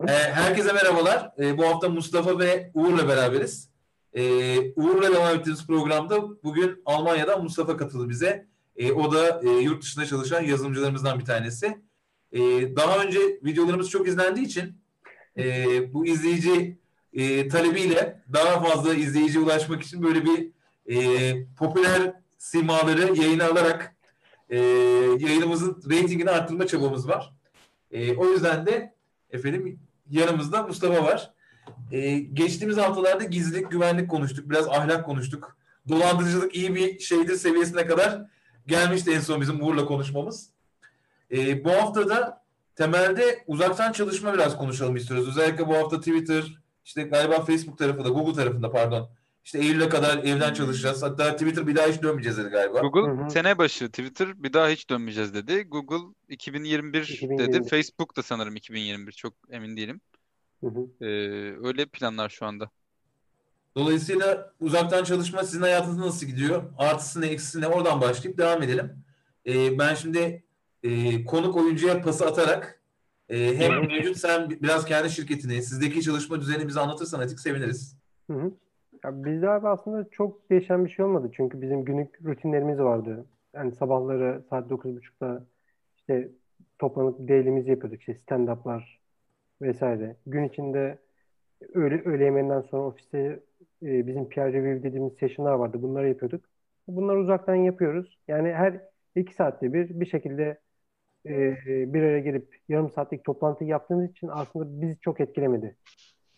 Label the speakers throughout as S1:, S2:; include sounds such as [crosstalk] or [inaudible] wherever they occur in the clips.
S1: Ee, herkese merhabalar. Ee, bu hafta Mustafa ve Uğur'la beraberiz. Ee, Uğur'la devam ettiğimiz programda bugün Almanya'dan Mustafa katıldı bize. Ee, o da e, yurt dışında çalışan yazılımcılarımızdan bir tanesi. Ee, daha önce videolarımız çok izlendiği için e, bu izleyici e, talebiyle daha fazla izleyiciye ulaşmak için böyle bir e, popüler simaları yayına alarak e, yayınımızın reytingini arttırma çabamız var. E, o yüzden de efendim yanımızda Mustafa var. E, geçtiğimiz haftalarda gizlilik, güvenlik konuştuk. Biraz ahlak konuştuk. Dolandırıcılık iyi bir şeydir seviyesine kadar gelmişti en son bizim Uğur'la konuşmamız. E, bu hafta da temelde uzaktan çalışma biraz konuşalım istiyoruz. Özellikle bu hafta Twitter, işte galiba Facebook tarafında, Google tarafında pardon. İşte Eylül'e kadar evden çalışacağız. Hatta Twitter bir daha hiç dönmeyeceğiz dedi galiba.
S2: Google
S3: Hı hı.
S2: sene başı Twitter bir daha hiç dönmeyeceğiz dedi. Google 2021
S3: 2021.
S2: dedi. Facebook da sanırım 2021 çok emin değilim.
S3: Hı hı.
S2: Ee, öyle planlar şu anda.
S1: Dolayısıyla uzaktan çalışma sizin hayatınızda nasıl gidiyor? Artısı ne, eksisi ne? Oradan başlayıp devam edelim. Ee, ben şimdi e, konuk oyuncuya pası atarak e, hem mevcut sen biraz kendi şirketini, sizdeki çalışma düzenini bize anlatırsan Atik seviniriz.
S3: Hı hı. Ya bizde abi aslında çok değişen bir şey olmadı. Çünkü bizim günlük rutinlerimiz vardı. Yani sabahları saat 9.30'da işte toplanıp daily'mizi yapıyorduk. İşte stand-up'lar vesaire. Gün içinde öğle, öğle yemeğinden sonra ofiste e, bizim peer review dediğimiz session'lar vardı. Bunları yapıyorduk. Bunları uzaktan yapıyoruz. Yani her iki saatte bir bir şekilde e, bir araya gelip yarım saatlik toplantı yaptığımız için aslında bizi çok etkilemedi.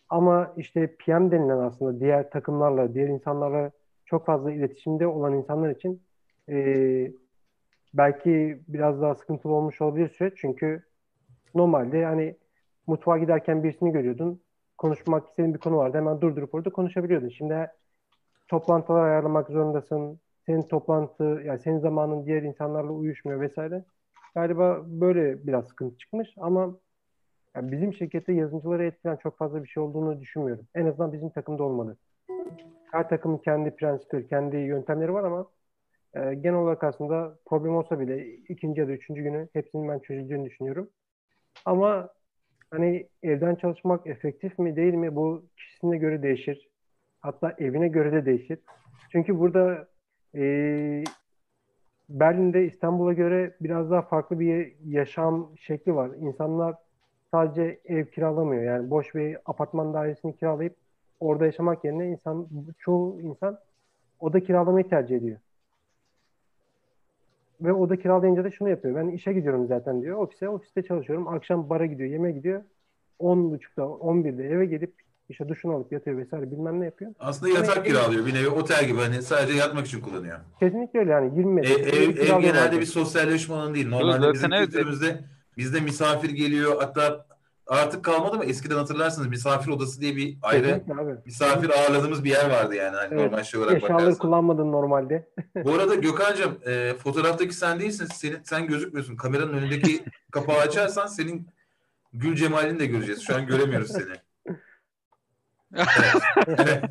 S3: Ama işte PM denilen aslında diğer takımlarla, diğer insanlarla çok fazla iletişimde olan insanlar için e, belki biraz daha sıkıntılı olmuş olabilir süreç. Çünkü normalde hani mutfağa giderken birisini görüyordun. Konuşmak istediğin bir konu vardı. Hemen durdurup orada konuşabiliyordun. Şimdi toplantılar ayarlamak zorundasın. Senin toplantı, yani senin zamanın diğer insanlarla uyuşmuyor vesaire. Galiba böyle biraz sıkıntı çıkmış ama yani bizim şirkette yazılımcıları etkilen çok fazla bir şey olduğunu düşünmüyorum. En azından bizim takımda olmadı. Her takımın kendi prensipleri, kendi yöntemleri var ama e, genel olarak aslında problem olsa bile ikinci ya da üçüncü günü hepsinin ben çözüleceğini düşünüyorum. Ama hani evden çalışmak efektif mi değil mi bu kişisine göre değişir. Hatta evine göre de değişir. Çünkü burada e, Berlin'de İstanbul'a göre biraz daha farklı bir yaşam şekli var. İnsanlar sadece ev kiralamıyor. Yani boş bir apartman dairesini kiralayıp orada yaşamak yerine insan çoğu insan oda kiralamayı tercih ediyor. Ve oda kiralayınca da şunu yapıyor. Ben işe gidiyorum zaten diyor. Ofise, ofiste çalışıyorum. Akşam bara gidiyor, yemeğe gidiyor. 10.30'da, 11'de eve gelip işte duşunu alıp yatıyor vesaire bilmem ne yapıyor.
S1: Aslında yatak kiralıyor. Bir nevi otel gibi hani sadece yatmak için kullanıyor.
S3: Kesinlikle öyle yani 20
S1: E,
S3: metre.
S1: ev, ev
S3: kiralıyorlar
S1: genelde bir sosyalleşme alanı değil. Normalde bizim
S2: evet.
S1: kültürümüzde bizde misafir geliyor. Hatta artık kalmadı ama eskiden hatırlarsınız misafir odası diye bir ayrı misafir ağırladığımız bir yer vardı yani. Hani
S3: Evet,
S1: normal şey olarak
S3: Eşyaları
S1: bakarsan.
S3: kullanmadın normalde.
S1: Bu arada Gökhan'cığım e, fotoğraftaki sen değilsin. Senin, sen gözükmüyorsun. Kameranın önündeki [laughs] kapağı açarsan senin gül cemalini de göreceğiz. Şu an göremiyoruz seni. [laughs] Evet. evet.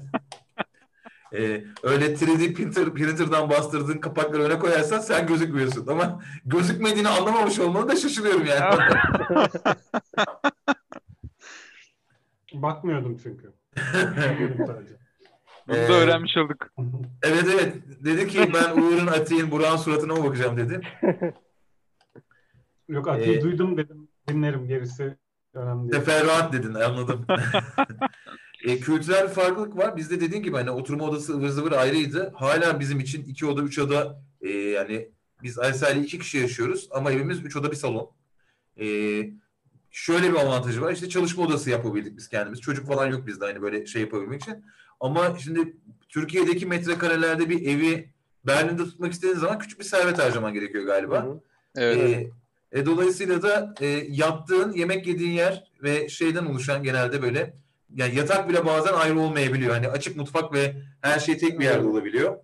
S1: E, öyle 3D printer, printer'dan bastırdığın kapakları öne koyarsan sen gözükmüyorsun. Ama gözükmediğini anlamamış olmanı da şaşırıyorum yani. [laughs]
S4: Bakmıyordum çünkü. Bakıyordum sadece.
S2: Bunu
S1: Ee,
S2: da öğrenmiş olduk.
S1: evet evet. Dedi ki ben Uğur'un Atiğin Burak'ın suratına mı bakacağım dedi. [laughs]
S4: Yok Ati'yi
S1: Ee,
S4: duydum dedim. Dinlerim gerisi önemli değil.
S1: Teferruat dedin anladım. [laughs] e, kültürel bir farklılık var. Bizde dediğin gibi hani oturma odası ıvır zıvır ayrıydı. Hala bizim için iki oda üç oda e, yani biz Aysel'le iki kişi yaşıyoruz ama evimiz üç oda bir salon. E, şöyle bir avantajı var. İşte çalışma odası yapabildik biz kendimiz. Çocuk falan yok bizde hani böyle şey yapabilmek için. Ama şimdi Türkiye'deki metrekarelerde bir evi Berlin'de tutmak istediğin zaman küçük bir servet harcaman gerekiyor galiba.
S3: Hı hı.
S2: Evet.
S1: E, e, dolayısıyla da e, yattığın, yemek yediğin yer ve şeyden oluşan genelde böyle yani yatak bile bazen ayrı olmayabiliyor. Hani açık mutfak ve her şey tek bir yerde olabiliyor.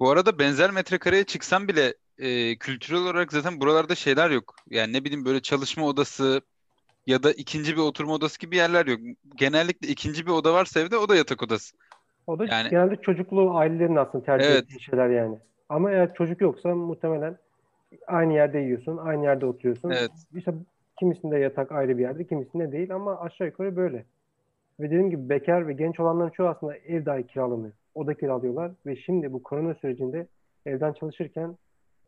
S2: Bu arada benzer metrekareye çıksam bile e, kültürel olarak zaten buralarda şeyler yok. Yani ne bileyim böyle çalışma odası ya da ikinci bir oturma odası gibi yerler yok. Genellikle ikinci bir oda varsa evde o da yatak odası.
S3: O da
S2: Yani-
S3: genelde çocuklu ailelerin aslında tercih
S2: Evet.
S3: ettiği şeyler yani. Ama eğer çocuk yoksa muhtemelen aynı yerde yiyorsun, aynı yerde oturuyorsun.
S2: Evet.
S3: İşte Kimisinde yatak ayrı bir yerde, kimisinde değil ama aşağı yukarı böyle. Ve dediğim gibi bekar ve genç olanların çoğu aslında ev dahi kiralamıyor. Oda kiralıyorlar ve şimdi bu korona sürecinde evden çalışırken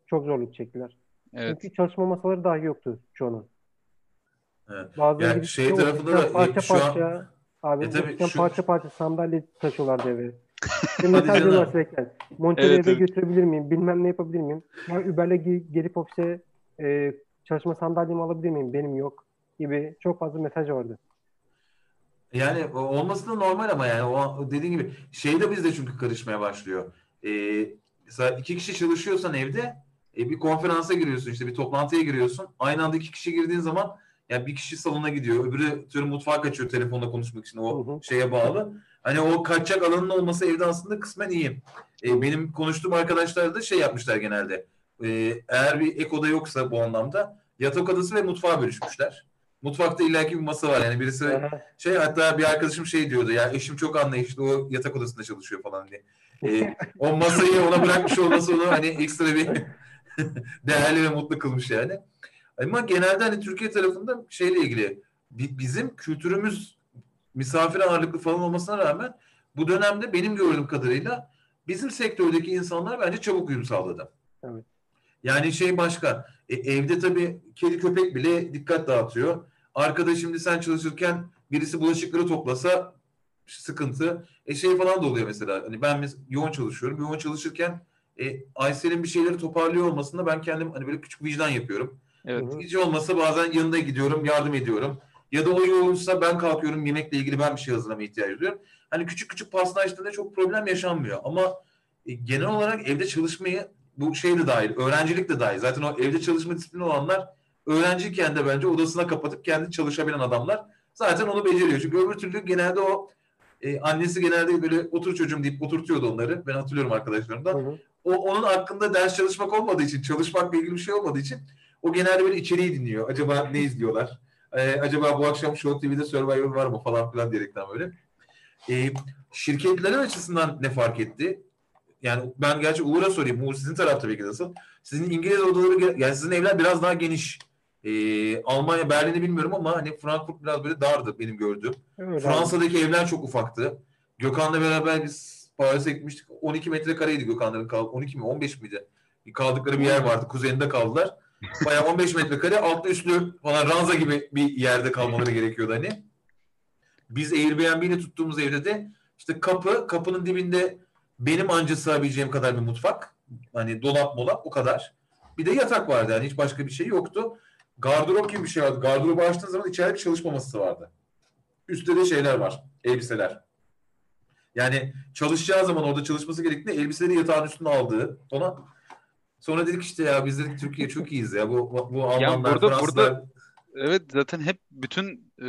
S3: çok zorluk çektiler.
S2: Evet.
S3: Çünkü çalışma masaları dahi yoktu çoğunun.
S1: Evet.
S3: Bazıları
S1: Yani
S3: gidip
S1: şey tarafında da, e,
S3: parça
S1: şu an-
S3: parça abi
S1: E tabii şu-
S3: parça parça sandalye taşıyorlardı eve. [laughs]
S1: Canım.
S3: diyorlar sürekli. Monitörü
S2: Evet,
S3: eve
S2: evet.
S3: götürebilir miyim? Bilmem ne yapabilir miyim? Ya Uber'le ge- gelip ofise e, çalışma sandalyemi alabilir miyim? Benim yok gibi çok fazla mesaj vardı.
S1: Yani olması da normal ama yani o dediğin gibi şey de bizde çünkü karışmaya başlıyor. Ee, mesela iki kişi çalışıyorsan evde e, bir konferansa giriyorsun işte bir toplantıya giriyorsun. Aynı anda iki kişi girdiğin zaman yani bir kişi salona gidiyor, öbürü tüm mutfağa kaçıyor telefonla konuşmak için o
S3: Hı hı.
S1: şeye bağlı. Hani o kaçacak alanın olması evde aslında kısmen iyi. E, benim konuştuğum arkadaşlar da şey yapmışlar genelde. E, eğer bir ek oda yoksa bu anlamda yatak odası ve mutfağı bölüşmüşler. Mutfakta illaki bir masa var yani birisi
S3: Aha.
S1: şey hatta bir arkadaşım şey diyordu ya eşim çok anlayışlı o yatak odasında çalışıyor falan diye. Ee, o masayı ona bırakmış olması onu hani ekstra bir [laughs] değerli ve mutlu kılmış yani. Ama genelde hani Türkiye tarafında şeyle ilgili bi- bizim kültürümüz misafir ağırlıklı falan olmasına rağmen bu dönemde benim gördüğüm kadarıyla bizim sektördeki insanlar bence çabuk uyum sağladı.
S3: Evet.
S1: Yani şey başka. E, evde tabii kedi köpek bile dikkat dağıtıyor. Arkada şimdi sen çalışırken birisi bulaşıkları toplasa sıkıntı. E şey falan da oluyor mesela. Hani ben mes- yoğun çalışıyorum. Yoğun çalışırken e, Aysel'in bir şeyleri toparlıyor olmasında ben kendim hani böyle küçük vicdan yapıyorum.
S2: Evet.
S1: Hiç olmasa bazen yanında gidiyorum, yardım ediyorum. Ya da o yoğunsa ben kalkıyorum yemekle ilgili ben bir şey hazırlamaya ihtiyaç duyuyorum. Hani küçük küçük paslaştığında çok problem yaşanmıyor. Ama e, genel olarak evde çalışmayı bu şey de dahil, öğrencilik de dahil. Zaten o evde çalışma disiplini olanlar öğrenciyken de bence odasına kapatıp kendi çalışabilen adamlar zaten onu beceriyor. Çünkü öbür türlü genelde o e, annesi genelde böyle otur çocuğum deyip oturtuyordu onları. Ben hatırlıyorum arkadaşlarımdan
S3: Hı hı.
S1: o onun hakkında ders çalışmak olmadığı için, çalışmakla ilgili bir şey olmadığı için o genelde böyle içeriği dinliyor. Acaba ne izliyorlar? Ee, acaba bu akşam Show TV'de Survivor var mı falan filan diyerekten böyle. Ee, şirketlerin açısından ne fark etti? Yani ben gerçi Uğur'a sorayım. Uğur sizin tarafta belki nasıl? Sizin İngiliz odaları, yani sizin evler biraz daha geniş. Ee, Almanya, Berlin'i bilmiyorum ama hani Frankfurt biraz böyle dardı benim gördüğüm.
S3: Abi.
S1: Fransa'daki evler çok ufaktı. Gökhan'la beraber biz Paris'e gitmiştik. 12 metrekareydi Gökhan'ların kal 12 mi 15 miydi? Kaldıkları bir yer vardı. Kuzeyinde kaldılar. Bayağı 15 metrekare altlı üstlü falan ranza gibi bir yerde kalmaları gerekiyordu hani. Biz Airbnb ile tuttuğumuz evde de işte kapı, kapının dibinde benim anca sığabileceğim kadar bir mutfak. Hani dolap molap o kadar. Bir de yatak vardı yani hiç başka bir şey yoktu. Gardırop gibi bir şey vardı. Gardırobu açtığın zaman içeride bir çalışma masası vardı. Üstte de şeyler var. Elbiseler. Yani çalışacağı zaman orada çalışması gerektiğinde elbiseleri yatağın üstüne aldığı falan. Sonra dedik işte ya biz dedik Türkiye çok iyiyiz ya. Bu bu Almanlar,
S2: burada-
S1: Fransızlar.
S2: burada- Evet zaten hep bütün e,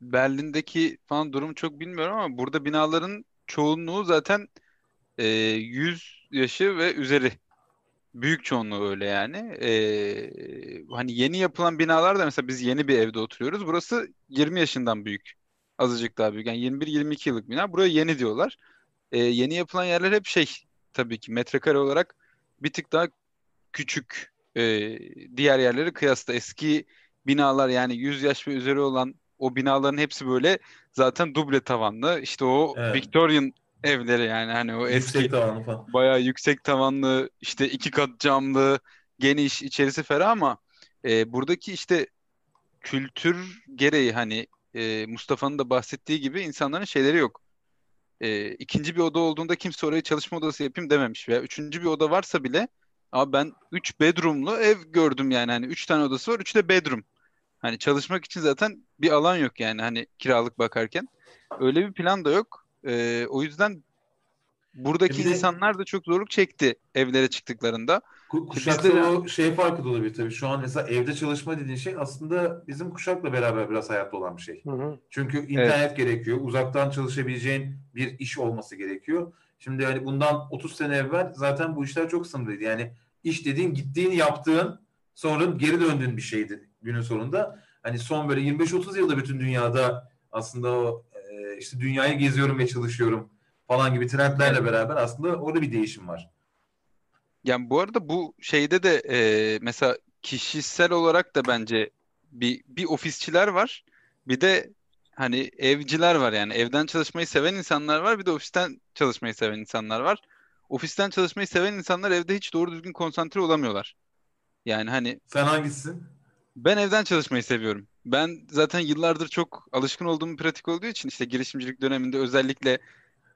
S2: Berlin'deki falan durum çok bilmiyorum ama burada binaların çoğunluğu zaten e, 100 yaşı ve üzeri. Büyük çoğunluğu öyle yani. E, hani yeni yapılan binalar da mesela biz yeni bir evde oturuyoruz. Burası 20 yaşından büyük. Azıcık daha büyük. Yani 21-22 yıllık bina. Buraya yeni diyorlar. E, yeni yapılan yerler hep şey tabii ki metrekare olarak bir tık daha küçük e, diğer yerleri kıyasla eski binalar yani 100 yaş ve üzeri olan o binaların hepsi böyle zaten duble tavanlı işte o
S1: Evet.
S2: Victorian evleri yani hani o eski
S1: Yüksek tavanlı falan.
S2: bayağı yüksek tavanlı işte iki kat camlı geniş içerisi ferah ama e, buradaki işte kültür gereği hani e, Mustafa'nın da bahsettiği gibi insanların şeyleri yok. E, ikinci bir oda olduğunda kimse orayı çalışma odası yapayım dememiş veya üçüncü bir oda varsa bile Abi ben 3 bedroomlu ev gördüm yani hani 3 tane odası var 3 de bedroom. Hani çalışmak için zaten bir alan yok yani hani kiralık bakarken. Öyle bir plan da yok. Ee, o yüzden buradaki
S1: Bir de-
S2: insanlar da çok zorluk çekti evlere çıktıklarında.
S1: Ku- Kuşakta
S2: Bizde
S1: o şey farkı da olabilir tabii. Şu an mesela evde çalışma dediğin şey aslında bizim kuşakla beraber biraz hayatta olan bir şey.
S3: Hı hı.
S1: Çünkü internet gerekiyor. Uzaktan çalışabileceğin bir iş olması gerekiyor. Şimdi hani bundan 30 sene evvel zaten bu işler çok sınırlıydı. Yani iş dediğin gittiğin yaptığın sonra geri döndüğün bir şeydi günün sonunda. Hani son böyle 25-30 yılda bütün dünyada aslında o e, işte dünyayı geziyorum ve çalışıyorum falan gibi trendlerle beraber aslında orada bir değişim var.
S2: Yani bu arada bu şeyde de e, mesela kişisel olarak da bence bir bir ofisçiler var. Bir de hani evciler var yani evden çalışmayı seven insanlar var. Bir de ofisten çalışmayı seven insanlar var. Ofisten çalışmayı seven insanlar evde hiç doğru düzgün konsantre olamıyorlar. Yani hani
S1: Sen hangisisin?
S2: ben evden çalışmayı seviyorum. Ben zaten yıllardır çok alışkın olduğum pratik olduğu için işte girişimcilik döneminde özellikle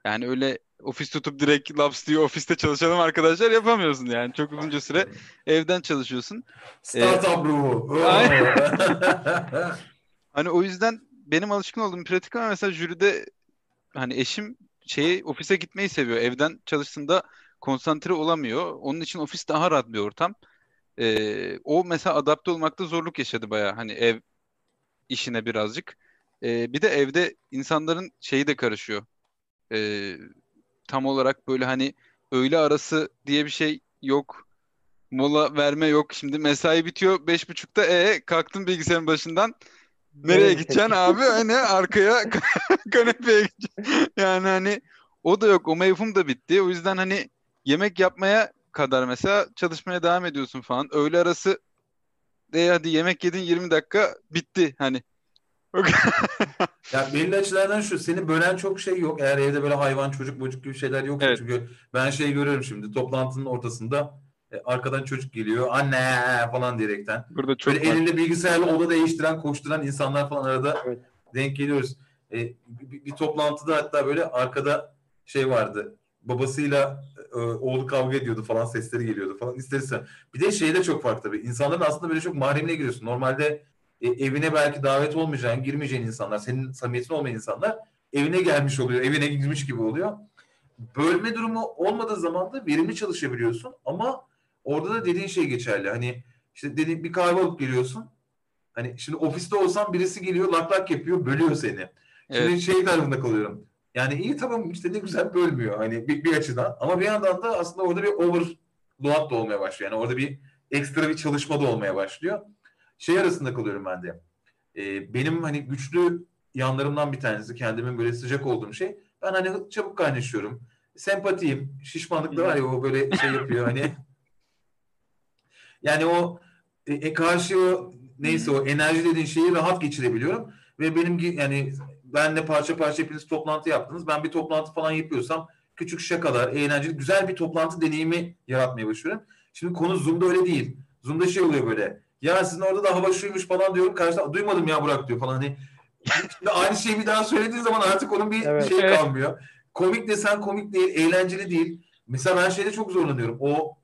S2: yani öyle ofis tutup direkt laps diye ofiste çalışalım arkadaşlar yapamıyorsun yani. Çok uzunca süre evden çalışıyorsun.
S1: Startup ruhu. [laughs]
S2: Aynen. Hani o yüzden benim alışkın olduğum pratik ama mesela jüride hani eşim şeyi ofise gitmeyi seviyor. Evden çalıştığında konsantre olamıyor. Onun için ofis daha rahat bir ortam. Ee, o mesela adapte olmakta zorluk yaşadı bayağı hani ev işine birazcık. Ee, bir de evde insanların şeyi de karışıyor. Ee, tam olarak böyle hani öğle arası diye bir şey yok. Mola verme yok. Şimdi mesai bitiyor beş buçukta. E kalktın bilgisayarın başından. Nereye
S3: Nereye
S2: gideceksin abi? Hani arkaya [laughs] kanepeye gideceksin. Yani hani o da yok. O mevhum da bitti. O yüzden hani yemek yapmaya kadar mesela çalışmaya devam ediyorsun falan. Öğle arası de hadi yemek yedin 20 dakika bitti hani. [laughs]
S1: Ya belli açılardan şu seni bölen çok şey yok. Eğer evde böyle hayvan çocuk bocuk gibi şeyler yoksa
S2: Evet.
S1: çünkü ben şey görüyorum şimdi toplantının ortasında e, arkadan çocuk geliyor anne falan diyerekten.
S2: Burada çok
S1: Böyle
S2: var.
S1: elinde bilgisayarla oda değiştiren, koşturan insanlar falan arada
S3: Evet.
S1: denk geliyoruz. E, bir, bir toplantıda hatta böyle arkada şey vardı. Babasıyla e, oğlu kavga ediyordu falan sesleri geliyordu falan istersen. Bir de şey de çok farklı tabii. İnsanların aslında böyle çok mahremine giriyorsun. Normalde e, evine belki davet olmayacağın, girmeyeceğin insanlar, senin samimiyetin olmayan insanlar evine gelmiş oluyor, evine girmiş gibi oluyor. Bölme durumu olmadığı zaman da verimli çalışabiliyorsun ama orada da dediğin şey geçerli. Hani işte dediğin bir kahve alıp geliyorsun. Hani şimdi ofiste olsam birisi geliyor lak lak yapıyor, bölüyor seni. Şimdi
S2: Evet.
S1: şey tarafında kalıyorum. Yani iyi tamam işte ne güzel bölmüyor hani bir, bir açıdan. Ama bir yandan da aslında orada bir overload da olmaya başlıyor. Yani orada bir ekstra bir çalışma da olmaya başlıyor. Şey arasında kalıyorum ben de. Ee, benim hani güçlü yanlarımdan bir tanesi kendimin böyle sıcak olduğum şey. Ben hani çabuk kaynaşıyorum. Sempatiyim. Şişmanlık da var ya o böyle şey yapıyor hani. [laughs] Yani o e, e, karşı o neyse o enerji dediğin şeyi rahat geçirebiliyorum. Ve benim yani benle parça parça hepiniz toplantı yaptınız. Ben bir toplantı falan yapıyorsam küçük şakalar, eğlenceli, güzel bir toplantı deneyimi yaratmaya başlıyorum. Şimdi konu Zoom'da öyle değil. Zoom'da şey oluyor böyle. Ya sizin orada da hava şuymuş falan diyorum. Karşıda duymadım ya Burak diyor falan. Hani şimdi aynı şeyi bir daha söylediğin zaman artık onun bir
S3: Evet.
S1: şey
S2: Evet.
S1: kalmıyor. Komik desen komik değil, eğlenceli değil. Mesela ben şeyde çok zorlanıyorum. O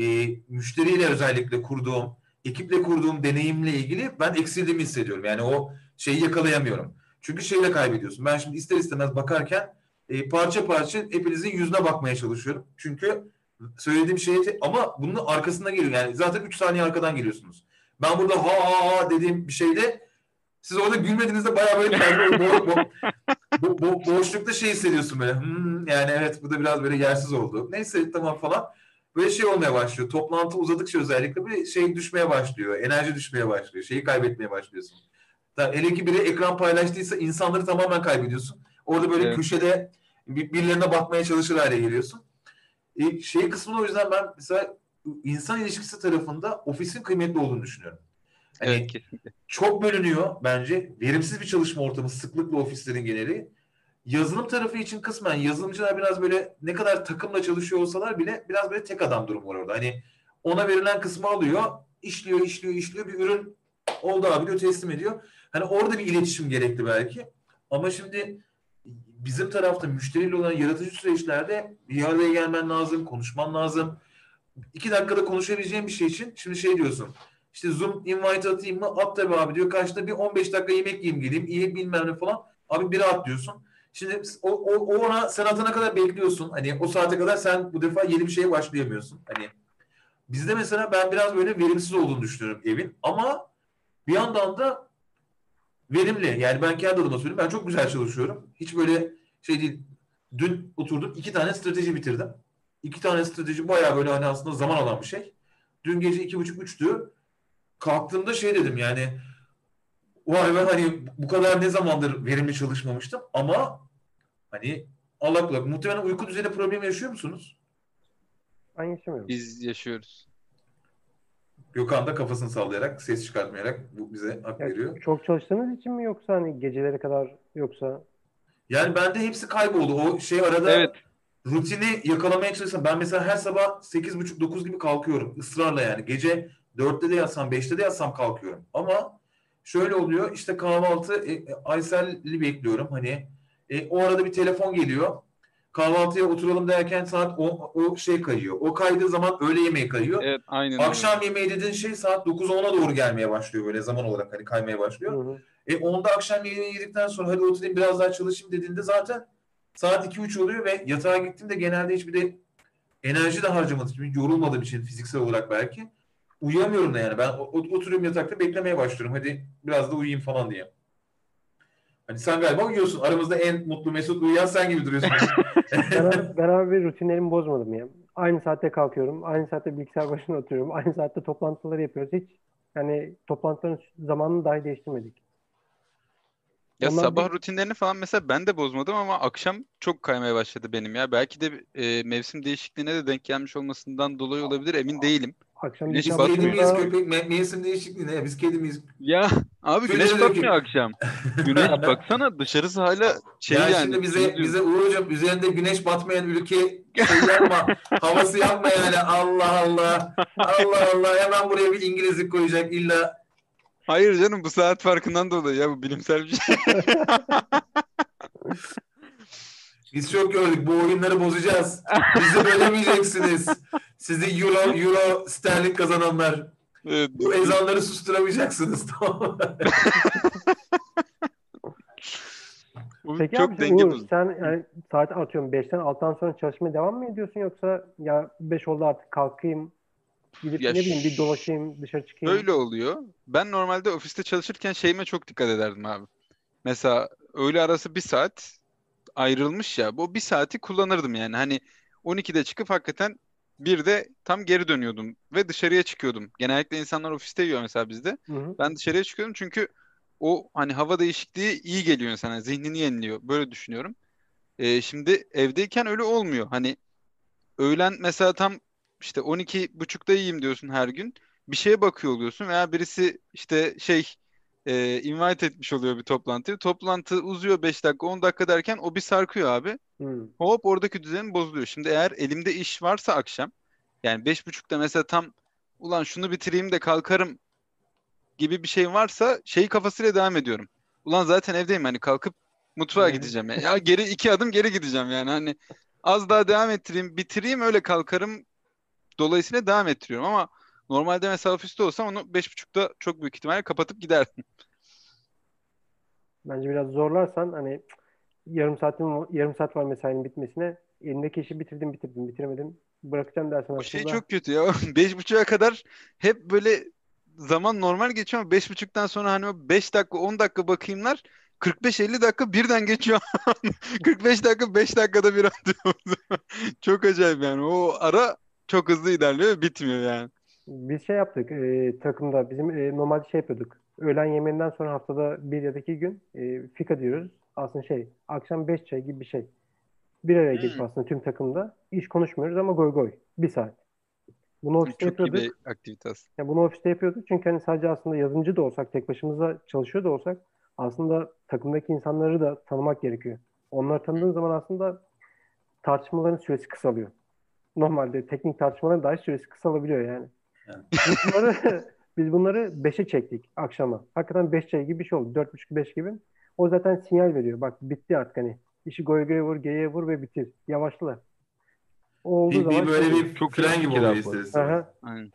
S1: e, müşteriyle özellikle kurduğum, ekiple kurduğum deneyimle ilgili ben eksildiğimi hissediyorum. Yani o şeyi yakalayamıyorum. Çünkü şeyle kaybediyorsun. Ben şimdi ister istemez bakarken e, parça parça hepinizin yüzüne bakmaya çalışıyorum. Çünkü söylediğim şey ama bunun arkasında geliyor. Yani zaten 3 saniye arkadan geliyorsunuz. Ben burada ha ha ha dediğim bir şeyde siz orada gülmediğinizde bayağı böyle kendini bo- bo- bo- bo- boşlukta şey hissediyorsun böyle. Hmm, yani evet bu da biraz böyle yersiz oldu. Neyse tamam falan. Böyle şey olmaya başlıyor. Toplantı uzadıkça özellikle bir şey düşmeye başlıyor. Enerji düşmeye başlıyor. Şeyi kaybetmeye başlıyorsun. Tamam, hele ki biri ekran paylaştıysa insanları tamamen kaybediyorsun. Orada böyle
S2: Evet.
S1: köşede bir- birilerine bakmaya çalışır hale geliyorsun. E, şey kısmını o yüzden ben mesela insan ilişkisi tarafında ofisin kıymetli olduğunu düşünüyorum. Hani
S2: Evet kesinlikle.
S1: çok bölünüyor bence. Verimsiz bir çalışma ortamı sıklıkla ofislerin geneli. Yazılım tarafı için kısmen yazılımcılar biraz böyle ne kadar takımla çalışıyor olsalar bile biraz böyle tek adam durumu var orada. Hani ona verilen kısmı alıyor, işliyor, işliyor, işliyor. Bir ürün oldu abi diyor, teslim ediyor. Hani orada bir iletişim gerekli belki. Ama şimdi bizim tarafta müşteriyle olan yaratıcı süreçlerde bir araya gelmen lazım, konuşman lazım. İki dakikada konuşabileceğin bir şey için şimdi şey diyorsun. İşte Zoom invite atayım mı? At tabii abi diyor. Kaçta bir 15 dakika yemek yiyeyim geleyim. İyi bilmem ne falan. Abi biri at diyorsun. Şimdi o, o, o ona sen atana kadar bekliyorsun. Hani o saate kadar sen bu defa yeni bir şeye başlayamıyorsun. Hani bizde mesela ben biraz böyle verimsiz olduğunu düşünüyorum evin. Ama bir yandan da verimli. Yani ben kendi adıma söyleyeyim. Ben çok güzel çalışıyorum. Hiç böyle şey değil. Dün oturdum iki tane strateji bitirdim. İki tane strateji bayağı böyle hani aslında zaman alan bir şey. Dün gece iki buçuk üçtü. Kalktığımda şey dedim yani vay be hani bu kadar ne zamandır verimli çalışmamıştım ama hani Allah kulak muhtemelen uyku düzeni problemi yaşıyor musunuz?
S3: Ben yaşamıyorum.
S2: Biz yaşıyoruz.
S1: Gökhan da kafasını sallayarak, ses çıkartmayarak bu bize hak
S3: Ya
S1: veriyor.
S3: çok çalıştığınız için mi yoksa hani gecelere kadar yoksa
S1: Yani bende hepsi kayboldu. O şey arada
S2: Evet.
S1: rutini yakalamaya çalışsam. Ben mesela her sabah 8.30-9 gibi kalkıyorum. Israrla yani. Gece 4'te de yatsam, 5'te de yatsam kalkıyorum. Ama şöyle oluyor. işte kahvaltı e, e, Aysel'i bekliyorum. Hani e, o arada bir telefon geliyor. Kahvaltıya oturalım derken saat o, o şey kayıyor. O kaydığı zaman öğle yemeği kayıyor.
S2: Evet aynen öyle.
S1: Akşam yemeği dediğin şey saat 9-10'a doğru gelmeye başlıyor böyle zaman olarak hani kaymaya başlıyor.
S3: Hı hı.
S1: E onda akşam yemeği yedikten sonra hadi oturayım biraz daha çalışayım dediğinde zaten saat 2-3 oluyor ve yatağa gittiğimde genelde hiçbir de enerji de harcamadığım için, yorulmadığım için fiziksel olarak belki uyuyamıyorum da yani. Ben oturuyorum yatakta beklemeye başlıyorum. Hadi biraz da uyuyayım falan diye. Hani sen galiba uyuyorsun. Aramızda en mutlu Mesut uyuyan sen gibi duruyorsun. [laughs] [laughs]
S3: Ben abi, ben abi rutinlerimi bozmadım ya. Aynı saatte kalkıyorum. Aynı saatte bilgisayar başına oturuyorum. Aynı saatte toplantıları yapıyoruz. Hiç yani toplantıların zamanını dahi değiştirmedik.
S2: Ya
S3: Onlar
S2: sabah
S3: bir-
S2: rutinlerini falan mesela ben de bozmadım ama akşam çok kaymaya başladı benim ya. Belki de e, mevsim değişikliğine de denk gelmiş olmasından dolayı olabilir emin değilim.
S3: Akşam
S2: Güneş
S1: miyiz köpek me- mevsim değişikliği ne? Biz kedi miyiz?
S2: Ya abi
S1: Şöyle
S2: güneş batmıyor akşam. [laughs] Güneş baksana dışarısı hala şey
S1: ya
S2: yani.
S1: şimdi bize
S2: gündüz.
S1: bize Uğur hocam üzerinde güneş batmayan ülke şey yapma. havası yapma yani. Allah Allah. Allah Allah. Hemen buraya bir İngilizlik koyacak illa.
S2: Hayır canım bu saat farkından dolayı ya bu bilimsel bir şey.
S1: Biz çok gördük. Bu oyunları bozacağız. Bizi bölemeyeceksiniz. [laughs] Sizi euro, euro, sterlin kazananlar.
S2: Evet,
S1: Bu ezanları susturamayacaksınız. [laughs] Tamam
S3: Peki
S2: çok
S3: abi
S2: denge
S3: Uğur,
S2: bozdu.
S3: sen yani saat atıyorum 5'ten 6'dan sonra çalışmaya devam mı ediyorsun yoksa ya 5 oldu artık kalkayım gidip
S2: Ya
S3: ne bileyim bir dolaşayım dışarı çıkayım.
S2: Böyle oluyor. Ben normalde ofiste çalışırken şeyime çok dikkat ederdim abi. Mesela öğle arası bir saat ayrılmış ya. Bu bir saati kullanırdım yani. Hani 12'de çıkıp hakikaten bir de tam geri dönüyordum ve dışarıya çıkıyordum. Genellikle insanlar ofiste yiyor mesela bizde.
S3: Hı hı.
S2: Ben dışarıya çıkıyordum çünkü o hani hava değişikliği iyi geliyor insana. Zihnini yeniliyor. Böyle düşünüyorum. Ee, şimdi evdeyken öyle olmuyor. Hani öğlen mesela tam işte 12 buçukta yiyeyim diyorsun her gün. Bir şeye bakıyor oluyorsun veya birisi işte şey e, invite etmiş oluyor bir toplantıyı. Toplantı uzuyor 5 dakika 10 dakika derken o bir sarkıyor abi.
S3: Hı.
S2: Hop oradaki düzen bozuluyor. Şimdi eğer elimde iş varsa akşam yani beş buçukta mesela tam ulan şunu bitireyim de kalkarım gibi bir şey varsa şey kafasıyla devam ediyorum. Ulan zaten evdeyim hani kalkıp mutfağa gideceğim ya. Ya geri iki adım geri gideceğim yani hani az daha devam ettireyim bitireyim öyle kalkarım dolayısıyla devam ettiriyorum ama normalde mesela ofiste olsam onu beş buçukta çok büyük ihtimalle kapatıp giderdim.
S3: Bence biraz zorlarsan hani yarım saatim yarım saat var mesainin bitmesine elindeki işi bitirdim bitirdim bitiremedim bırakacağım dersen
S2: O şey
S3: aslında
S2: çok kötü ya. [laughs] Beş buçuğa kadar hep böyle zaman normal geçiyor ama beş buçuktan sonra hani o beş dakika on dakika bakayımlar 45-50 dakika birden geçiyor. [laughs] 45 dakika 5 dakikada bir [laughs] atıyor. Çok acayip yani. O ara çok hızlı ilerliyor bitmiyor yani.
S3: Biz şey yaptık e, takımda bizim e, normalde şey yapıyorduk. Öğlen yemeğinden sonra haftada bir ya da iki gün e, fika diyoruz. Aslında şey akşam beş çay gibi bir şey. Bir araya gelip
S2: Hmm.
S3: aslında tüm takımda iş konuşmuyoruz ama goy goy. Bir saat. Bunu ofiste
S2: Çok
S3: yapıyorduk.
S2: bir aktivite aslında.
S3: Ya bunu ofiste yapıyorduk çünkü hani sadece aslında yazılımcı da olsak, tek başımıza çalışıyor da olsak aslında takımdaki insanları da tanımak gerekiyor. Onları tanıdığın zaman aslında tartışmaların süresi kısalıyor. Normalde teknik tartışmaların dahi süresi kısalabiliyor yani.
S1: Evet.
S3: Biz bunları [laughs] biz bunları 5'e çektik akşama. Hakikaten 5 çay gibi bir şey oldu. 4.30-5 gibi. O zaten sinyal veriyor. Bak bitti artık hani. İşi goy goya vur, geriye vur ve bitir. Yavaşla. O olduğu
S1: Bir, bir
S3: zaman
S1: böyle
S3: çok-
S1: bir
S2: çok
S1: fren gibi oluyor
S2: abi
S1: ister
S2: bu.
S1: istemez.
S3: Aha.
S2: Aynen.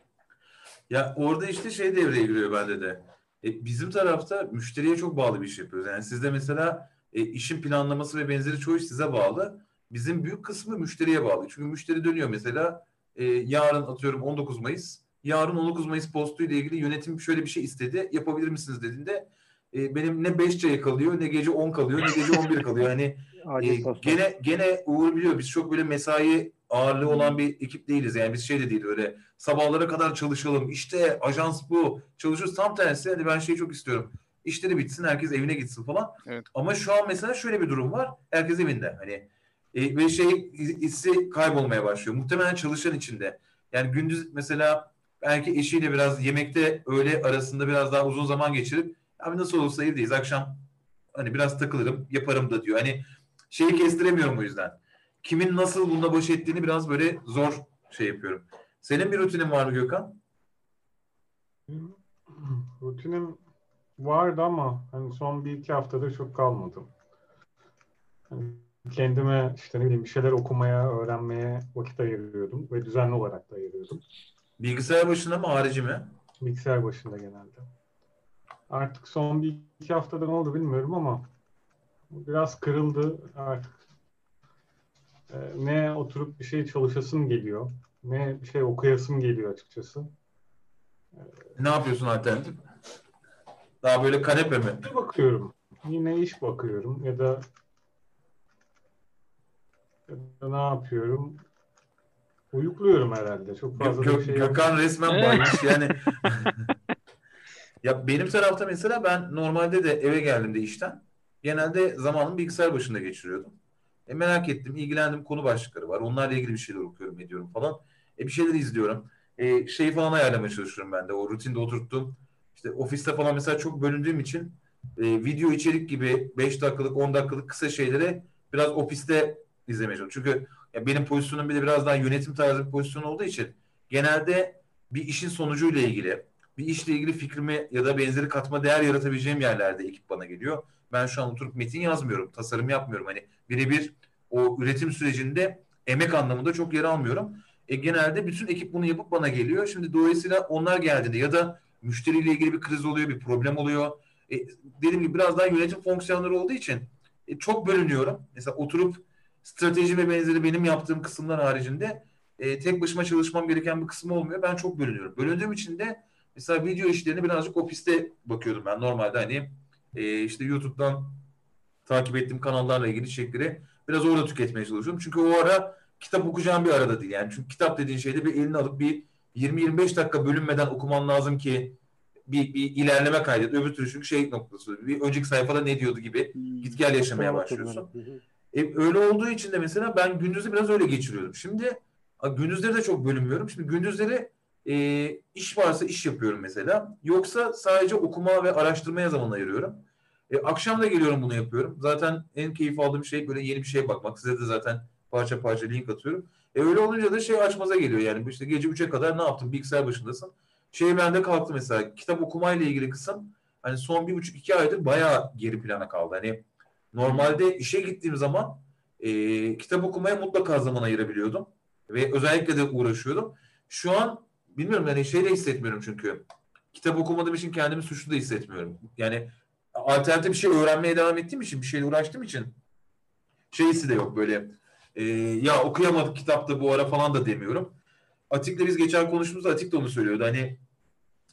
S1: Ya orada işte şey devreye giriyor bende de. E, bizim tarafta müşteriye çok bağlı bir iş yapıyoruz. Yani sizde mesela e, işin planlaması ve benzeri çoğu iş size bağlı. Bizim büyük kısmı müşteriye bağlı. Çünkü müşteri dönüyor mesela e, yarın atıyorum 19 Mayıs. Yarın 19 Mayıs postuyla ilgili yönetim şöyle bir şey istedi. Yapabilir misiniz dediğinde e, benim ne 5 çayı kalıyor ne gece 10 kalıyor ne gece 11 kalıyor. Hani [laughs] ee,
S3: posta.
S1: gene gene Uğur biliyor biz çok böyle mesai ağırlığı olan bir ekip değiliz. Yani biz şey de değil öyle sabahlara kadar çalışalım. İşte ajans bu. Çalışıyoruz tam tersi. Hani ben şeyi çok istiyorum. İşleri bitsin herkes evine gitsin falan.
S2: Evet.
S1: Ama şu an mesela şöyle bir durum var. Herkes evinde. Hani e, ve şey hissi kaybolmaya başlıyor. Muhtemelen çalışan içinde. Yani gündüz mesela belki eşiyle biraz yemekte öğle arasında biraz daha uzun zaman geçirip abi nasıl olursa evdeyiz akşam hani biraz takılırım yaparım da diyor. Hani şeyi kestiremiyorum o yüzden. Kimin nasıl bununla baş ettiğini biraz böyle zor şey yapıyorum. Senin bir rutinin var mı Gökhan?
S4: Rutinim vardı ama hani son bir iki haftadır çok kalmadı. Hani kendime işte ne bileyim bir şeyler okumaya, öğrenmeye vakit ayırıyordum ve düzenli olarak da ayırıyordum.
S1: Bilgisayar başında mı harici mi?
S4: Bilgisayar başında genelde. Artık son bir iki haftada ne oldu bilmiyorum ama biraz kırıldı artık. Ee, ne oturup bir şey çalışasım geliyor, ne bir şey okuyasım geliyor açıkçası.
S1: Ne yapıyorsun alternatif? Daha böyle kanepe mi?
S4: Bakıyorum? Yine iş bakıyorum ya da ya da ne yapıyorum? Uyukluyorum herhalde. Çok fazla
S1: Gö-
S4: da bir şey
S1: Gökhan resmen
S2: Evet.
S1: baymış yani. [laughs] ya benim tarafta mesela ben normalde de eve geldiğimde işten genelde zamanımı bilgisayar başında geçiriyordum. E merak ettim, ilgilendim konu başlıkları var. Onlarla ilgili bir şeyler okuyorum, ediyorum falan. E bir şeyler izliyorum. E şeyi falan ayarlamaya çalışıyorum ben de. O rutinde oturttum. İşte ofiste falan mesela çok bölündüğüm için e, video içerik gibi 5 dakikalık, 10 dakikalık kısa şeyleri biraz ofiste izlemeye çalışıyorum. Çünkü ya benim pozisyonum bir de biraz daha yönetim tarzı bir pozisyon olduğu için genelde bir işin sonucuyla ilgili, bir işle ilgili fikrimi ya da benzeri katma değer yaratabileceğim yerlerde ekip bana geliyor. Ben şu an oturup metin yazmıyorum, tasarım yapmıyorum. Hani birebir o üretim sürecinde emek anlamında çok yer almıyorum. E, genelde bütün ekip bunu yapıp bana geliyor. Şimdi dolayısıyla onlar geldiğinde ya da müşteriyle ilgili bir kriz oluyor, bir problem oluyor. E, dediğim gibi biraz daha yönetim fonksiyonları olduğu için e, çok bölünüyorum. Mesela oturup strateji ve benzeri benim yaptığım kısımlar haricinde e, tek başıma çalışmam gereken bir kısmı olmuyor. Ben çok bölünüyorum. Bölündüğüm için de mesela video işlerini birazcık ofiste bakıyordum ben. Normalde hani e, işte YouTube'dan takip ettiğim kanallarla ilgili içerikleri biraz orada tüketmeye çalışıyorum. Çünkü o ara kitap okuyacağım bir arada değil. Yani çünkü kitap dediğin şeyde bir elini alıp bir 20-25 dakika bölünmeden okuman lazım ki bir, bir ilerleme kaydet. Öbür türlü çünkü şey noktası. Bir önceki sayfada ne diyordu gibi git gel yaşamaya başlıyorsun. E, öyle olduğu için de mesela ben gündüzü biraz öyle geçiriyordum. Şimdi gündüzleri de çok bölünmüyorum. Şimdi gündüzleri e, iş varsa iş yapıyorum mesela. Yoksa sadece okuma ve araştırmaya zaman ayırıyorum. E, akşam da geliyorum bunu yapıyorum. Zaten en keyif aldığım şey böyle yeni bir şeye bakmak. Size de zaten parça parça link atıyorum. E, öyle olunca da şey açmaza geliyor yani. İşte gece 3'e kadar ne yaptın? Bilgisayar başındasın. Şey bende kalktı mesela. Kitap okumayla ilgili kısım hani son bir buçuk iki aydır bayağı geri plana kaldı. Hani Normalde işe gittiğim zaman e, kitap okumaya mutlaka zaman ayırabiliyordum. Ve özellikle de uğraşıyordum. Şu an bilmiyorum yani şey de hissetmiyorum çünkü. Kitap okumadığım için kendimi suçlu da hissetmiyorum. Yani alternatif bir şey öğrenmeye devam ettiğim için, bir şeyle uğraştığım için şey hissi de yok böyle. e, ya okuyamadık kitapta bu ara falan da demiyorum. Atik'le biz geçen konuştuğumuzda Atik de onu söylüyordu. Hani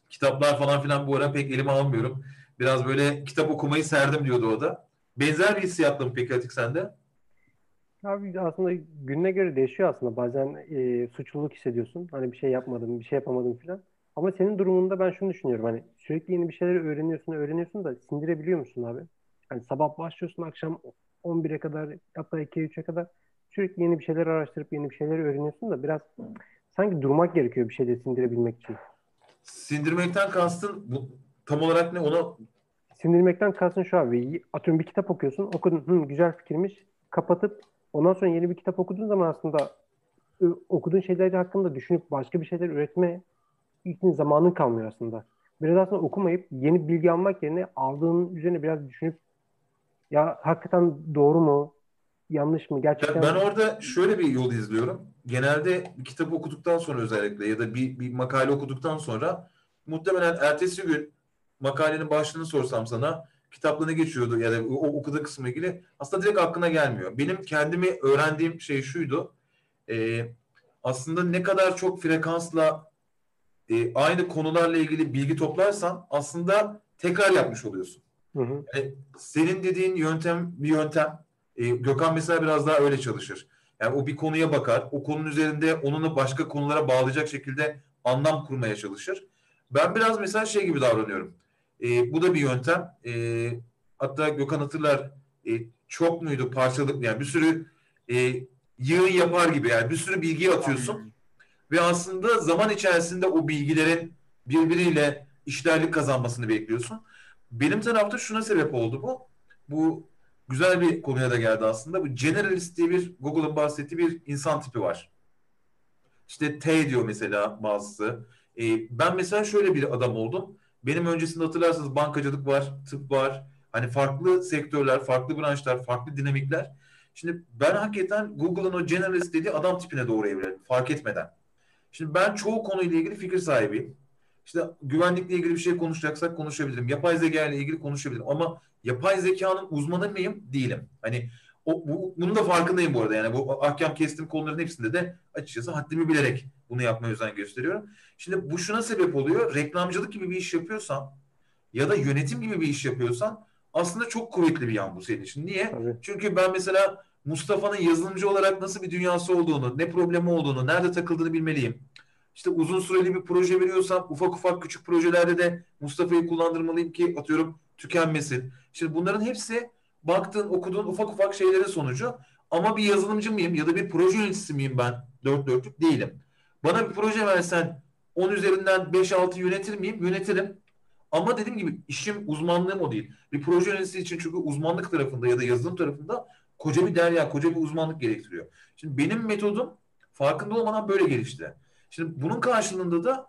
S1: kitaplar falan filan bu ara pek elime almıyorum. Biraz böyle kitap okumayı serdim diyordu o da. Benzer bir hissiyatla mı peki Atik sende?
S3: Abi aslında gününe göre değişiyor aslında. Bazen e, suçluluk hissediyorsun. Hani bir şey yapmadım, bir şey yapamadım filan. Ama senin durumunda ben şunu düşünüyorum. Hani sürekli yeni bir şeyleri öğreniyorsun, öğreniyorsun da sindirebiliyor musun abi? Hani sabah başlıyorsun akşam 11'e kadar hatta 2'ye 3'e kadar sürekli yeni bir şeyler araştırıp yeni bir şeyler öğreniyorsun da biraz sanki durmak gerekiyor bir şeyde sindirebilmek için.
S1: Sindirmekten kastın bu, tam olarak ne? Ona
S3: Sindirmekten kastın şu abi. Atıyorum bir kitap okuyorsun. Okudun. Hı, güzel fikirmiş. Kapatıp ondan sonra yeni bir kitap okuduğun zaman aslında okuduğun şeyler hakkında düşünüp başka bir şeyler üretme için zamanın kalmıyor aslında. Biraz aslında okumayıp yeni bilgi almak yerine aldığın üzerine biraz düşünüp ya hakikaten doğru mu? Yanlış mı? Gerçekten
S1: ben orada şöyle bir yol izliyorum. Genelde bir kitap okuduktan sonra özellikle ya da bir, bir makale okuduktan sonra muhtemelen ertesi gün makalenin başlığını sorsam sana kitapla ne geçiyordu ya da o okuduğu kısmı ilgili aslında direkt aklına gelmiyor. Benim kendimi öğrendiğim şey şuydu. Ee, aslında ne kadar çok frekansla e, aynı konularla ilgili bilgi toplarsan aslında tekrar yapmış oluyorsun.
S3: Hı hı.
S1: Yani senin dediğin yöntem bir yöntem. E, Gökhan mesela biraz daha öyle çalışır. Yani o bir konuya bakar. O konunun üzerinde onunla başka konulara bağlayacak şekilde anlam kurmaya çalışır. Ben biraz mesela şey gibi davranıyorum. E, bu da bir yöntem. E, hatta Gökhan hatırlar e, çok muydu parçalık yani bir sürü e, yığın yapar gibi yani bir sürü bilgiyi atıyorsun. ve aslında zaman içerisinde o bilgilerin birbiriyle işlerlik kazanmasını bekliyorsun. Benim tarafta şuna sebep oldu bu. Bu güzel bir konuya da geldi aslında. Bu generalist diye bir Google'ın bahsettiği bir insan tipi var. İşte T diyor mesela bazısı. Ee, ben mesela şöyle bir adam oldum. Benim öncesinde hatırlarsanız bankacılık var, tıp var. Hani farklı sektörler, farklı branşlar, farklı dinamikler. Şimdi ben hakikaten Google'ın o generalist dediği adam tipine doğru evrildim fark etmeden. Şimdi ben çoğu konuyla ilgili fikir sahibiyim. İşte güvenlikle ilgili bir şey konuşacaksak konuşabilirim. Yapay zeka ile ilgili konuşabilirim. Ama yapay zekanın uzmanı mıyım? Değilim. Hani o, bu, bunun da farkındayım bu arada. Yani bu ahkam kestim konuların hepsinde de açıkçası haddimi bilerek bunu yapmaya özen gösteriyorum. Şimdi bu şuna sebep oluyor. Reklamcılık gibi bir iş yapıyorsan ya da yönetim gibi bir iş yapıyorsan aslında çok kuvvetli bir yan bu senin için. Niye?
S3: Tabii.
S1: Çünkü ben mesela Mustafa'nın yazılımcı olarak nasıl bir dünyası olduğunu, ne problemi olduğunu, nerede takıldığını bilmeliyim. İşte uzun süreli bir proje veriyorsam ufak ufak küçük projelerde de Mustafa'yı kullandırmalıyım ki atıyorum tükenmesin. Şimdi bunların hepsi baktığın, okuduğun ufak ufak şeylerin sonucu. Ama bir yazılımcı mıyım ya da bir proje yöneticisi miyim ben? Dört dörtlük değilim. Bana bir proje versen 10 üzerinden 5-6 yönetir miyim? Yönetirim. Ama dediğim gibi işim uzmanlığım o değil. Bir proje yöneticisi için çünkü uzmanlık tarafında ya da yazılım tarafında koca bir derya, koca bir uzmanlık gerektiriyor. Şimdi benim metodum farkında olmadan böyle gelişti. Şimdi bunun karşılığında da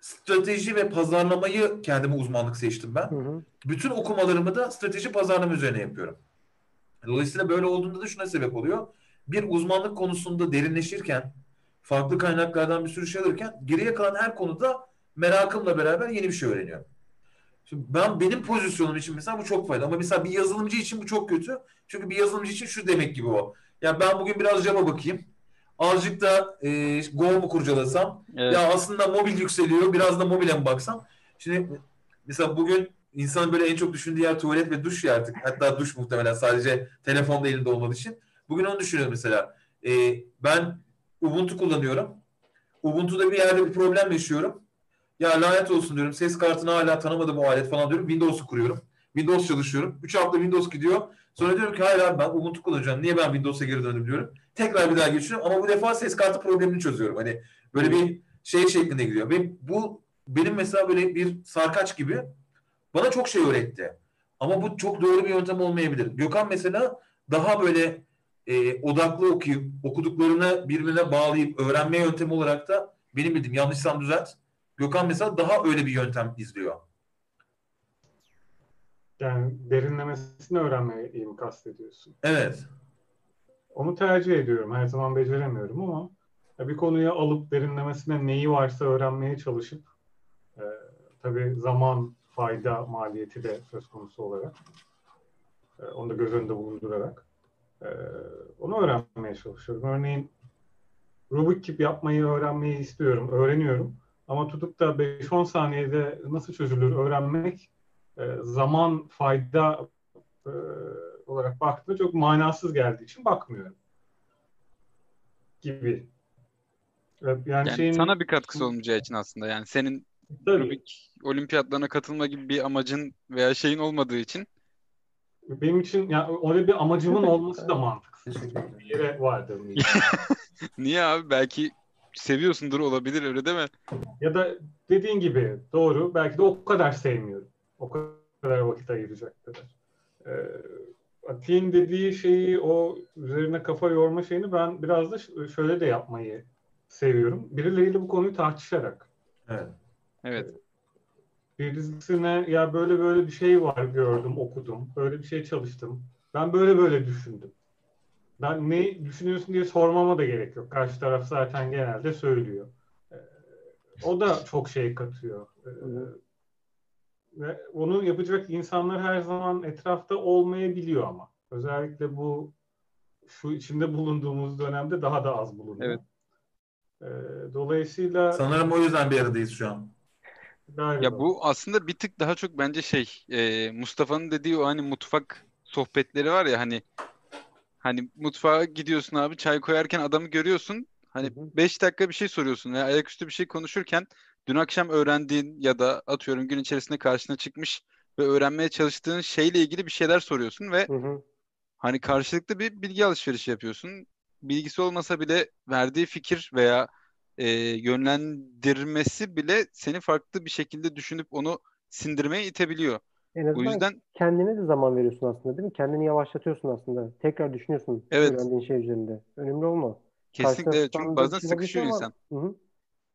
S1: strateji ve pazarlamayı kendime uzmanlık seçtim ben.
S3: Hı hı.
S1: Bütün okumalarımı da strateji pazarlama üzerine yapıyorum. Dolayısıyla böyle olduğunda da şuna sebep oluyor. Bir uzmanlık konusunda derinleşirken, farklı kaynaklardan bir sürü şey alırken geriye kalan her konuda merakımla beraber yeni bir şey öğreniyorum. Şimdi ben benim pozisyonum için mesela bu çok faydalı ama mesela bir yazılımcı için bu çok kötü. Çünkü bir yazılımcı için şu demek gibi o. Ya ben bugün biraz Java bakayım. Azıcık da e, Go mu kurcalasam?
S2: Evet.
S1: Ya aslında mobil yükseliyor. Biraz da mobile mi baksam? Şimdi mesela bugün insanın böyle en çok düşündüğü yer tuvalet ve duş ya artık. Hatta duş muhtemelen sadece telefonda elinde olmadığı için. Bugün onu düşünüyorum mesela. E, ben Ubuntu kullanıyorum. Ubuntu'da bir yerde bir problem yaşıyorum. Ya lanet olsun diyorum. Ses kartını hala tanımadı bu alet falan diyorum. Windows'u kuruyorum. Windows çalışıyorum. 3 hafta Windows gidiyor. Sonra diyorum ki hayır abi ben Ubuntu kullanacağım. Niye ben Windows'a geri döndüm diyorum. Tekrar bir daha geçiyorum ama bu defa ses kartı problemini çözüyorum. Hani böyle bir şey şeklinde gidiyor. Ve bu benim mesela böyle bir sarkaç gibi bana çok şey öğretti. Ama bu çok doğru bir yöntem olmayabilir. Gökhan mesela daha böyle e, odaklı okuyup okuduklarını birbirine bağlayıp öğrenme yöntemi olarak da benim bildiğim yanlışsam düzelt. Gökhan mesela daha öyle bir yöntem izliyor.
S4: Yani derinlemesine öğrenmeyi mi kastediyorsun?
S1: Evet.
S4: Onu tercih ediyorum. Her zaman beceremiyorum ama bir konuya alıp derinlemesine neyi varsa öğrenmeye çalışıp e, tabii zaman, fayda maliyeti de söz konusu olarak e, onu da göz önünde bulundurarak e, onu öğrenmeye çalışıyorum. Örneğin Rubik Cube yapmayı öğrenmeyi istiyorum, öğreniyorum. Ama tutup da 5-10 saniyede nasıl çözülür öğrenmek e, zaman, fayda e, olarak baktığımda çok manasız geldiği için bakmıyorum. Gibi. Evet, Yani,
S2: Yani
S4: şeyin
S2: sana bir katkısı olmayacağı için aslında yani senin
S4: Tabii.
S2: Rubik olimpiyatlarına katılma gibi bir amacın veya şeyin olmadığı için
S4: benim için yani öyle bir amacımın olması da mantıksız.
S1: Teşekkür ederim.
S4: Bir yere vardır. [laughs]
S2: niye abi belki seviyorsundur olabilir öyle değil mi?
S4: ya da dediğin gibi doğru. Belki de o kadar sevmiyorum. O kadar vakit ayıracak kadar. Ee, Ati'nin dediği şeyi o üzerine kafa yorma şeyini ben biraz da şöyle de yapmayı seviyorum. Birileriyle bu konuyu tartışarak.
S1: Evet.
S2: Evet.
S4: Birisine ya böyle böyle bir şey var gördüm, okudum. Böyle bir şey çalıştım. Ben böyle böyle düşündüm. Ben ne düşünüyorsun diye sormama da gerek yok. Karşı taraf zaten genelde söylüyor. Ee, o da çok şey katıyor. Ee, ve onu yapacak insanlar her zaman etrafta olmayabiliyor ama. Özellikle bu şu içinde bulunduğumuz dönemde daha da az bulunuyor.
S2: Evet.
S4: Ee, dolayısıyla
S1: Sanırım o yüzden bir aradayız şu an.
S4: Galiba.
S2: Ya bu aslında bir tık daha çok bence şey e, Mustafa'nın dediği o hani mutfak sohbetleri var ya hani hani mutfağa gidiyorsun abi çay koyarken adamı görüyorsun hani
S3: Hı hı.
S2: 5 dakika bir şey soruyorsun veya ayaküstü bir şey konuşurken dün akşam öğrendiğin ya da atıyorum gün içerisinde karşına çıkmış ve öğrenmeye çalıştığın şeyle ilgili bir şeyler soruyorsun ve
S3: Hı hı.
S2: hani karşılıklı bir bilgi alışverişi yapıyorsun. Bilgisi olmasa bile verdiği fikir veya e, yönlendirmesi bile seni farklı bir şekilde düşünüp onu sindirmeye itebiliyor.
S3: En
S2: O
S3: azından
S2: yüzden
S3: kendine de zaman veriyorsun aslında değil mi? Kendini yavaşlatıyorsun aslında. Tekrar düşünüyorsun
S2: Evet.
S3: öğrendiğin şey üzerinde. Önemli olma.
S2: kesinlikle evet. çünkü bazen
S3: şey
S2: sıkışıyor
S3: ama-
S2: insan.
S3: Hı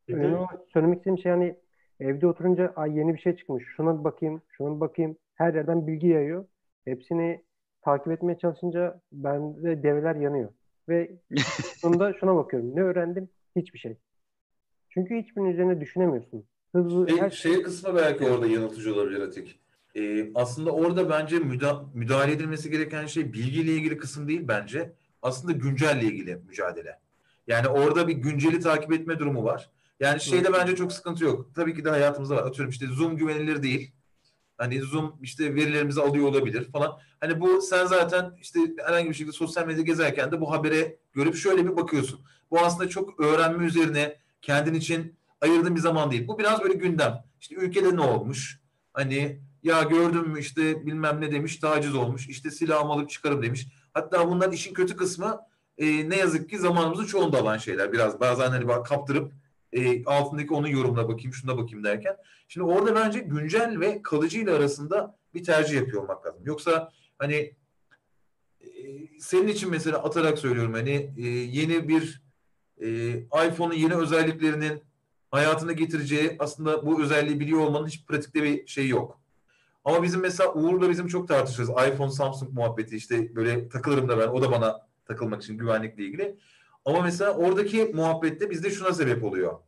S3: Önemli olan söylemek istediğim şey hani evde oturunca ay yeni bir şey çıkmış. Şuna bir bakayım, şuna bir bakayım. Her yerden bilgi yayıyor. Hepsini takip etmeye çalışınca bende devreler yanıyor. Ve [laughs] sonunda şuna bakıyorum. Ne öğrendim? Hiçbir şey. Çünkü hiçbirinin üzerine düşünemiyorsun. Hızlı
S1: Şey,
S3: her
S1: şey kısmı belki orada yanıltıcı olabilir Atik. Ee, aslında orada bence müda- müdahale edilmesi gereken şey bilgiyle ilgili kısım değil bence. Aslında güncelle ilgili mücadele. Yani orada bir günceli takip etme durumu var. Yani şeyde bence çok sıkıntı yok. Tabii ki de hayatımızda var. Atıyorum işte Zoom güvenilir değil. Hani Zoom işte verilerimizi alıyor olabilir falan. Hani bu sen zaten işte herhangi bir şekilde sosyal medyada gezerken de bu habere görüp şöyle bir bakıyorsun. Bu aslında çok öğrenme üzerine kendin için ayırdığın bir zaman değil. Bu biraz böyle gündem. İşte ülkede ne olmuş? Hani ya gördün mü işte bilmem ne demiş taciz olmuş. İşte silahımı alıp çıkarım demiş. Hatta bunların işin kötü kısmı e, ne yazık ki zamanımızın çoğunda alan şeyler. Biraz bazen hani bak kaptırıp e, altındaki onun yorumuna bakayım şuna bakayım derken. Şimdi orada bence güncel ve kalıcı ile arasında bir tercih yapıyor olmak lazım. Yoksa hani e, senin için mesela atarak söylüyorum hani e, yeni bir e, iPhone'un yeni özelliklerinin hayatına getireceği aslında bu özelliği biliyor olmanın hiç pratikte bir şey yok. Ama bizim mesela Uğur'la bizim çok tartışırız. iPhone, Samsung muhabbeti işte böyle takılırım da ben. O da bana takılmak için güvenlikle ilgili. Ama mesela oradaki muhabbette bizde şuna sebep oluyor.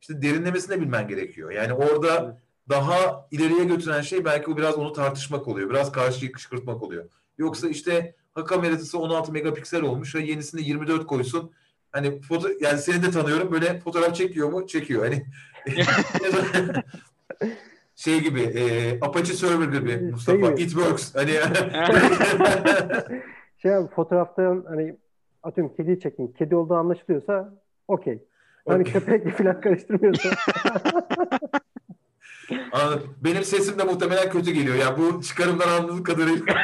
S1: İşte derinlemesine bilmen gerekiyor. Yani orada daha ileriye götüren şey belki o biraz onu tartışmak oluyor. Biraz karşıyı kışkırtmak oluyor. Yoksa işte ha kamerası 16 megapiksel olmuş ve yenisinde 24 koysun. Hani foto yani seni de tanıyorum böyle fotoğraf çekiyor mu? Çekiyor. Hani [laughs] şey gibi e, Apache Server gibi
S3: Şey
S1: Mustafa
S3: gibi.
S1: it works. Hani [laughs]
S3: şey abi fotoğraftan hani atıyorum kediyi çektim. Kedi olduğu anlaşılıyorsa okey. Hani
S1: Okey.
S3: köpekle [laughs] falan karıştırmıyorsa
S1: Anladım. Benim sesim de muhtemelen kötü geliyor. Ya bu çıkarımdan anladığım kadarıyla.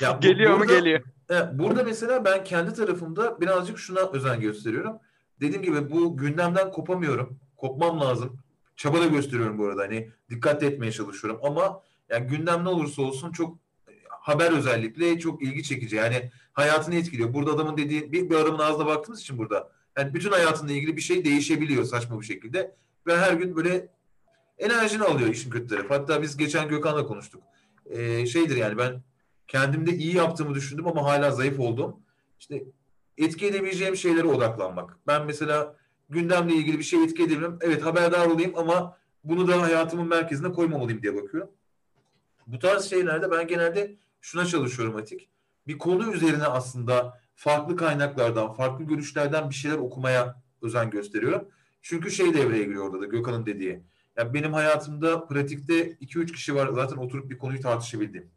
S1: Ya [laughs] bu-
S2: Geliyor mu
S1: burada-
S2: geliyor.
S1: Evet, burada mesela ben kendi tarafımda birazcık şuna özen gösteriyorum. Dediğim gibi bu gündemden kopamıyorum. Kopmam lazım. Çaba da gösteriyorum bu arada. Hani dikkat etmeye çalışıyorum ama yani gündem ne olursa olsun çok e, haber özellikle çok ilgi çekici. Yani hayatını etkiliyor. Burada adamın dediği bir, bir adamın ağzına baktığımız için burada. Yani bütün hayatınla ilgili bir şey değişebiliyor saçma bir şekilde. Ve her gün böyle enerjini alıyor işin kötü tarafı. Hatta biz geçen Gökhan'la konuştuk. Ee, şeydir yani ben kendimde iyi yaptığımı düşündüm ama hala zayıf oldum. İşte etki edebileceğim şeylere odaklanmak. Ben mesela gündemle ilgili bir şey etki edebilirim. Evet haberdar olayım ama bunu da hayatımın merkezine koymamalıyım diye bakıyorum. Bu tarz şeylerde ben genelde şuna çalışıyorum Atik. Bir konu üzerine aslında farklı kaynaklardan, farklı görüşlerden bir şeyler okumaya özen gösteriyorum. Çünkü şey devreye giriyor orada da Gökhan'ın dediği. Yani benim hayatımda pratikte 2-3 kişi var zaten oturup bir konuyu tartışabildiğim.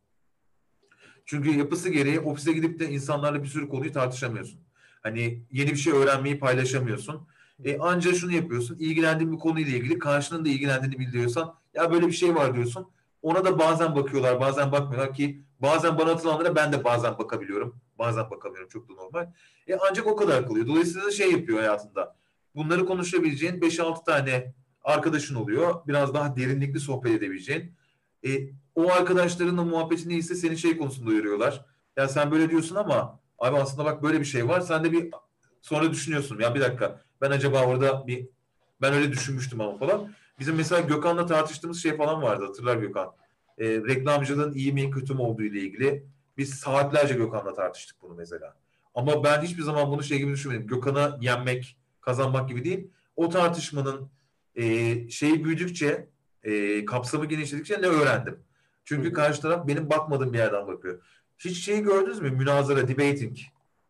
S1: Çünkü yapısı gereği ofise gidip de insanlarla bir sürü konuyu tartışamıyorsun. Hani yeni bir şey öğrenmeyi paylaşamıyorsun. E, anca şunu yapıyorsun. ilgilendiğin bir konuyla ilgili karşının da ilgilendiğini bildiriyorsan ya böyle bir şey var diyorsun. Ona da bazen bakıyorlar, bazen bakmıyorlar ki bazen bana atılanlara ben de bazen bakabiliyorum. Bazen bakamıyorum çok da normal. E, ancak o kadar kalıyor. Dolayısıyla şey yapıyor hayatında. Bunları konuşabileceğin 5-6 tane arkadaşın oluyor. Biraz daha derinlikli sohbet edebileceğin. E, o arkadaşlarınla muhabbetin iyiyse seni şey konusunda uyarıyorlar. Ya sen böyle diyorsun ama abi aslında bak böyle bir şey var. Sen de bir sonra düşünüyorsun. Ya bir dakika ben acaba orada bir ben öyle düşünmüştüm ama falan. Bizim mesela Gökhan'la tartıştığımız şey falan vardı hatırlar Gökhan. E, reklamcılığın iyi mi kötü mü olduğu ile ilgili. Biz saatlerce Gökhan'la tartıştık bunu mesela. Ama ben hiçbir zaman bunu şey gibi düşünmedim. Gökhan'a yenmek, kazanmak gibi değil. O tartışmanın e, şeyi büyüdükçe, e, kapsamı genişledikçe ne öğrendim? Çünkü karşı taraf benim bakmadığım bir yerden bakıyor. Hiç şeyi gördünüz mü? Münazara, debating.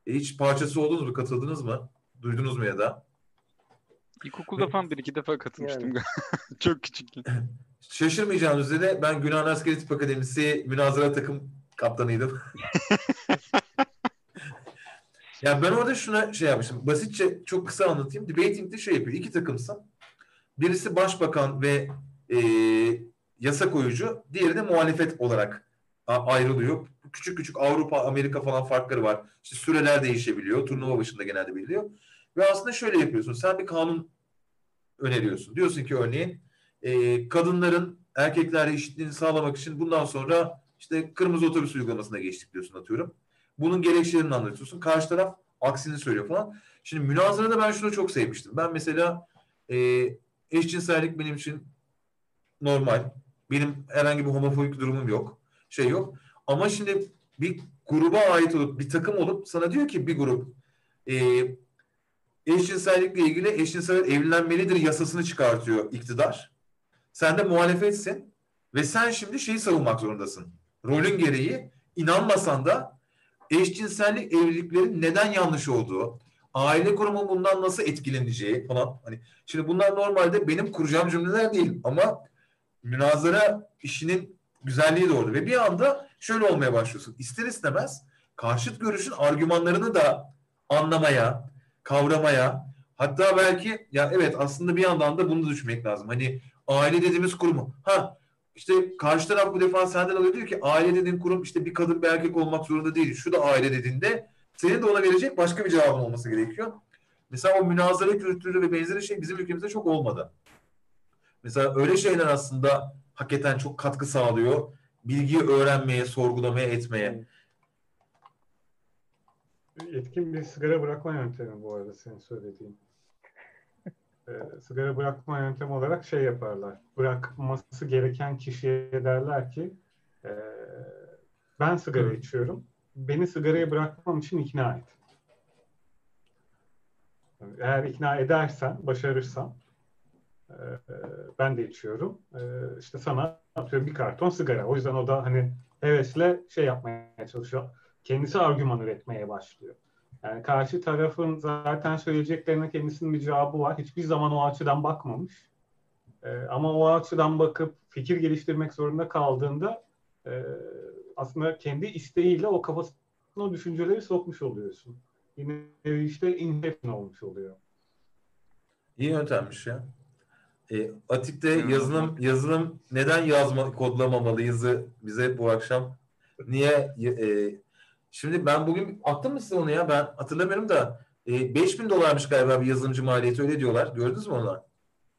S1: E, hiç parçası oldunuz mu? Katıldınız mı? Duydunuz mu ya da?
S2: İlkokulda falan bir iki defa katılmıştım.
S3: Yani. [laughs]
S2: Çok küçükken. [laughs]
S1: Şaşırmayacağınız üzere ben Günahın Askeri Tıp Akademisi münazara takım kaptanıydım. [laughs] ya ben orada şuna şey yapmıştım. Basitçe çok kısa anlatayım. Debating'de şey yapıyor. İki takımsın. Birisi başbakan ve e, yasa koyucu. Diğeri de muhalefet olarak ayrılıyor. Küçük küçük Avrupa, Amerika falan farkları var. İşte süreler değişebiliyor. Turnuva başında genelde belirliyor. Ve aslında şöyle yapıyorsun. Sen bir kanun öneriyorsun. Diyorsun ki örneğin e, kadınların erkeklerle eşitliğini sağlamak için bundan sonra işte kırmızı otobüs uygulamasına geçtik diyorsun atıyorum. Bunun gerekçelerini anlatıyorsun. Karşı taraf aksini söylüyor falan. Şimdi münazarada ben şunu çok sevmiştim. Ben mesela e, eşcinsellik benim için normal. Benim herhangi bir homofobik durumum yok. Şey yok. Ama şimdi bir gruba ait olup bir takım olup sana diyor ki bir grup e, eşcinsellikle ilgili eşcinsel evlenmelidir yasasını çıkartıyor iktidar. Sen de muhalefetsin ve sen şimdi şeyi savunmak zorundasın. Rolün gereği inanmasan da eşcinsellik evliliklerin neden yanlış olduğu, aile kurumu bundan nasıl etkileneceği falan. Hani şimdi bunlar normalde benim kuracağım cümleler değil ama münazara işinin güzelliği de. Ve bir anda şöyle olmaya başlıyorsun. İster istemez karşıt görüşün argümanlarını da anlamaya, kavramaya hatta belki ya evet aslında bir yandan da bunu da düşünmek lazım. Hani aile dediğimiz kurumu. Ha işte karşı taraf bu defa senden alıyor diyor ki aile dediğin kurum işte bir kadın bir erkek olmak zorunda değil. Şu da aile dediğinde senin de ona verecek başka bir cevabın olması gerekiyor. Mesela o münazara kültürü ve benzeri şey bizim ülkemizde çok olmadı. Mesela öyle şeyler aslında hakikaten çok katkı sağlıyor. Bilgiyi öğrenmeye, sorgulamaya, etmeye.
S4: Etkin bir sigara bırakma yöntemi bu arada senin söylediğin. [laughs] Ee, sigara bırakma yöntemi olarak şey yaparlar. Bırakması gereken kişiye derler ki e, ben sigara
S1: Hı.
S4: içiyorum. Beni sigarayı bırakmam için ikna et. Eğer ikna edersen, başarırsan e, e, ben de içiyorum. E, işte sana atıyorum bir karton sigara. O yüzden o da hani hevesle şey yapmaya çalışıyor. Kendisi argüman üretmeye başlıyor. Yani karşı tarafın zaten söyleyeceklerine kendisinin bir cevabı var. Hiçbir zaman o açıdan bakmamış. Ee, ama o açıdan bakıp fikir geliştirmek zorunda kaldığında e, aslında kendi isteğiyle o kafasına o düşünceleri sokmuş oluyorsun. Yine işte inception olmuş oluyor.
S1: İyi yöntemmiş ya. E, Atik'te yazılım yazılım neden yazma kodlamamalıyızı bize bu akşam niye e, şimdi ben bugün attım mı size onu ya ben hatırlamıyorum da e, 5000 dolarmış galiba bir yazılımcı maliyeti öyle diyorlar. Gördünüz mü onu?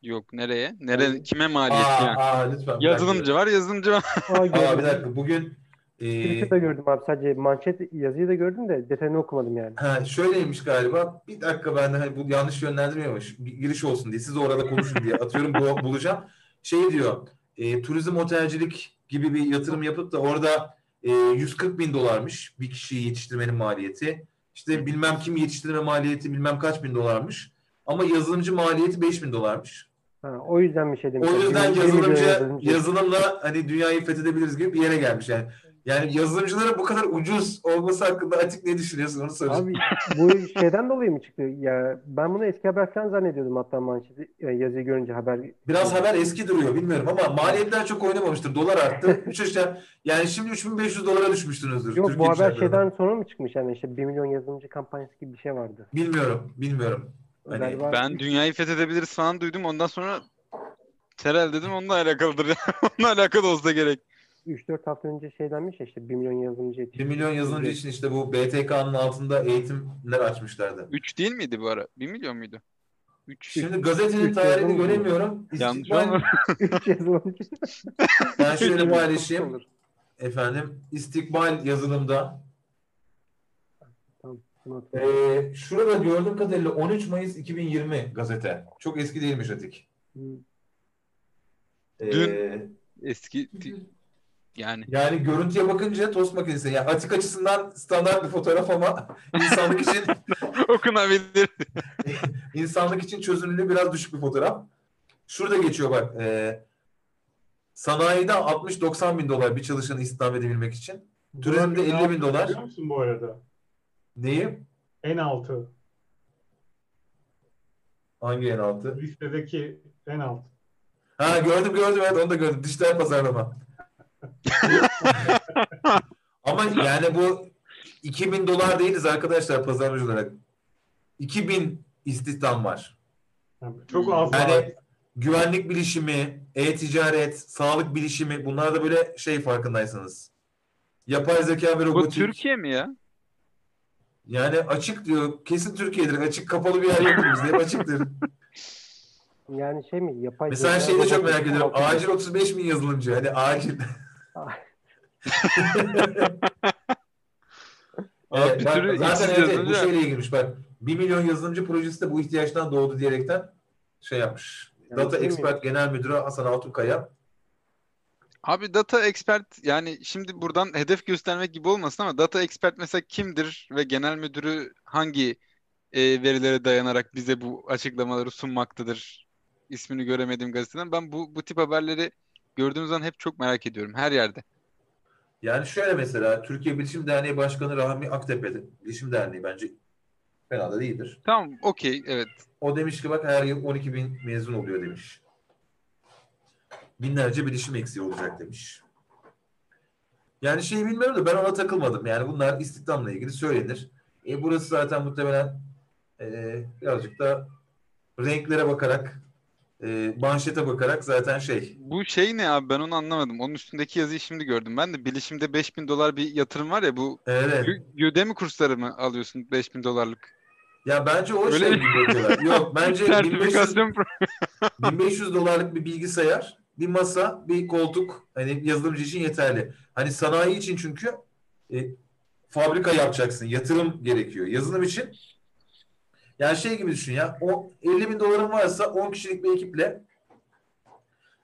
S2: Yok nereye? Nere kime maliyet
S1: Aa,
S2: ya?
S1: aa, lütfen.
S2: Yazılımcı var, yazılımcı var.
S3: Aa,
S1: bir dakika bugün e,
S3: Twitter'da gördüm abi sadece manşet yazıyı da gördüm de detayını okumadım yani.
S1: Ha, şöyleymiş galiba. Bir dakika ben de hani bu yanlış yönlendirmiyormuş. Bir giriş olsun diye. Siz orada konuşun diye atıyorum bu, [laughs] bulacağım. Şey diyor. E, turizm otelcilik gibi bir yatırım yapıp da orada e, 140 bin dolarmış bir kişiyi yetiştirmenin maliyeti. İşte bilmem kim yetiştirme maliyeti bilmem kaç bin dolarmış. Ama yazılımcı maliyeti 5 bin dolarmış.
S3: Ha, o yüzden bir şey demiş.
S1: O yüzden yazılımcı. yazılımla hani dünyayı fethedebiliriz gibi bir yere gelmiş yani. Yani yazılımcılara bu kadar ucuz olması hakkında Atik ne düşünüyorsun onu soracağım.
S3: Abi bu şeyden dolayı mı çıktı? Ya ben bunu eski haber falan zannediyordum hatta manşeti e, yazıyı görünce haber.
S1: Biraz haber eski duruyor bilmiyorum ama maliyetler çok oynamamıştır. Dolar arttı. [laughs] Üç aşağı yani şimdi 3500 dolara düşmüşsünüzdür.
S3: Yok bu
S1: Türkiye
S3: haber
S1: şartlarında.
S3: şeyden sonra mı çıkmış yani işte 1 milyon yazılımcı kampanyası gibi bir şey vardı.
S1: Bilmiyorum, bilmiyorum. Hani
S2: Ben dünyayı fethedebiliriz falan duydum. Ondan sonra Terel dedim onunla alakalıdır. [laughs] onunla alakalı olsa gerek.
S3: 3-4 hafta önce şeydenmiş ya işte 1 milyon yazılımcı
S1: 1
S3: yetişti.
S1: milyon yazılımcı için işte bu BTK'nın altında eğitimler açmışlardı.
S2: 3 değil miydi bu ara? 1 milyon muydu? 3.
S1: Şimdi gazetenin
S3: üç
S1: tarihini
S3: yazılımcı.
S1: göremiyorum.
S2: Yanlış
S1: İstikbal,
S2: olmadı.
S3: 3 yazılımcı.
S1: ben şöyle paylaşayım. Efendim, İstikbal yazılımda. Ee, şurada gördüğüm kadarıyla 13 Mayıs 2020 gazete. Çok eski değilmiş Atik.
S3: Hı.
S1: Ee,
S2: Dün- Eski yani
S1: Yani görüntüye bakınca tost makinesi. Yani atik açısından standart bir fotoğraf ama [laughs] insanlık için
S2: okunabilir. [laughs]
S1: insanlık için çözünürlüğü biraz düşük bir fotoğraf. Şurada geçiyor bak. E, sanayide 60-90 bin dolar bir çalışanı istihdam edebilmek için. Turizmde
S4: Burak,
S1: 50 bin dolar.
S4: Biliyor musun bu arada?
S1: Neyi?
S4: En altı.
S1: Hangi en altı?
S4: Listedeki en alt.
S1: Ha gördüm gördüm evet onu da gördüm. Dijital pazarlama. [laughs] Ama yani bu 2000 dolar değiliz arkadaşlar pazarlamacı olarak. 2000 istihdam var.
S4: Çok az var.
S1: Yani güvenlik bilişimi, e-ticaret, sağlık bilişimi bunlar da böyle şey farkındaysanız. Yapay zeka ve
S2: Bu
S1: robotik.
S2: Türkiye mi ya?
S1: Yani açık diyor. Kesin Türkiye'dir. Açık kapalı bir yer yoktur bizde. Hep açıktır.
S3: Yani şey mi? Yapay
S1: Mesela şeyi de çok merak ediyorum. Acil 35 bin yazılımcı. Hani acil.
S2: Abi
S1: Evet,
S2: bir sürü
S1: zaten evet, bu şeyle ilgilmiş. Bak 1 milyon yazılımcı projesi de bu ihtiyaçtan doğdu diyerekten şey yapmış.
S3: Yani
S1: Data
S3: şey mi?
S1: Expert Genel Müdürü Hasan Altunkaya.
S2: Abi data expert yani şimdi buradan hedef göstermek gibi olmasın ama data expert mesela kimdir ve genel müdürü hangi e, verilere dayanarak bize bu açıklamaları sunmaktadır? İsmini göremediğim gazeteden. Ben bu bu tip haberleri gördüğüm zaman hep çok merak ediyorum her yerde.
S1: Yani şöyle mesela Türkiye Bilişim Derneği Başkanı Rahmi Aktepe'de. Bilişim Derneği bence fena da değildir.
S2: Tamam, okey, evet.
S1: O demiş ki bak her yıl 12 bin mezun oluyor demiş. Binlerce bilişim eksiği olacak demiş. Yani şeyi bilmiyorum da ben ona takılmadım. Yani bunlar istihdamla ilgili söylenir. E, burası zaten muhtemelen e, birazcık da renklere bakarak e, manşete bakarak zaten şey.
S2: Bu şey ne abi ben onu anlamadım. Onun üstündeki yazıyı şimdi gördüm. Ben de bilişimde 5000 dolar bir yatırım var ya bu
S1: Evet.
S2: Udemy kursları mı alıyorsun 5000 dolarlık?
S1: Ya bence o
S2: Öyle
S1: şey
S2: mi?
S1: gibi bakıyorlar. [laughs] Yok bence 1500,
S2: Sertifikasyon pro- [laughs]
S1: 1500 dolarlık bir bilgisayar, bir masa, bir koltuk hani yazılımcı için yeterli. Hani sanayi için çünkü e, fabrika yapacaksın. Yatırım gerekiyor. Yazılım için yani şey gibi düşün ya. O 50 bin doların varsa 10 kişilik bir ekiple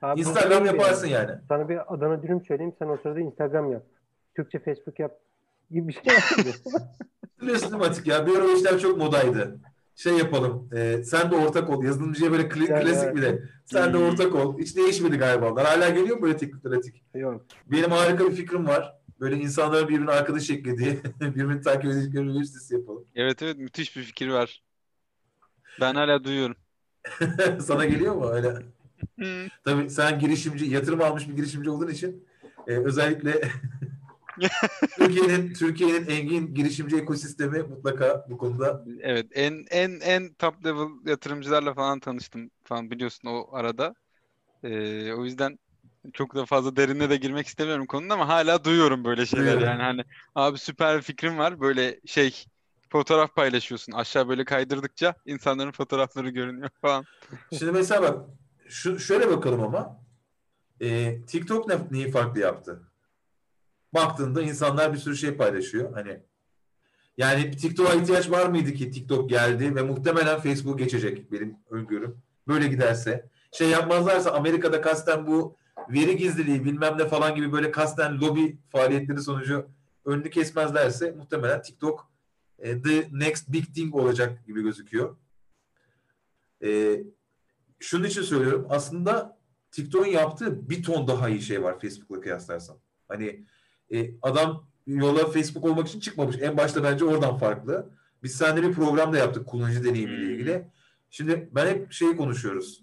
S3: Abi,
S1: Instagram yaparsın
S3: yani?
S1: yani.
S3: Sana bir Adana dürüm söyleyeyim. Sen o sırada Instagram yap. Türkçe Facebook yap. Gibi bir şey [laughs]
S1: Atik ya? Bir ara o işler çok modaydı. Şey yapalım. e, sen de ortak ol. Yazılımcıya böyle kli-
S3: Yani
S1: klasik bir de. Sen de
S2: Hmm.
S1: ortak ol. Hiç değişmedi galiba. onlar. Hala geliyor mu böyle teklifler Atik?
S3: Yok.
S1: Benim harika bir fikrim var. Böyle insanların birbirine arkadaş eklediği, [laughs] birbirini takip edecekleri bir web sitesi yapalım.
S2: Evet evet müthiş bir fikir var. Ben hala duyuyorum. [laughs]
S1: Sana geliyor mu öyle? Tabii sen girişimci, yatırım almış bir girişimci olduğun için e, özellikle [laughs] Türkiye'nin Türkiye'nin engin girişimci ekosistemi mutlaka bu konuda
S2: Evet en en en top level yatırımcılarla falan tanıştım falan biliyorsun o arada. Ee, o yüzden çok da fazla derine de girmek istemiyorum konunun ama hala duyuyorum böyle şeyler
S1: Duyuyorum.
S2: yani hani abi süper fikrim var böyle şey fotoğraf paylaşıyorsun aşağı böyle kaydırdıkça insanların fotoğrafları görünüyor falan.
S1: Şimdi mesela bak şu, şöyle bakalım ama e, TikTok ne, neyi farklı yaptı? Baktığında insanlar bir sürü şey paylaşıyor. Hani yani TikTok'a ihtiyaç var mıydı ki TikTok geldi ve muhtemelen Facebook geçecek benim öngörüm. Böyle giderse. Şey yapmazlarsa Amerika'da kasten bu veri gizliliği bilmem ne falan gibi böyle kasten lobi faaliyetleri sonucu önünü kesmezlerse muhtemelen TikTok e, the next big thing olacak gibi gözüküyor. E, şunun için söylüyorum. Aslında TikTok'un yaptığı bir ton daha iyi şey var Facebook'la kıyaslarsan. Hani e, adam yola Facebook olmak için çıkmamış. En başta bence oradan farklı. Biz seninle bir program da yaptık kullanıcı deneyimiyle
S2: Hmm.
S1: ilgili. Şimdi ben hep şeyi konuşuyoruz.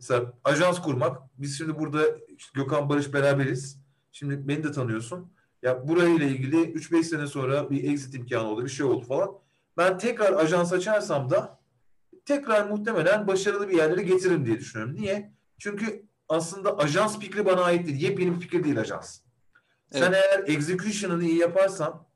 S1: Mesela ajans kurmak. Biz şimdi burada işte Gökhan Barış beraberiz. Şimdi beni de tanıyorsun. Ya burayla ilgili 3-5 sene sonra bir exit imkanı oldu, bir şey oldu falan. Ben tekrar ajans açarsam da tekrar muhtemelen başarılı bir yerlere getiririm diye düşünüyorum. Niye? Çünkü aslında ajans fikri bana ait değil. Yepyeni bir fikir değil ajans. Sen eğer execution'ını iyi yaparsan,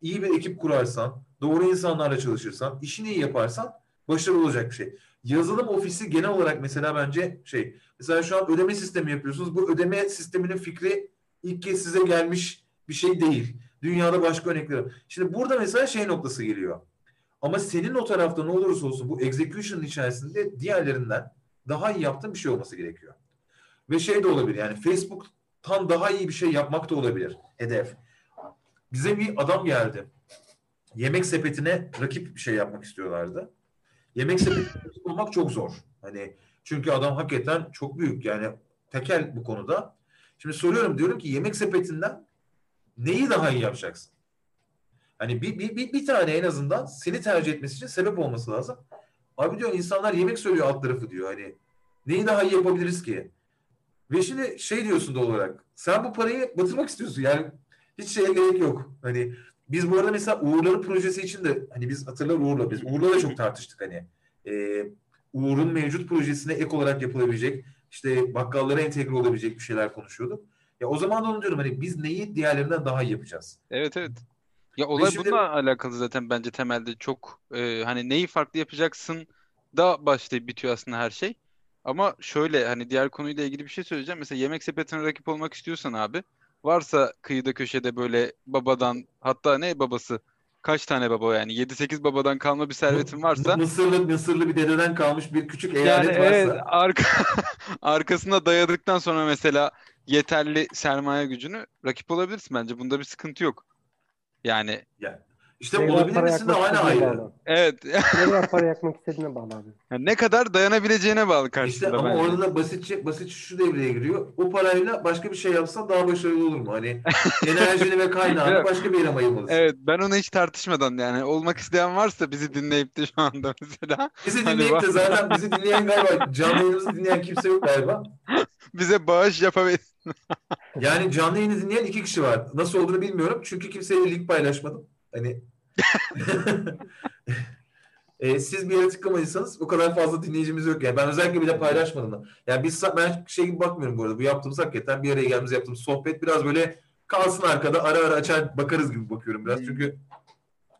S1: iyi bir ekip kurarsan, doğru insanlarla çalışırsan, işini iyi yaparsan başarılı olacak bir şey. Yazılım ofisi genel olarak mesela bence şey, mesela şu an ödeme sistemi yapıyorsunuz. Bu ödeme sisteminin fikri ilk kez size gelmiş bir şey değil. Dünyada başka örnekler. Şimdi burada mesela şey noktası geliyor. Ama senin o tarafta ne olursa olsun bu execution'ın içerisinde diğerlerinden daha iyi yaptığın bir şey olması gerekiyor. Ve şey de olabilir yani Facebook'tan daha iyi bir şey yapmak da olabilir hedef. Bize bir adam geldi. Yemek sepetine rakip bir şey yapmak istiyorlardı. Yemek sepetine rakip olmak çok zor. Hani çünkü adam hakikaten çok büyük yani tekel bu konuda. Şimdi soruyorum diyorum ki yemek sepetinden neyi daha iyi yapacaksın? Hani bir, bir, bir, bir tane en azından seni tercih etmesi için sebep olması lazım. Abi diyor insanlar yemek söylüyor alt tarafı diyor. Hani neyi daha iyi yapabiliriz ki? Ve şimdi şey diyorsun doğal olarak. Sen bu parayı batırmak istiyorsun. Yani hiç şeye gerek yok. Hani biz bu arada mesela Uğurları projesi için de hani biz hatırlar Uğur'la biz Uğur'la da çok tartıştık hani. Ee, Uğur'un mevcut projesine ek olarak yapılabilecek işte bakkallara entegre olabilecek bir şeyler konuşuyorduk. Ya o zaman da onu diyorum hani biz neyi diğerlerinden daha iyi yapacağız?
S2: Evet evet. Ya olay
S1: şimdi-
S2: bununla alakalı zaten bence temelde çok e, hani neyi farklı yapacaksın da başlayıp bitiyor aslında her şey. Ama şöyle hani diğer konuyla ilgili bir şey söyleyeceğim. Mesela yemek sepetine rakip olmak istiyorsan abi varsa kıyıda köşede böyle babadan hatta ne babası kaç tane baba yani 7-8 babadan kalma bir servetin varsa [laughs]
S1: Mısırlı Mısırlı bir dededen kalmış bir küçük
S2: yani
S1: eyalet
S2: evet
S1: varsa
S2: arka [laughs] arkasına dayadıktan sonra mesela yeterli sermaye gücünü rakip olabilirsin bence. Bunda bir sıkıntı yok. Yani
S1: işte
S3: Ne kadar
S1: olabilir
S3: para
S1: misin de hala ayrı.
S2: evet [laughs]
S3: Ne kadar para yakmak istediğine bağlı abi.
S2: Yani ne kadar dayanabileceğine bağlı
S1: İşte
S2: karşısında
S1: ama
S2: bence.
S1: orada da basitçe basitçe şu devreye giriyor. O parayla başka bir şey yapsan daha başarılı olur mu? Hani [laughs] enerjini ve kaynağını başka bir yere ayırmalısın?
S2: Evet ben onu hiç tartışmadan yani olmak isteyen varsa bizi dinleyip de şu anda mesela
S1: Bizi
S2: Hani
S1: dinleyip de zaten bizi [laughs] dinleyen galiba canlı yayınımızı dinleyen kimse yok galiba.
S2: bize bağış yapabilir.
S1: Yani canlı yayını dinleyen iki kişi var. Nasıl olduğunu bilmiyorum. Çünkü kimseyle link paylaşmadım. Hani [laughs] [laughs] E, siz bir yere tıklamadıysanız o kadar fazla dinleyicimiz yok. Yani ben özellikle bile paylaşmadım da. Yani biz ben şey gibi bakmıyorum bu arada. Bu yaptığımız hakikaten bir araya geldiğimiz yaptığımız sohbet biraz böyle kalsın arkada ara ara açar bakarız gibi bakıyorum biraz.
S2: Hmm.
S1: Çünkü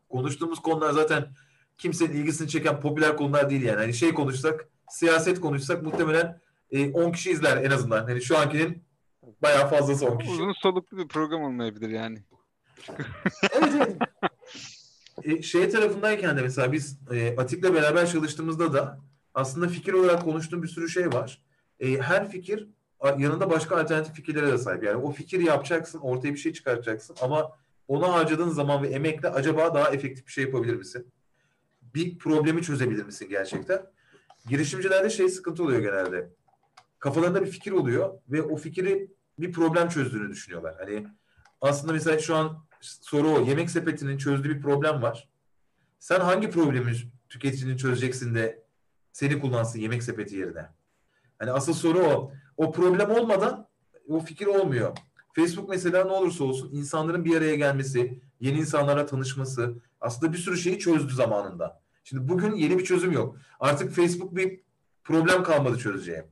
S1: konuştuğumuz konular zaten kimsenin ilgisini çeken popüler konular değil yani. Hani şey konuşsak, siyaset konuşsak muhtemelen e, 10 kişi izler en azından. Hani şu ankinin bayağı fazlası 10 kişi.
S2: Uzun soluklu bir program olmayabilir yani.
S1: Evet. E, şey tarafındayken de mesela biz e, Atik'le beraber çalıştığımızda da aslında fikir olarak konuştuğum bir sürü şey var. E, her fikir yanında başka alternatif fikirlere de sahip. Yani o fikri yapacaksın, ortaya bir şey çıkartacaksın ama ona harcadığın zaman ve emekle acaba daha efektif bir şey yapabilir misin? Bir problemi çözebilir misin gerçekten? Girişimcilerde şey sıkıntı oluyor genelde. Kafalarında bir fikir oluyor ve o fikri bir problem çözdüğünü düşünüyorlar. Hani aslında mesela şu an soru o. Yemek sepetinin çözdüğü bir problem var. Sen hangi problemi tüketicinin çözeceksin de seni kullansın yemek sepeti yerine? Hani asıl soru o. O problem olmadan o fikir olmuyor. Facebook mesela ne olursa olsun insanların bir araya gelmesi, yeni insanlarla tanışması aslında bir sürü şeyi çözdü zamanında. Şimdi bugün yeni bir çözüm yok. Artık Facebook bir problem kalmadı çözeceği.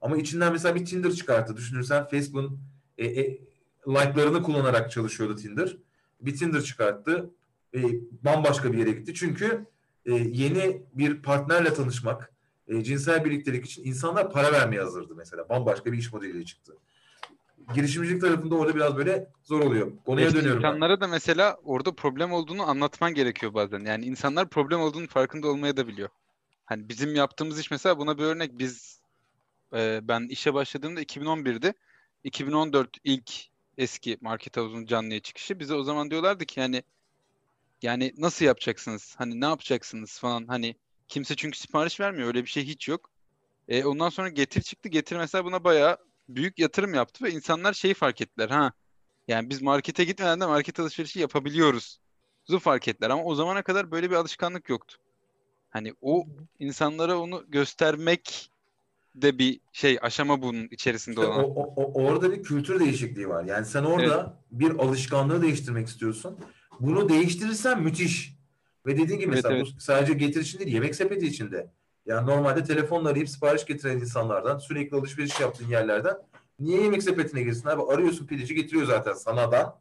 S1: Ama içinden mesela bir Tinder çıkarttı. Düşünürsen Facebook'un e, e, like'larını kullanarak çalışıyordu Tinder. Bir Tinder çıkarttı. E, bambaşka bir yere gitti. Çünkü e, yeni bir partnerle tanışmak, e, cinsel birliktelik için insanlar para vermeye hazırdı mesela. Bambaşka bir iş modeliyle çıktı. Girişimcilik tarafında orada biraz böyle zor oluyor. Konuya
S2: İşte
S1: dönüyorum. ben.
S2: insanlara da mesela orada problem olduğunu anlatman gerekiyor bazen. Yani insanlar problem olduğunu farkında olmaya da biliyor. Hani bizim yaptığımız iş mesela buna bir örnek. Biz e, ben işe başladığımda 2011'de 2014 ilk eski Market House'un canlıya çıkışı. Bize o zaman diyorlardı ki yani yani nasıl yapacaksınız? Hani ne yapacaksınız falan. Hani kimse çünkü sipariş vermiyor. Öyle bir şey hiç yok. E, ondan sonra Getir çıktı. Getir mesela buna bayağı büyük yatırım yaptı ve insanlar şeyi fark ettiler. Ha yani biz markete gitmeden de market alışverişi yapabiliyoruz. Zu fark ettiler ama o zamana kadar böyle bir alışkanlık yoktu. Hani o insanlara onu göstermek de bir şey aşama bunun içerisinde
S1: İşte
S2: olan.
S1: o, o- orada bir kültür değişikliği var. Yani sen orada bir alışkanlığı değiştirmek istiyorsun. Bunu değiştirirsen müthiş. Ve dediğin gibi
S2: Evet,
S1: mesela
S2: evet.
S1: bu sadece getir için değil, yemek sepeti içinde. Yani normalde telefonla arayıp sipariş getiren insanlardan, sürekli alışveriş yaptığın yerlerden niye yemek sepetine girsin abi? Arıyorsun pideci getiriyor zaten sanadan.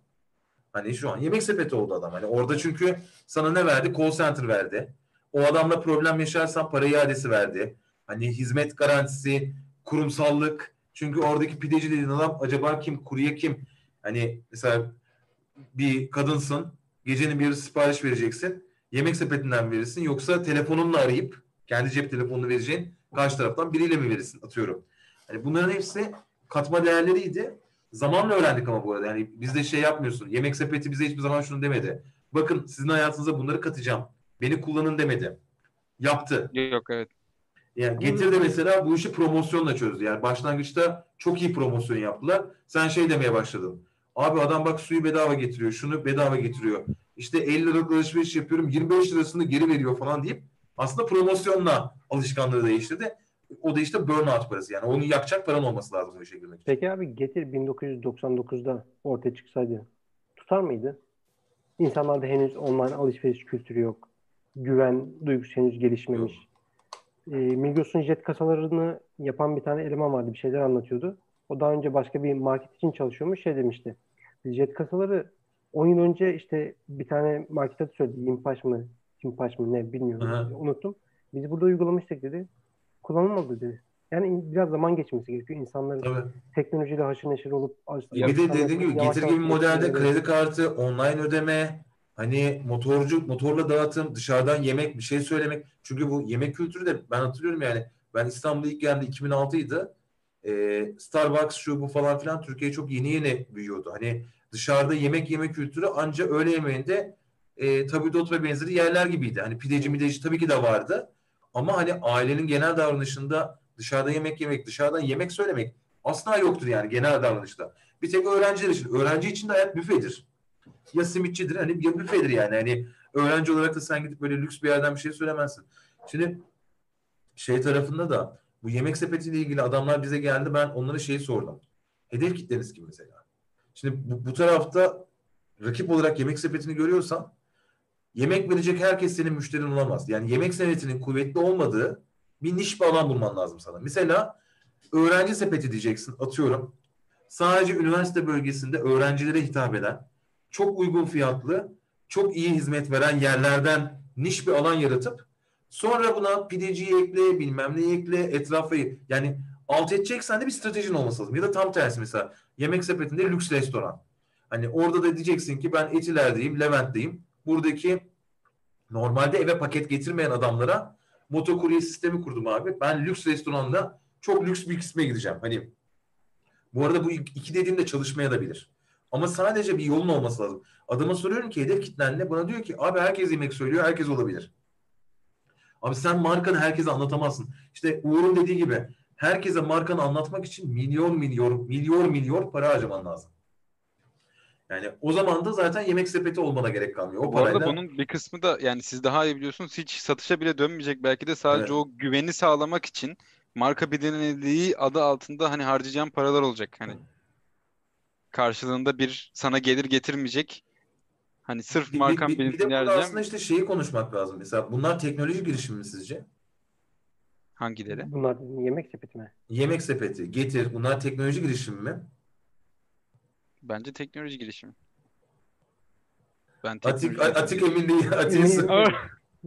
S1: Hani şu an yemek sepeti oldu adam. Hani orada çünkü sana ne verdi? Call center verdi. O adamla problem yaşarsan para iadesi verdi. Hani hizmet garantisi, kurumsallık. Çünkü oradaki pideci dediğin adam acaba kim, kurye kim? Hani mesela bir kadınsın, gecenin bir sipariş vereceksin. Yemek sepetinden verirsin yoksa telefonunla arayıp kendi cep telefonunu vereceğin karşı taraftan biriyle mi verirsin atıyorum. Hani bunların hepsi katma değerleriydi. Zamanla öğrendik ama bu arada. Yani bizde şey yapmıyorsun. Yemek sepeti bize hiçbir zaman şunu demedi. Bakın sizin hayatınıza bunları katacağım. Beni kullanın demedi. Yaptı.
S2: Yok evet.
S1: Yani Getir de mesela bu işi promosyonla çözdü. Yani başlangıçta çok iyi promosyon yaptılar. Sen şey demeye başladın. Abi adam bak suyu bedava getiriyor, şunu bedava getiriyor. İşte 50 liralık alışveriş yapıyorum, 25 lirasını geri veriyor falan deyip aslında promosyonla alışkanlığı değiştirdi. O da işte burnout parası. Yani onu yakacak paran olması lazım bu işe girmek için.
S3: Peki abi Getir 1999'da ortaya çıksaydı tutar mıydı? İnsanlarda henüz online alışveriş kültürü yok. Güven duygusu henüz gelişmemiş. Ee, Migros'un jet kasalarını yapan bir tane eleman vardı. Bir şeyler anlatıyordu. O daha önce başka bir market için çalışıyormuş. Şey demişti. Biz jet kasaları 10 yıl önce işte bir tane market adı söyledi. Yimpaş mı? Kimpaş mı ne bilmiyorum.
S1: Aha.
S3: Unuttum. Biz burada uygulamıştık dedi. Kullanılmadı dedi. Yani biraz zaman geçmesi gerekiyor. İnsanların
S1: Tabii.
S3: teknolojiyle haşır neşir olup
S1: bir de dediğim gibi getir gibi modelde kredi kartı, online ödeme, hani motorcu motorla dağıtım, dışarıdan yemek, bir şey söylemek. Çünkü bu yemek kültürü de ben hatırlıyorum yani. Ben İstanbul'a ilk geldiğimde 2006'ydı. Ee, Starbucks şu bu falan filan Türkiye çok yeni yeni büyüyordu. Hani dışarıda yemek yeme kültürü anca öğle yemeğinde e, tabldot ve benzeri yerler gibiydi. Hani pideci mideci tabii ki de vardı. Ama hani ailenin genel davranışında dışarıda yemek yemek, dışarıdan yemek söylemek asla yoktur yani genel davranışta. Bir tek öğrenciler için. Öğrenci için de hayat büfedir. Ya simitçidir hani ya büfedir yani. Hani öğrenci olarak da sen gidip böyle lüks bir yerden bir şey söylemezsin. Şimdi şey tarafında da bu yemek sepetiyle ilgili adamlar bize geldi. Ben onlara şeyi sordum. Hedef kitleniz kim mesela? Şimdi bu, bu tarafta rakip olarak yemek sepetini görüyorsan yemek verecek herkes senin müşterin olamaz. Yani yemek sepetinin kuvvetli olmadığı bir niş bir alan bulman lazım sana. Mesela öğrenci sepeti diyeceksin atıyorum. Sadece üniversite bölgesinde öğrencilere hitap eden, çok uygun fiyatlı, çok iyi hizmet veren yerlerden niş bir alan yaratıp sonra buna pideciyi ekle, bilmem neyi ekle, etrafa yani alt edeceksen de bir stratejin olması lazım. Ya da tam tersi mesela yemek sepetinde lüks restoran. Hani orada da diyeceksin ki ben Etiler'deyim, Levent'teyim. Buradaki normalde eve paket getirmeyen adamlara motokurye sistemi kurdum abi. Ben lüks restoranda çok lüks bir kısma gideceğim. Hani bu arada bu iki dediğim de çalışmaya da bilir. Ama sadece bir yolun olması lazım. Adama soruyorum ki hedef kitlen ne? Bana diyor ki abi herkes yemek söylüyor, herkes olabilir. Abi sen markanı herkese anlatamazsın. İşte Uğur'un dediği gibi herkese markanı anlatmak için milyon milyon milyon milyon para harcaman lazım. Yani o zaman da zaten yemek sepeti olmana gerek kalmıyor. O
S2: Bu arada
S1: parayla
S2: bunun bir kısmı da yani siz daha iyi biliyorsunuz hiç satışa bile dönmeyecek. Belki de sadece
S1: Evet.
S2: o güveni sağlamak için marka bilinirliği adı altında hani harcayacağın paralar olacak. Hani karşılığında bir sana gelir getirmeyecek. Hani sırf
S1: bir, bir,
S2: markan
S1: bir, bir de burada aslında işte şeyi konuşmak lazım. Mesela bunlar teknoloji girişimi mi sizce?
S2: Hangileri?
S3: Bunlar yemek sepeti mi?
S1: Yemek sepeti, Getir bunlar teknoloji girişimi mi?
S2: Bence teknoloji girişimi. Ben
S1: Atik, Atik emin değil. Atik'in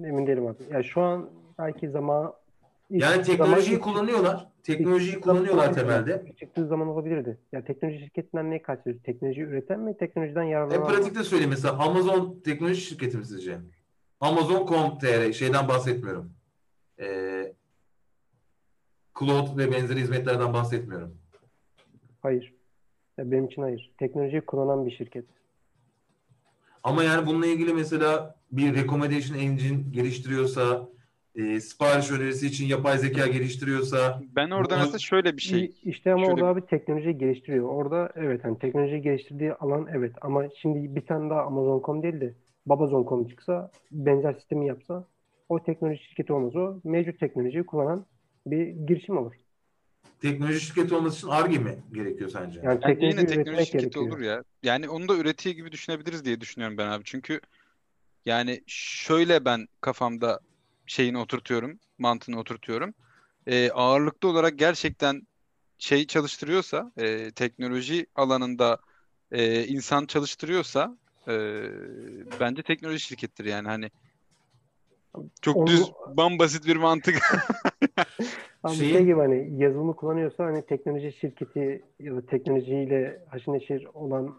S3: Emin, değilim abi. Ya şu an belki zaman
S1: Yani teknolojiyi
S3: zaman-
S1: kullanıyorlar. Teknolojiyi kullanıyorlar temelde.
S3: Çıktığı zaman olabilirdi. Ya teknoloji şirketinden ne kastediyoruz? Teknoloji üreten mi? Teknolojiden
S1: En
S3: yararlanan mı?
S1: pratikte söyleyeyim mesela Amazon teknoloji şirketi mi sizce? Amazon.com.tr şeyden bahsetmiyorum. Ee, Cloud ve benzeri hizmetlerden bahsetmiyorum.
S3: Hayır. Ya benim için hayır. Teknolojiyi kullanan bir şirket.
S1: Ama yani bununla ilgili mesela bir recommendation engine geliştiriyorsa, e, sipariş önerisi için yapay zeka geliştiriyorsa,
S2: Ben oradan
S1: Bunu-
S2: aslında şöyle bir şey.
S3: İşte ama
S2: şöyle-
S3: orada abi teknoloji geliştiriyor. Orada evet hani teknoloji geliştirdiği alan evet ama şimdi bir tane daha Amazon.com değil de Babazon.com çıksa benzer sistemi yapsa o teknoloji şirketi olmaz o. Mevcut teknolojiyi kullanan bir girişim olur.
S1: teknoloji şirketi olması için ARGE mi gerekiyor sence?
S3: Yani teknoloji
S2: yine teknoloji şirketi
S3: gerekiyor.
S2: olur ya. Yani onu da üretiyor gibi düşünebiliriz diye düşünüyorum ben abi. Çünkü yani şöyle ben kafamda şeyini oturtuyorum, mantığını oturtuyorum. Ee, ağırlıklı olarak gerçekten şey çalıştırıyorsa, e, teknoloji alanında e, insan çalıştırıyorsa e, bence teknoloji şirkettir yani hani çok
S3: Onu-
S2: düz, bambasit bir mantık. [laughs]
S3: Abi
S1: Şeyi-
S3: şey gibi hani yazılımı kullanıyorsa hani teknoloji şirketi ya da teknolojiyle haşır neşir olan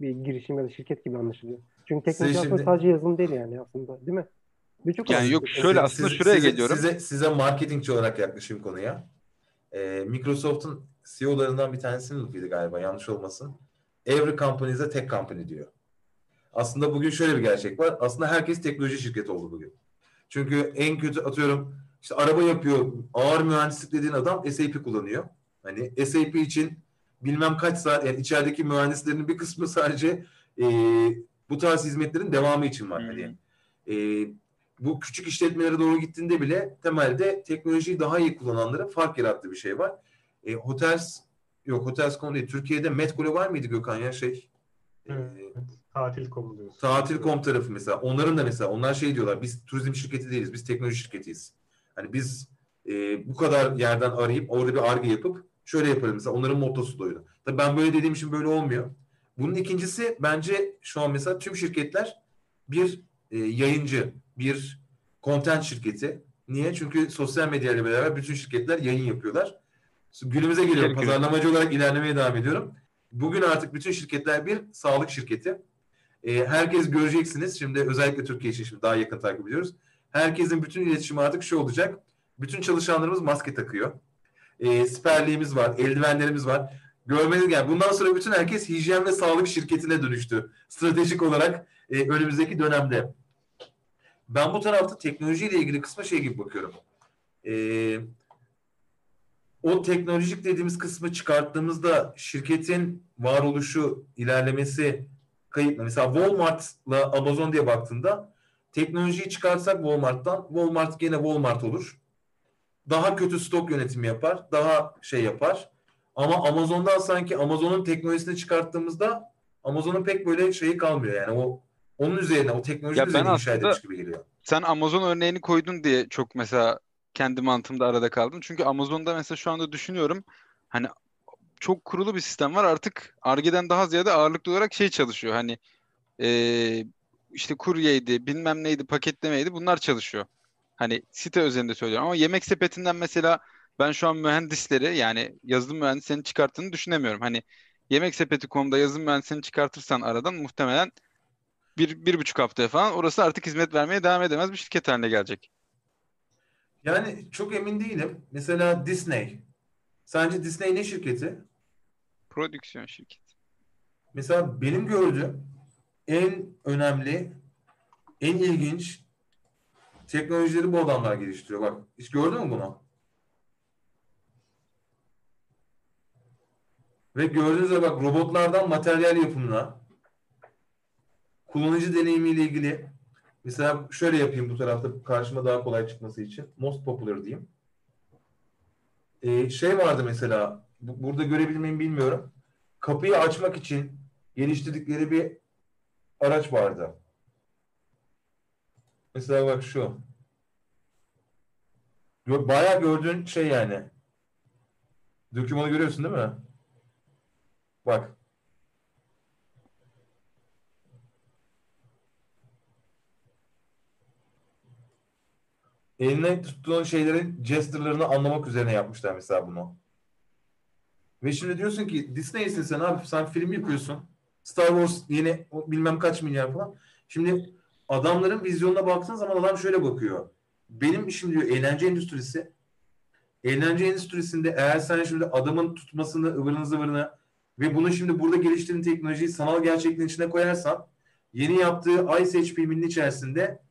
S3: bir girişim ya da şirket gibi anlaşılıyor. Çünkü teknoloji
S1: Siz
S3: aslında
S1: şimdi-
S3: sadece yazılım değil yani aslında değil mi? Birçok
S2: Yani yok şöyle aslında
S1: Size-
S2: şuraya
S1: size,
S2: geliyorum.
S1: Size, size marketingçi olarak yaklaşayım konuya. Ee, Microsoft'un CEO'larından bir tanesinin lafıydı galiba yanlış olmasın. Every company is a tech company diyor. Aslında bugün şöyle bir gerçek var. Aslında herkes teknoloji şirketi oldu bugün. Çünkü en kötü atıyorum işte araba yapıyor ağır mühendislik dediğin adam SAP kullanıyor. Hani SAP için bilmem kaç saat yani içerideki mühendislerin bir kısmı sadece e, bu tarz hizmetlerin devamı için var.
S2: Hı hı.
S1: Hani e, bu küçük işletmelere doğru gittiğinde bile temelde teknolojiyi daha iyi kullananlara fark yarattığı bir şey var. E, hotels yok hotels.com değil. Türkiye'de Metgolo var mıydı Gökhan ya şey? E,
S4: Evet. Tatil komu diyorsun.
S1: Tatil.com tarafı mesela. Onların da mesela onlar şey diyorlar. Biz turizm şirketi değiliz. Biz teknoloji şirketiyiz. Hani biz e, bu kadar yerden arayıp orada bir arge yapıp şöyle yaparız mesela. Onların mottosu da öyle. Tabii ben böyle dediğim için böyle olmuyor. Bunun ikincisi bence şu an mesela tüm şirketler bir e, yayıncı, bir content şirketi. Niye? Çünkü sosyal medya ile beraber bütün şirketler yayın yapıyorlar. Günümüze geliyorum. Pazarlamacı olarak ilerlemeye devam ediyorum. Bugün artık bütün şirketler bir sağlık şirketi. E, herkes göreceksiniz. Şimdi özellikle Türkiye için şimdi daha yakın takip ediyoruz. Herkesin bütün iletişimi artık şu olacak. Bütün çalışanlarımız maske takıyor. E, siperliğimiz var, eldivenlerimiz var. Görmeniz yani bundan sonra bütün herkes hijyen ve sağlık şirketine dönüştü. Stratejik olarak e, önümüzdeki dönemde. Ben bu tarafta teknolojiyle ilgili kısma şey gibi bakıyorum. E, o teknolojik dediğimiz kısmı çıkarttığımızda şirketin varoluşu, ilerlemesi kayıp mı? Mesela Walmart'la Amazon diye baktığında teknolojiyi çıkartsak Walmart'tan Walmart gene Walmart olur. Daha kötü stok yönetimi yapar. Daha şey yapar. Ama Amazon'dan sanki Amazon'un teknolojisini çıkarttığımızda Amazon'un pek böyle şeyi kalmıyor. Yani o onun üzerine, o teknoloji
S2: Ya
S1: üzerine inşa edilmiş gibi geliyor.
S2: Sen Amazon örneğini koydun diye çok mesela kendi mantığımda arada kaldım. Çünkü Amazon'da mesela şu anda düşünüyorum hani çok kurulu bir sistem var. Artık Ar-Ge'den daha ziyade ağırlıklı olarak şey çalışıyor. Hani eee, işte kuryeydi, bilmem neydi, paketlemeydi bunlar çalışıyor. Hani site özelinde söylüyorum ama yemek sepetinden mesela ben şu an mühendisleri yani yazılım mühendislerini çıkarttığını düşünemiyorum. Hani yemek sepeti.com'da yazılım mühendislerini çıkartırsan aradan muhtemelen bir, bir buçuk haftaya falan orası artık hizmet vermeye devam edemez bir şirket haline gelecek.
S1: Yani çok emin değilim. Mesela Disney. Sence Disney ne şirketi?
S2: Prodüksiyon şirketi.
S1: Mesela benim gördüğüm en önemli, en ilginç teknolojileri bu adamlar geliştiriyor. Bak hiç gördün mü bunu? Ve gördüğünüz gibi bak robotlardan materyal yapımına, kullanıcı deneyimiyle ilgili mesela şöyle yapayım bu tarafta karşıma daha kolay çıkması için. Most popular diyeyim. Ee, şey vardı mesela bu- burada görebilir miyim bilmiyorum. Kapıyı açmak için geliştirdikleri bir araç vardı. Mesela bak şu. Bayağı gördüğün şey yani. Dökümanı görüyorsun değil mi? Bak. Eline tuttuğun şeylerin gesture'larını anlamak üzerine yapmışlar mesela bunu. Ve şimdi diyorsun ki Disney'sin sen abi sen film yapıyorsun. Star Wars yeni bilmem kaç milyar falan. Şimdi adamların vizyonuna baktığın zaman adam şöyle bakıyor. Benim işim diyor eğlence endüstrisi. Eğlence endüstrisinde eğer sen şimdi adamın tutmasını, ıvırını zıvırını ve bunu şimdi burada geliştirdiğin teknolojiyi sanal gerçekliğin içine koyarsan yeni yaptığı Ice Age filminin içerisinde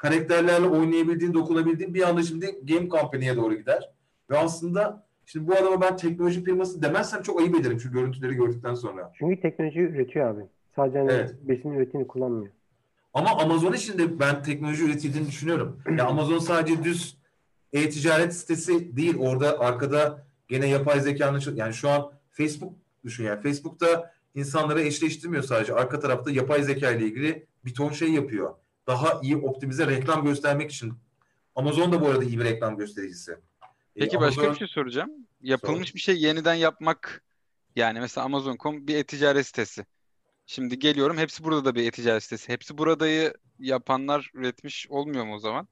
S1: karakterlerle oynayabildiğin, dokunabildiğin bir anda şimdi Game Company'ye doğru gider. Ve aslında şimdi bu adama ben teknoloji firması demezsem çok ayıp ederim şu görüntüleri gördükten sonra.
S3: Çünkü teknoloji üretiyor abi. Sadece hani
S1: Evet.
S3: besin üretimini kullanmıyor.
S1: Ama Amazon için de ben teknoloji üretildiğini düşünüyorum. Ya Amazon sadece düz e-ticaret sitesi değil. Orada arkada gene yapay zekanın çı- yani şu an Facebook düşün yani Facebook'ta insanları eşleştirmiyor sadece. Arka tarafta yapay zeka ile ilgili bir ton şey yapıyor. Daha iyi optimize reklam göstermek için. Amazon da bu arada iyi bir reklam göstericisi. E,
S2: Peki başka
S1: Amazon-
S2: bir şey soracağım. Yapılmış bir şey yeniden yapmak yani mesela Amazon.com bir e-ticaret sitesi. Şimdi geliyorum hepsi burada da bir e-ticaret sitesi. Hepsi buradayı yapanlar üretmiş olmuyor mu o zaman?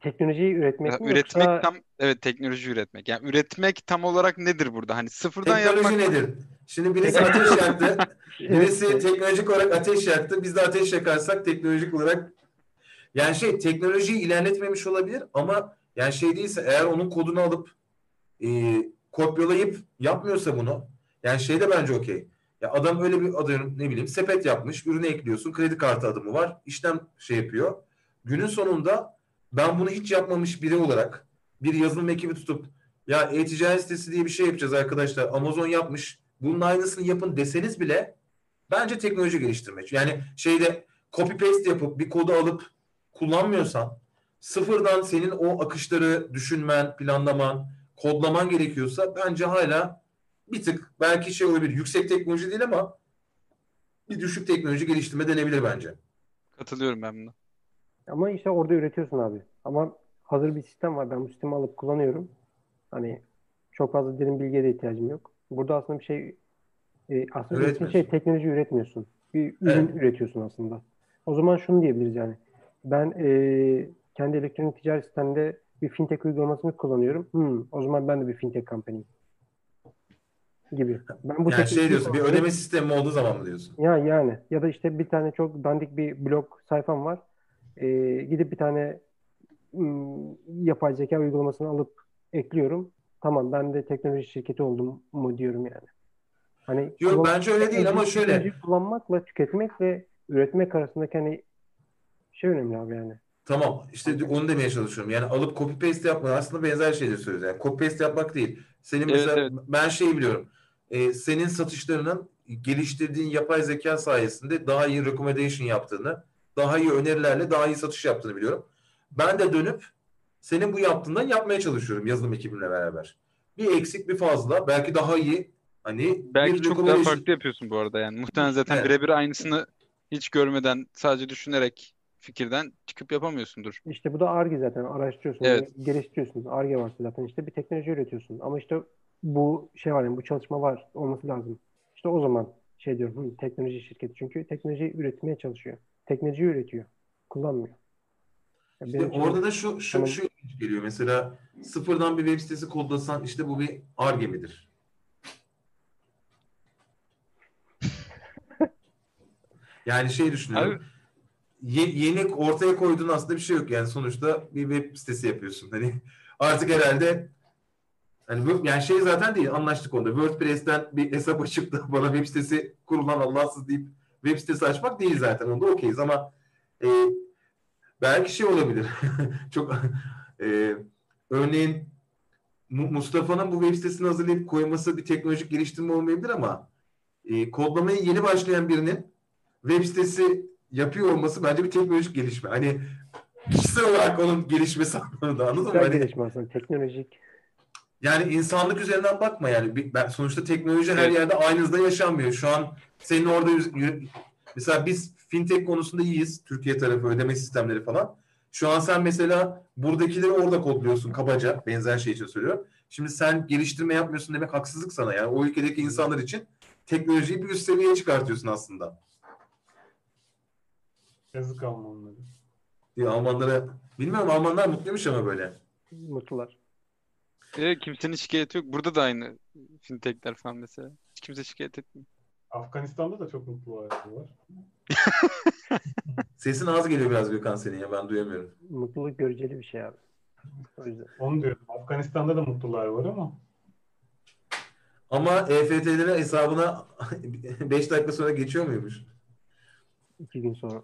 S3: Teknolojiyi üretmek
S2: Ya
S3: mi
S2: üretmek
S3: yoksa
S2: tam evet teknoloji üretmek. Yani üretmek tam olarak nedir burada? Hani sıfırdan
S1: Teknoloji
S2: yapmak
S1: nedir? Şimdi birisi ateş yaktı. [laughs] Birisi teknolojik olarak ateş yaktı. Biz de ateş yakarsak teknolojik olarak yani şey teknolojiyi ilerletmemiş olabilir ama yani şey değilse eğer onun kodunu alıp e, kopyalayıp yapmıyorsa bunu yani şey de bence okey. Ya adam öyle bir adım ne bileyim sepet yapmış, ürüne ekliyorsun, kredi kartı adımı var, işlem şey yapıyor. Günün sonunda ben bunu hiç yapmamış biri olarak bir yazılım ekibi tutup ya e-ticaret sitesi diye bir şey yapacağız arkadaşlar. Amazon yapmış. Bunun aynısını yapın deseniz bile bence teknoloji geliştirmek. Yani şeyde copy paste yapıp bir kodu alıp kullanmıyorsan sıfırdan senin o akışları düşünmen, planlaman, kodlaman gerekiyorsa bence hala bir tık belki şey olabilir. Yüksek teknoloji değil ama bir düşük teknoloji geliştirme denebilir bence.
S2: Katılıyorum ben buna.
S3: Ama işte orada üretiyorsun abi. Ama hazır bir sistem var. Ben bu sistemi alıp kullanıyorum. Hani çok fazla derin bilgiye de ihtiyacım yok. Burada aslında bir şey E, aslında ürettiğin şey teknoloji üretmiyorsun. Bir ürün üretiyorsun aslında. O zaman şunu diyebiliriz yani. Ben e, kendi elektronik ticaret sisteminde bir fintech uygulamasını kullanıyorum. Hmm, o zaman ben de bir fintech company'yim. Gibi. Ben bu
S1: yani şey diyorsun bir ödeme sistemi olduğu zaman mı diyorsun?
S3: Ya yani ya da işte bir tane çok dandik bir blog sayfam var. Ee, gidip bir tane ım, yapay zeka uygulamasını alıp ekliyorum. Tamam ben de teknoloji şirketi oldum mu diyorum yani. Hani
S1: Yok bence öyle değil ama şöyle.
S3: kullanmakla tüketmek ve üretmek arasındaki hani şey önemli abi yani.
S1: Tamam işte onu demeye çalışıyorum. Yani alıp copy paste yapmak aslında benzer şeyleri söylüyoruz. Yani copy paste yapmak değil. Senin
S2: Evet,
S1: mesela
S2: evet.
S1: ben şey biliyorum. Ee, senin satışlarının geliştirdiğin yapay zeka sayesinde daha iyi recommendation yaptığını, daha iyi önerilerle daha iyi satış yaptığını biliyorum. Ben de dönüp senin bu yaptığından yapmaya çalışıyorum yazılım ekibimle beraber. Bir eksik bir fazla belki daha iyi hani
S2: Belki
S1: bir
S2: çok daha farklı yapıyorsun bu arada yani. Muhtemelen zaten
S1: Evet.
S2: birebir aynısını hiç görmeden sadece düşünerek fikirden çıkıp yapamıyorsundur.
S3: İşte bu da Ar-Ge zaten. Araştırıyorsun,
S2: Evet.
S3: geliştiriyorsun. Ar-Ge varsa zaten işte bir teknoloji üretiyorsun. Ama işte bu şey var yani bu çalışma var olması lazım. İşte o zaman şey diyorum hı, teknoloji şirketi. Çünkü teknoloji üretmeye çalışıyor. Teknoloji üretiyor. Kullanmıyor. Ya
S1: İşte
S3: benim için-
S1: orada da şu şu
S3: Tamam.
S1: şu geliyor. Mesela sıfırdan bir web sitesi kodlasan işte bu bir Ar-Ge midir? [laughs] Yani şey düşünüyorum. Ye- yeni ortaya koyduğun aslında bir şey yok. Yani sonuçta bir web sitesi yapıyorsun. Hani artık herhalde hani bu, yani şey zaten değil anlaştık onda. WordPress'ten bir hesap açıp da bana web sitesi kurulan Allahsız deyip web sitesi açmak değil zaten. Onda okeyiz ama e, belki şey olabilir. [laughs] Çok e, örneğin Mu- Mustafa'nın bu web sitesini hazırlayıp koyması bir teknolojik geliştirme olmayabilir ama e, kodlamaya yeni başlayan birinin web sitesi yapıyor olması bence bir teknolojik gelişme. Hani kişisel olarak onun gelişmesi anlamında anladın mı? Hani,
S3: gelişme aslında. Teknolojik.
S1: yani insanlık üzerinden bakma yani. Ben, sonuçta teknoloji her yerde aynı hızda yaşanmıyor. Şu an senin orada mesela biz fintech konusunda iyiyiz. Türkiye tarafı ödeme sistemleri falan. Şu an sen mesela buradakileri orada kodluyorsun kabaca. Benzer şey için söylüyorum. Şimdi sen geliştirme yapmıyorsun demek haksızlık sana. Yani o ülkedeki insanlar için teknolojiyi bir üst seviyeye çıkartıyorsun aslında.
S4: Yazık Almanlara.
S1: diye Almanlara bilmiyorum Almanlar mutluymuş ama böyle.
S3: Mutlular.
S2: E, kimsenin şikayeti yok. Burada da aynı fintechler falan mesela. Hiç kimse şikayet etmiyor.
S4: Afganistan'da da çok mutlu var. [laughs]
S1: Sesin az geliyor biraz Gökhan senin ya ben duyamıyorum.
S3: Mutluluk göreceli bir şey abi. O yüzden.
S4: Onu diyorum. Afganistan'da da mutlular var ama
S1: Ama EFT'lerin hesabına [laughs] 5 dakika sonra geçiyor muymuş?
S3: iki gün sonra.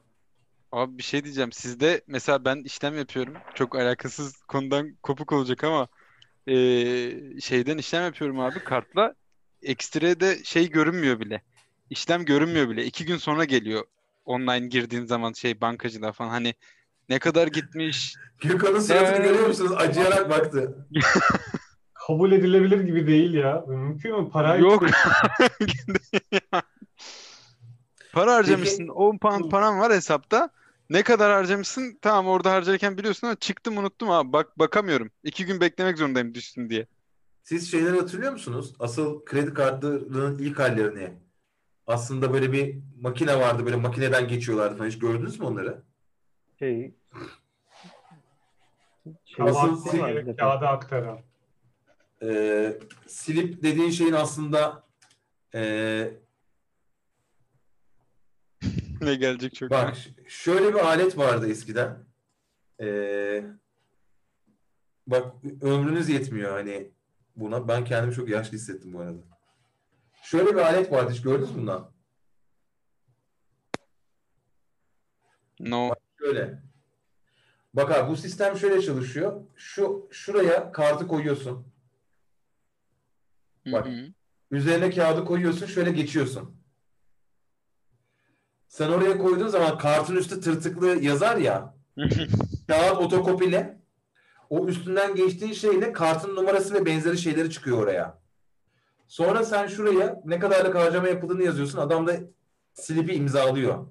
S2: Abi bir şey diyeceğim. Sizde mesela ben işlem yapıyorum. Çok alakasız konudan kopuk olacak ama eee, şeyden işlem yapıyorum abi kartla. Ekstrede şey görünmüyor bile. İşlem görünmüyor bile. İki gün sonra geliyor. Online girdiğin zaman şey bankacılığa falan. Hani ne kadar gitmiş. [laughs]
S1: Gökhan'ın suratını
S2: Ee,
S1: görüyor musunuz? Acıyarak baktı. [laughs]
S4: kabul edilebilir gibi değil ya. Mümkün mü? Parayı
S2: Yok. [laughs] Para harcamışsın. 10 pound paran var hesapta. Ne kadar harcamışsın? Tamam orada harcarken biliyorsun ama çıktım unuttum abi. Bak bakamıyorum. İki gün beklemek zorundayım düşsün diye.
S1: Siz şeyleri hatırlıyor musunuz? Asıl kredi kartlarının ilk hallerini. Aslında böyle bir makine vardı. Böyle makineden geçiyorlardı falan. Hiç gördünüz mü onları?
S3: Şey, şey zaten.
S4: gerek kağıda aktaran.
S1: Ee, slip dediğin şeyin aslında ee, [laughs]
S2: Ne gelecek çok.
S1: Bak şöyle bir alet vardı eskiden. Ee, bak ömrünüz yetmiyor hani buna. Ben kendimi çok yaşlı hissettim bu arada. Şöyle bir alet vardı hiç gördünüz mü bundan?
S2: No.
S1: Şöyle. Bak abi bu sistem şöyle çalışıyor. Şu şuraya kartı koyuyorsun. Bak.
S2: Hı hı.
S1: Üzerine kağıdı koyuyorsun, şöyle geçiyorsun. Sen oraya koyduğun zaman kartın üstü tırtıklı yazar ya. [laughs] Kağıt otokopile. O üstünden geçtiğin şeyle kartın numarası ve benzeri şeyleri çıkıyor oraya. Sonra sen şuraya ne kadarlık harcama yapıldığını yazıyorsun. Adam da slipi imzalıyor.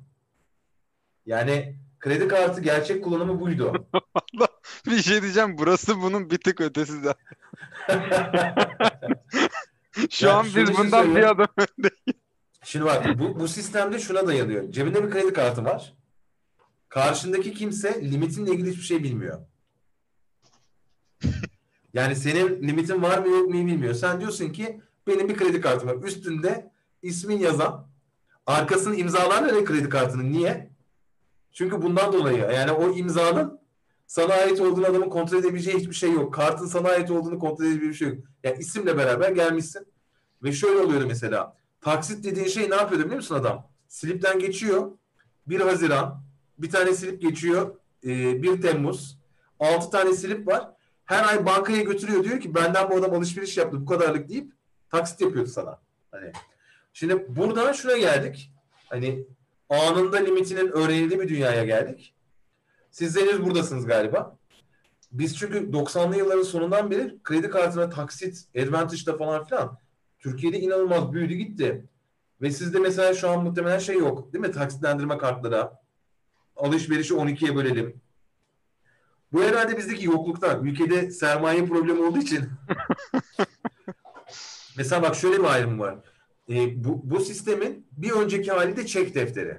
S1: Yani kredi kartı gerçek kullanımı buydu. [laughs]
S2: Bir şey diyeceğim. Burası bunun bir tık ötesi de. [laughs] Şu
S1: Ya
S2: an biz bundan bir adım
S1: Şimdi bak bu, bu sistemde şuna dayanıyor. Cebinde bir kredi kartı var. Karşındaki kimse limitinle ilgili hiçbir şey bilmiyor. [laughs] Yani senin limitin var mı yok mu bilmiyor. Sen diyorsun ki benim bir kredi kartım var. Üstünde ismin yazan, arkasını imzalarla ne kredi kartının? Niye? Çünkü bundan dolayı yani o imzanın sana ait olduğunu adamın kontrol edebileceği hiçbir şey yok. Kartın sana ait olduğunu kontrol edebileceği bir şey yok. Yani isimle beraber gelmişsin. Ve şöyle oluyor mesela. Taksit dediğin şey ne yapıyor biliyor musun adam? Slipten geçiyor. 1 Haziran. Bir tane slip geçiyor. e, 1 Temmuz. 6 tane slip var. Her ay bankaya götürüyor. Diyor ki benden bu adam alışveriş yaptı bu kadarlık deyip taksit yapıyordu sana. Hani şimdi buradan şuna geldik. Hani anında limitinin öğrenildiği bir dünyaya geldik. Siz henüz buradasınız galiba. Biz çünkü 90'lı yılların sonundan beri kredi kartına taksit, Advantage'da falan filan Türkiye'de inanılmaz büyüdü gitti. Ve sizde mesela şu an muhtemelen şey yok. Değil mi? Taksitlendirme kartlara. Alışverişi 12'ye bölelim. Bu herhalde bizdeki yokluktan. Ülkede sermaye problemi olduğu için. [laughs] mesela bak şöyle bir ayrım var. Ee, bu, bu sistemin bir önceki hali de çek defteri.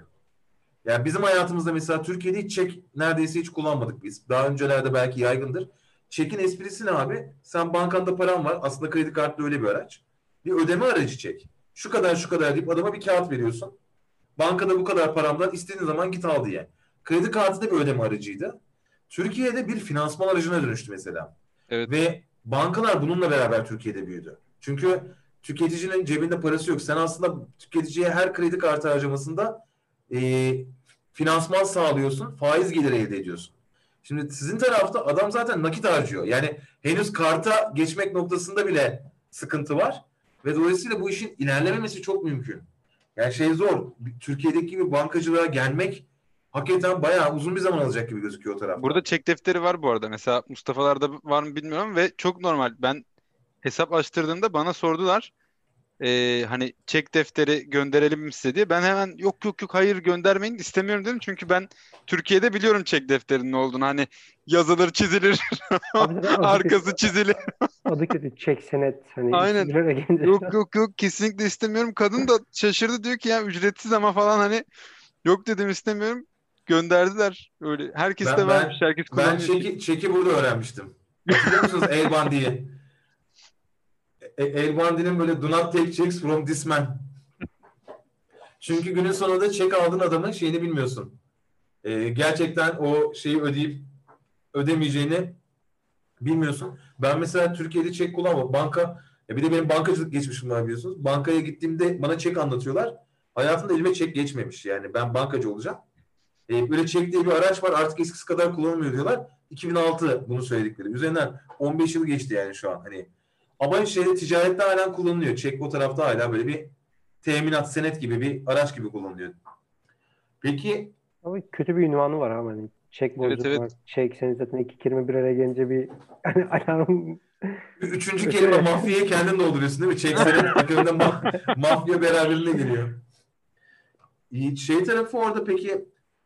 S1: Yani bizim hayatımızda mesela Türkiye'de hiç çek neredeyse hiç kullanmadık biz. Daha öncelerde belki yaygındır. Çekin esprisi ne abi? Sen bankanda paran var. Aslında kredi kartı öyle bir araç. Bir ödeme aracı çek. Şu kadar şu kadar deyip adama bir kağıt veriyorsun. Bankada bu kadar paramdan istediğin zaman git al diye. Kredi kartı da bir ödeme aracıydı. Türkiye'de bir finansman aracına dönüştü mesela.
S2: Evet.
S1: Ve bankalar bununla beraber Türkiye'de büyüdü. Çünkü tüketicinin cebinde parası yok. Sen aslında tüketiciye her kredi kartı harcamasında e, finansman sağlıyorsun. Faiz geliri elde ediyorsun. Şimdi sizin tarafta adam zaten nakit harcıyor. Yani henüz karta geçmek noktasında bile sıkıntı var. Ve dolayısıyla bu işin ilerlememesi çok mümkün. Yani şey zor. Türkiye'deki gibi bankacılığa gelmek hakikaten bayağı uzun bir zaman alacak gibi gözüküyor o tarafta.
S2: Burada çek defteri var bu arada. Mesela Mustafa'larda var mı bilmiyorum ve çok normal. Ben hesap açtırdığımda bana sordular. Ee, hani çek defteri gönderelim mi size diye. Ben hemen yok yok yok hayır göndermeyin istemiyorum dedim. Çünkü ben Türkiye'de biliyorum çek defterinin ne olduğunu. Hani yazılır çizilir [laughs]
S3: Abi
S2: arkası çizilir.
S3: adı kötü. Çek senet. Hani
S2: Aynen. Yok yok yok kesinlikle istemiyorum. Kadın da şaşırdı diyor ki ya ücretsiz ama falan hani yok dedim istemiyorum. Gönderdiler öyle. Herkes
S1: Ben-
S2: de
S1: ben-
S2: vermiş. Herkes
S1: Ben
S2: kullanıyor.
S1: çeki, çeki burada öğrenmiştim. Hatırlıyor musunuz El Bandi'yi? El Bandi'nin böyle do not take checks from this man. Çünkü günün sonunda çek aldığın adamın şeyini bilmiyorsun. E, gerçekten o şeyi ödeyip ödemeyeceğini bilmiyorsun. Ben mesela Türkiye'de çek kullanmam. Banka, e bir de benim bankacılık geçmişim var biliyorsunuz. Bankaya gittiğimde bana çek anlatıyorlar. Hayatımda elime çek geçmemiş. Yani ben bankacı olacağım. E, böyle çek diye bir araç var artık eskisi kadar kullanılmıyor diyorlar. 2006 bunu söyledikleri. Üzerinden 15 yıl geçti yani şu an. Hani ama şeyde ticarette hala kullanılıyor. Çek o tarafta hala böyle bir teminat, senet gibi bir araç gibi kullanılıyor. Peki
S3: Ama kötü bir ünvanı var ama hani çek borcu
S2: evet.
S3: var. Çek senin zaten iki kelime bir araya gelince bir [laughs] hani alarm
S1: üçüncü kelime mafyayı kendin dolduruyorsun değil mi? Çek senet [laughs] akabinde ma- mafya beraberinde geliyor. İyi, Şey tarafı orada peki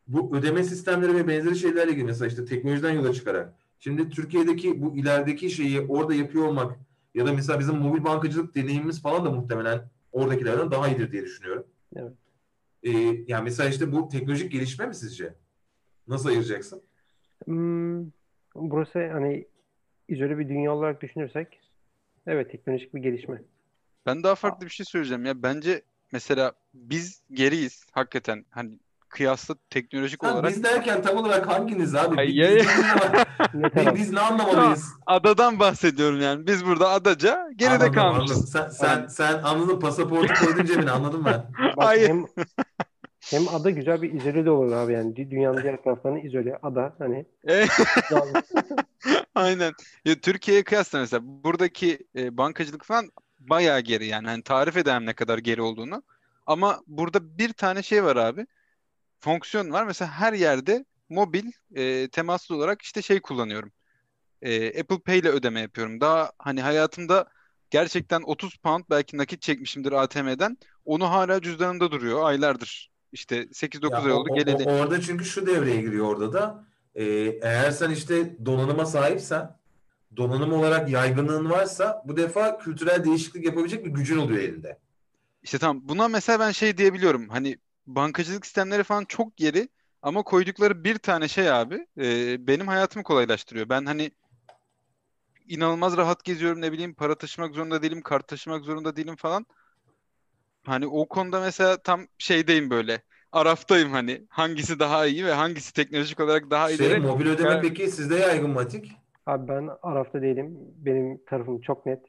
S1: bu ödeme sistemleri ve benzeri şeylerle ilgili mesela işte teknolojiden yola çıkarak şimdi Türkiye'deki bu ilerideki şeyi orada yapıyor olmak ya da mesela bizim mobil bankacılık deneyimimiz falan da muhtemelen oradakilerden daha iyidir diye düşünüyorum.
S3: Evet.
S1: Ee, yani mesela işte bu teknolojik gelişme mi sizce? Nasıl ayıracaksın?
S3: Hmm, burası hani izole bir dünya olarak düşünürsek evet teknolojik bir gelişme.
S2: Ben daha farklı bir şey söyleyeceğim ya. Bence mesela biz geriyiz hakikaten. Hani kıyasla teknolojik olarak
S1: biz derken tam olarak hanginiz abi?
S2: Ay,
S1: Biz-
S2: ya, ya.
S1: biz,
S3: Ne
S1: biz, [laughs] biz ne anlamalıyız?
S2: adadan bahsediyorum yani. Biz burada adaca geride
S1: Anladım,
S2: kalmışız.
S1: anladım. Sen, sen, sen anladın pasaportu koydun cebine anladım ben. [laughs]
S3: Bak
S2: Hayır.
S3: hem hem ada güzel bir izole de olur abi yani Dü- dünyanın diğer taraflarını izole ada hani. [laughs]
S2: Aynen. Ya Türkiye'ye kıyasla mesela buradaki e, bankacılık falan bayağı geri yani. Hani tarif edemem ne kadar geri olduğunu. Ama burada bir tane şey var abi. Fonksiyon var. Mesela her yerde mobil e, temaslı olarak işte şey kullanıyorum. E, Apple Pay ile ödeme yapıyorum. Daha hani hayatımda gerçekten 30 pound belki nakit çekmişimdir ATM'den. Onu hala cüzdanımda duruyor aylardır. İşte 8-9
S1: Ya
S2: ay oldu
S1: o-
S2: geleli.
S1: o- orada çünkü şu devreye giriyor orada da. Ee, eğer sen işte donanıma sahipsen donanım olarak yaygınlığın varsa bu defa kültürel değişiklik yapabilecek bir gücün oluyor elinde.
S2: İşte tamam buna mesela ben şey diyebiliyorum. Hani bankacılık sistemleri falan çok geri ama koydukları bir tane şey abi e, benim hayatımı kolaylaştırıyor. Ben hani inanılmaz rahat geziyorum ne bileyim para taşımak zorunda değilim, kart taşımak zorunda değilim falan. Hani o konuda mesela tam şeydeyim böyle. Araftayım hani hangisi daha iyi ve hangisi teknolojik olarak daha
S1: Şey,
S2: ileri.
S1: mobil ödeme
S2: Ya-
S1: peki sizde yaygın mı Atik?
S3: Abi ben Araf'ta değilim. Benim tarafım çok net.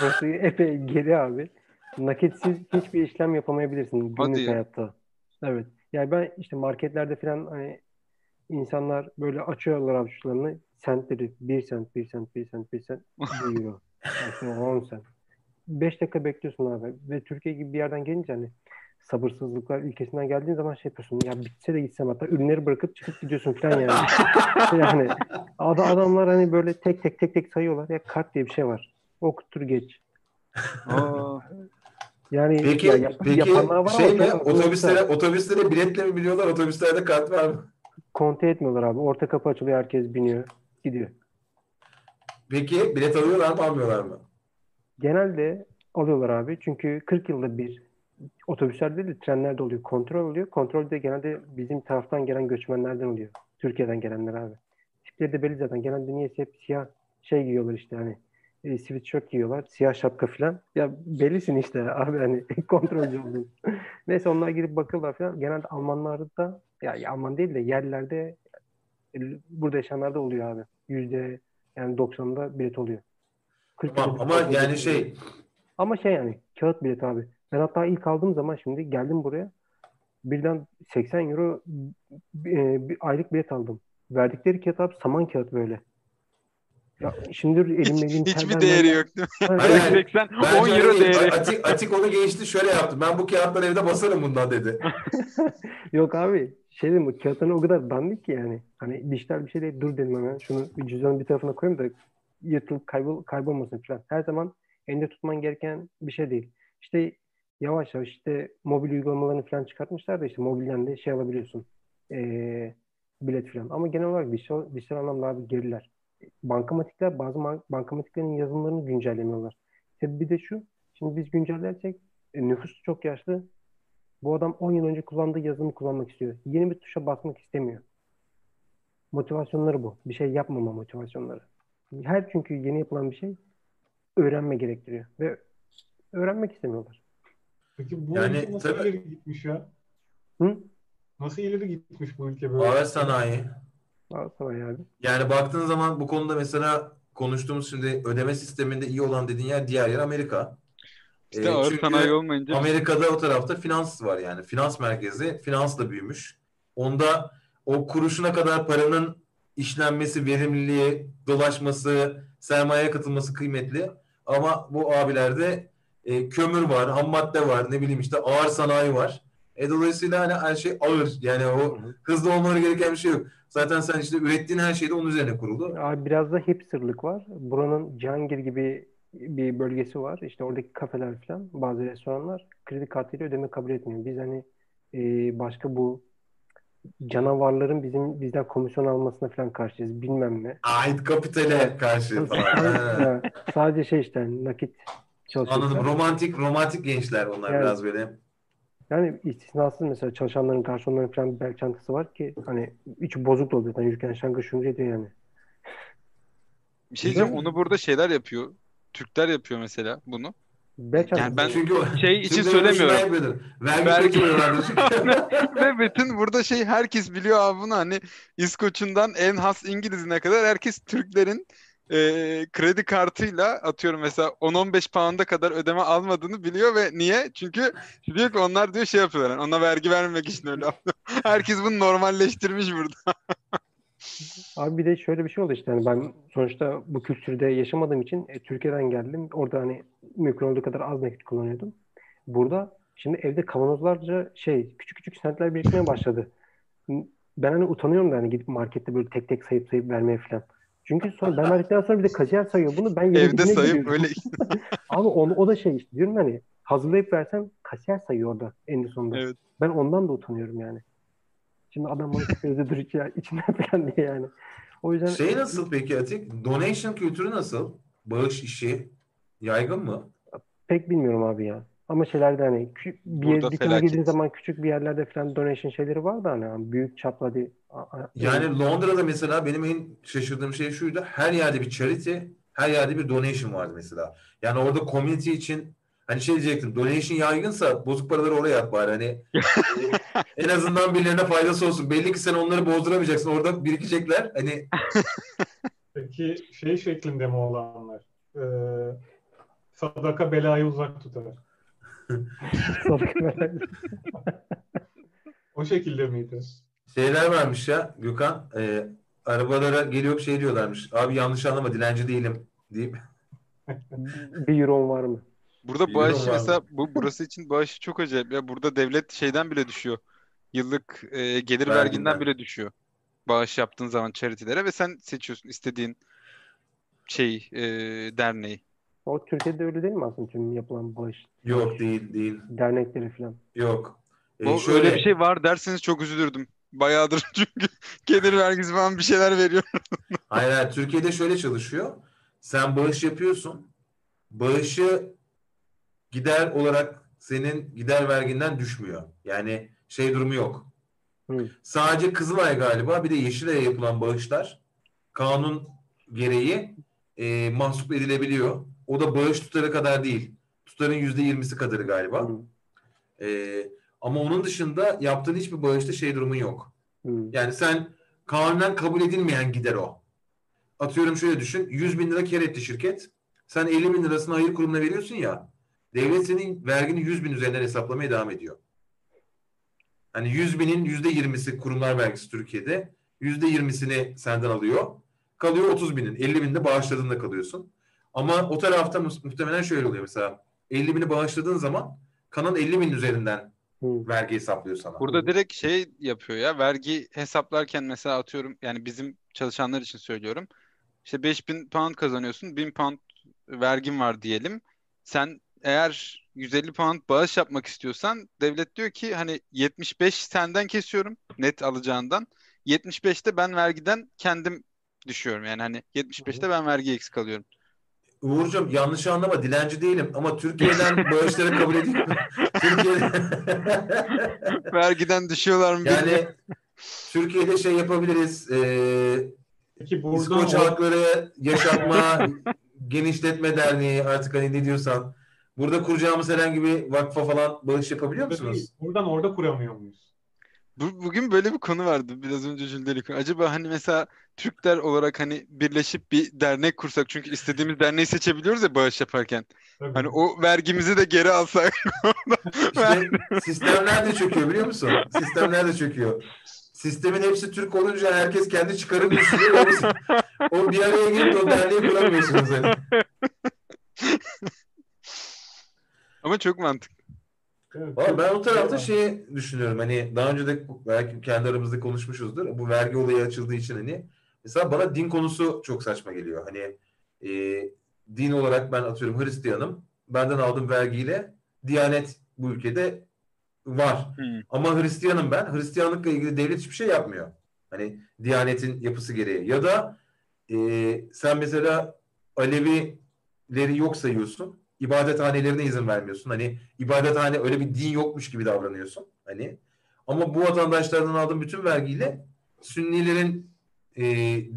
S3: Burası [laughs] epey geri abi. Nakitsiz hiçbir işlem yapamayabilirsin
S2: Hadi
S3: günlük
S2: ya.
S3: hayatta. Evet. Yani ben işte marketlerde falan hani insanlar böyle açıyorlar avuçlarını sentleri 1 sent, 1 sent, 1 sent, 1 sent, 1 [laughs] euro. Yani 10 sent. 5 dakika bekliyorsun abi. Ve Türkiye gibi bir yerden gelince hani sabırsızlıklar ülkesinden geldiğin zaman şey yapıyorsun. Ya bitse de gitsem hatta ürünleri bırakıp çıkıp gidiyorsun falan yani. [laughs] yani ada- adamlar hani böyle tek tek tek tek sayıyorlar. Ya kart diye bir şey var. Okuttur geç.
S2: Aa,
S3: Yani
S1: Peki
S3: ya yap-
S1: peki
S3: var
S1: şey mi? Otobüslere otobüslere biletle mi biniyorlar? Otobüslerde kart var mı?
S3: konte etmiyorlar abi. Orta kapı açılıyor herkes biniyor. Gidiyor.
S1: Peki bilet alıyorlar mı almıyorlar mı?
S3: Genelde alıyorlar abi. Çünkü 40 yılda bir otobüslerde değil de trenlerde oluyor. Kontrol oluyor. Kontrol de genelde bizim taraftan gelen göçmenlerden oluyor. Türkiye'den gelenler abi. Tipleri de belli zaten. Genelde niyeyse hep siyah şey giyiyorlar işte hani e, sweatshirt giyiyorlar. Siyah şapka falan. Ya bellisin işte [laughs] abi hani kontrolcü olduğun. [laughs] Neyse onlar girip bakıyorlar falan. Genelde Almanlarda da ya, Alman değil de yerlerde e, burada yaşayanlarda oluyor abi. Yüzde yani 90'da bilet oluyor. 40
S1: Tamam
S3: yılda
S1: ama
S3: bir
S1: yani
S3: bilet
S1: şey.
S3: Ama şey yani kağıt bilet abi. Ben hatta ilk aldığım zaman şimdi geldim buraya. Birden 80 euro e, bir aylık bilet aldım. Verdikleri kağıt abi saman kağıt böyle. Ya şimdi elim
S2: hiç,
S3: elim
S2: hiçbir değeri yok değil mi?
S3: Evet.
S2: 80
S1: Bence
S2: 10
S1: öyle
S2: euro değeri.
S1: Atik, Atik onu geçti şöyle yaptı. Ben bu kağıtları evde basarım bundan dedi. [laughs]
S3: Yok abi şey dedim bu kağıtların o kadar dandik ki yani. Hani dijital bir şey değil. Dur dedim hemen. Şunu bir cüzdanın bir tarafına koyayım da yırtılıp kaybol, kaybolmasın falan. Her zaman elinde tutman gereken bir şey değil. İşte yavaş yavaş işte mobil uygulamalarını falan çıkartmışlar da işte mobilden de şey alabiliyorsun. Ee, bilet falan. Ama genel olarak dijital, dijital anlamda abi geriler. Bankamatikler bazı bankamatiklerin yazılımlarını güncellemiyorlar. Sebebi de şu. Şimdi biz güncellersek e, nüfus çok yaşlı. Bu adam 10 yıl önce kullandığı yazılımı kullanmak istiyor. Yeni bir tuşa basmak istemiyor. Motivasyonları bu. Bir şey yapmama motivasyonları. Her çünkü yeni yapılan bir şey öğrenme gerektiriyor. Ve öğrenmek istemiyorlar.
S4: Peki bu
S1: Yani
S4: ülke nasıl
S1: tabii-
S4: ileri gitmiş ya?
S3: Hı?
S4: Nasıl ileri gitmiş bu ülke böyle?
S1: Ağır sanayi.
S3: Al sana yani.
S1: Yani baktığın zaman bu konuda mesela konuştuğumuz şimdi ödeme sisteminde iyi olan dediğin yer diğer yer Amerika.
S2: İşte
S1: Ee,
S2: ağır
S1: çünkü
S2: sanayi olmayınca
S1: Amerika'da o tarafta finans var yani. Finans merkezi finansla büyümüş. Onda o kuruşuna kadar paranın işlenmesi, verimliliği, dolaşması, sermayeye katılması kıymetli. Ama bu abilerde e, kömür var, ham madde var, ne bileyim işte ağır sanayi var. E, dolayısıyla hani her şey ağır. Yani o
S3: Hı hı.
S1: hızlı olmaları gereken bir şey yok. Zaten sen işte ürettiğin her şey de onun üzerine kurulu.
S3: Abi biraz da hipsterlık var. Buranın Cihangir gibi bir bölgesi var. İşte oradaki kafeler falan, bazı restoranlar kredi kartıyla ödeme kabul etmiyor. Biz hani e, başka bu canavarların bizim bizden komisyon almasına falan karşıyız. Bilmem ne.
S1: Ait kapitale karşı [laughs] falan.
S3: Sadece şey işte hani nakit çalışıyorlar.
S1: Anladım. Romantik romantik gençler onlar
S3: Yani-
S1: biraz böyle.
S3: Yani istisnasız mesela çalışanların, garsonların falan bir bel çantası var ki hani içi bozuk da oluyor. Yani yürürken şangır şungur ediyor yani.
S2: bir şey diyeceğim onu burada şeyler yapıyor. Türkler yapıyor mesela bunu.
S3: Bel.
S2: Yani ben-
S1: Çünkü
S2: Şey için söylemiyorum.
S1: gitmiyordur. Vergi. [laughs]
S2: Ve bütün burada şey herkes biliyor abi bunu hani İskoç'undan en has İngiliz'ine kadar herkes Türklerin e, kredi kartıyla atıyorum mesela 10-15 pound'a kadar ödeme almadığını biliyor ve niye? Çünkü diyor ki onlar diyor şey yapıyorlar. hani ona vergi vermemek için öyle. [laughs] Herkes bunu normalleştirmiş burada. [laughs]
S3: Abi bir de şöyle bir şey oldu işte hani ben sonuçta bu kültürde yaşamadığım için e, Türkiye'den geldim. Orada hani mümkün olduğu kadar az nakit kullanıyordum. Burada şimdi evde kavanozlarca şey küçük küçük sentler birikmeye başladı. Ben hani utanıyorum da hani gidip markette böyle tek tek sayıp sayıp vermeye falan. Çünkü sonra ben verdikten sonra bir de kasiyer sayıyor bunu. Ben
S2: Evde sayıp böyle [laughs]
S3: Abi onu, o da şey işte diyorum hani hazırlayıp versem kasiyer sayıyor orada en sonunda.
S2: Evet.
S3: Ben ondan da utanıyorum yani. Şimdi adam bana küfür ediyordur içi- içinden [laughs] falan diye yani. O yüzden
S1: Şey nasıl peki Atik? Donation kültürü nasıl? Bağış işi yaygın mı?
S3: pek bilmiyorum abi ya. Ama şeylerde hani bir,
S2: Burada
S3: bir
S2: felaket.
S3: girdiğin zaman küçük bir yerlerde falan donation şeyleri vardı hani, hani büyük çaplı hadi. a- a-
S1: Yani Londra'da mesela benim en şaşırdığım şey şuydu. Her yerde bir charity, her yerde bir donation vardı mesela. Yani orada community için hani şey diyecektim. Donation yaygınsa bozuk paraları oraya at bari. Hani [laughs] en azından birilerine faydası olsun. Belli ki sen onları bozduramayacaksın. Orada birikecekler. Hani [laughs]
S4: Peki şey şeklinde mi olanlar? Ee, sadaka belayı uzak tutar. [laughs] O şekilde miydi?
S1: şeyler varmış ya Gökhan. e, arabalara geliyor şey diyorlarmış. Abi yanlış anlama dilenci değilim deyip. [laughs]
S3: bir euro var mı?
S2: Burada
S1: Bir
S2: bağış mesela bu burası için bağış çok acayip. Ya burada devlet şeyden bile düşüyor. Yıllık e, gelir
S1: Verginden.
S2: verginden bile düşüyor. Bağış yaptığın zaman charity'lere ve sen seçiyorsun istediğin şey e, derneği.
S3: O Türkiye'de öyle değil mi aslında tüm yapılan bağış
S1: Yok değil değil.
S3: dernekleri falan?
S1: Yok. E,
S2: O
S1: şöyle-
S2: öyle bir şey var derseniz çok üzülürdüm. Bayağıdır [laughs] çünkü gelir vergisi falan bir şeyler veriyor. [laughs]
S1: Hayır, hayır. Türkiye'de şöyle çalışıyor. Sen bağış yapıyorsun. Bağışı gider olarak senin gider verginden düşmüyor. Yani şey durumu yok.
S3: Hı.
S1: Sadece Kızılay galiba bir de Yeşilay'a yapılan bağışlar kanun gereği e, mahsup edilebiliyor. O da bağış tutarı kadar değil. Tutarın yüzde yirmisi kadarı galiba.
S3: Hı.
S1: E, ama onun dışında yaptığın hiçbir bağışta şey durumun yok.
S3: Hı.
S1: Yani sen kanunen kabul edilmeyen gider o. Atıyorum şöyle düşün. 100 bin lira kar etti şirket. Sen 50 bin lirasını hayır kurumuna veriyorsun ya. Devlet senin vergini 100 bin üzerinden hesaplamaya devam ediyor. Hani 100 binin %20'si kurumlar vergisi Türkiye'de. %20'sini senden alıyor. Kalıyor 30 binin. 50 binde bağışladığında kalıyorsun. Ama o tarafta mu- muhtemelen şöyle oluyor mesela. 50 bini bağışladığın zaman kalan 50 bin üzerinden
S3: Hı.
S1: vergi hesaplıyor sana.
S2: Burada direkt şey yapıyor ya vergi hesaplarken mesela atıyorum yani bizim çalışanlar için söylüyorum. İşte 5000 pound kazanıyorsun 1000 pound vergin var diyelim. Sen eğer 150 pound bağış yapmak istiyorsan devlet diyor ki hani 75 senden kesiyorum net alacağından. 75'te ben vergiden kendim düşüyorum yani hani 75'te ben vergi eksik alıyorum.
S1: Uğurcuğum yanlış anlama dilenci değilim ama Türkiye'den bağışları kabul ediyorum. [laughs] Türkiye'de [laughs]
S2: Vergiden düşüyorlar mı bilmiyorum.
S1: yani Türkiye'de şey yapabiliriz. E,
S4: Peki buradan
S1: İskoç
S4: o-
S1: Halkları Yaşatma [laughs] Genişletme Derneği artık hani ne diyorsan. Burada kuracağımız herhangi bir vakfa falan bağış yapabiliyor musunuz?
S4: buradan orada kuramıyor muyuz?
S2: Bu, bugün böyle bir konu vardı biraz önce Jülden'in konu. Acaba hani mesela Türkler olarak hani birleşip bir dernek kursak çünkü istediğimiz derneği seçebiliyoruz ya bağış yaparken.
S4: Tabii.
S2: Hani o vergimizi de geri alsak. [laughs]
S1: İşte sistemler de çöküyor biliyor musun? Sistemler de çöküyor. Sistemin hepsi Türk olunca herkes kendi çıkarını düşünüyor. O, o bir araya gelip o derneği kuramıyorsunuz. Hani. [laughs]
S2: Ama çok mantıklı.
S4: Evet,
S1: ben o tarafta şeyi düşünüyorum hani daha önce de belki kendi aramızda konuşmuşuzdur. Bu vergi olayı açıldığı için hani mesela bana din konusu çok saçma geliyor. Hani e, din olarak ben atıyorum Hristiyanım. Benden aldığım vergiyle Diyanet bu ülkede var.
S2: Hmm.
S1: Ama Hristiyanım ben. Hristiyanlıkla ilgili devlet hiçbir şey yapmıyor. Hani Diyanet'in yapısı gereği. Ya da e, sen mesela Alevileri yok sayıyorsun. İbadethanelerine izin vermiyorsun. Hani ibadethane öyle bir din yokmuş gibi davranıyorsun. Hani ama bu vatandaşlardan aldığın bütün vergiyle Sünnilerin e,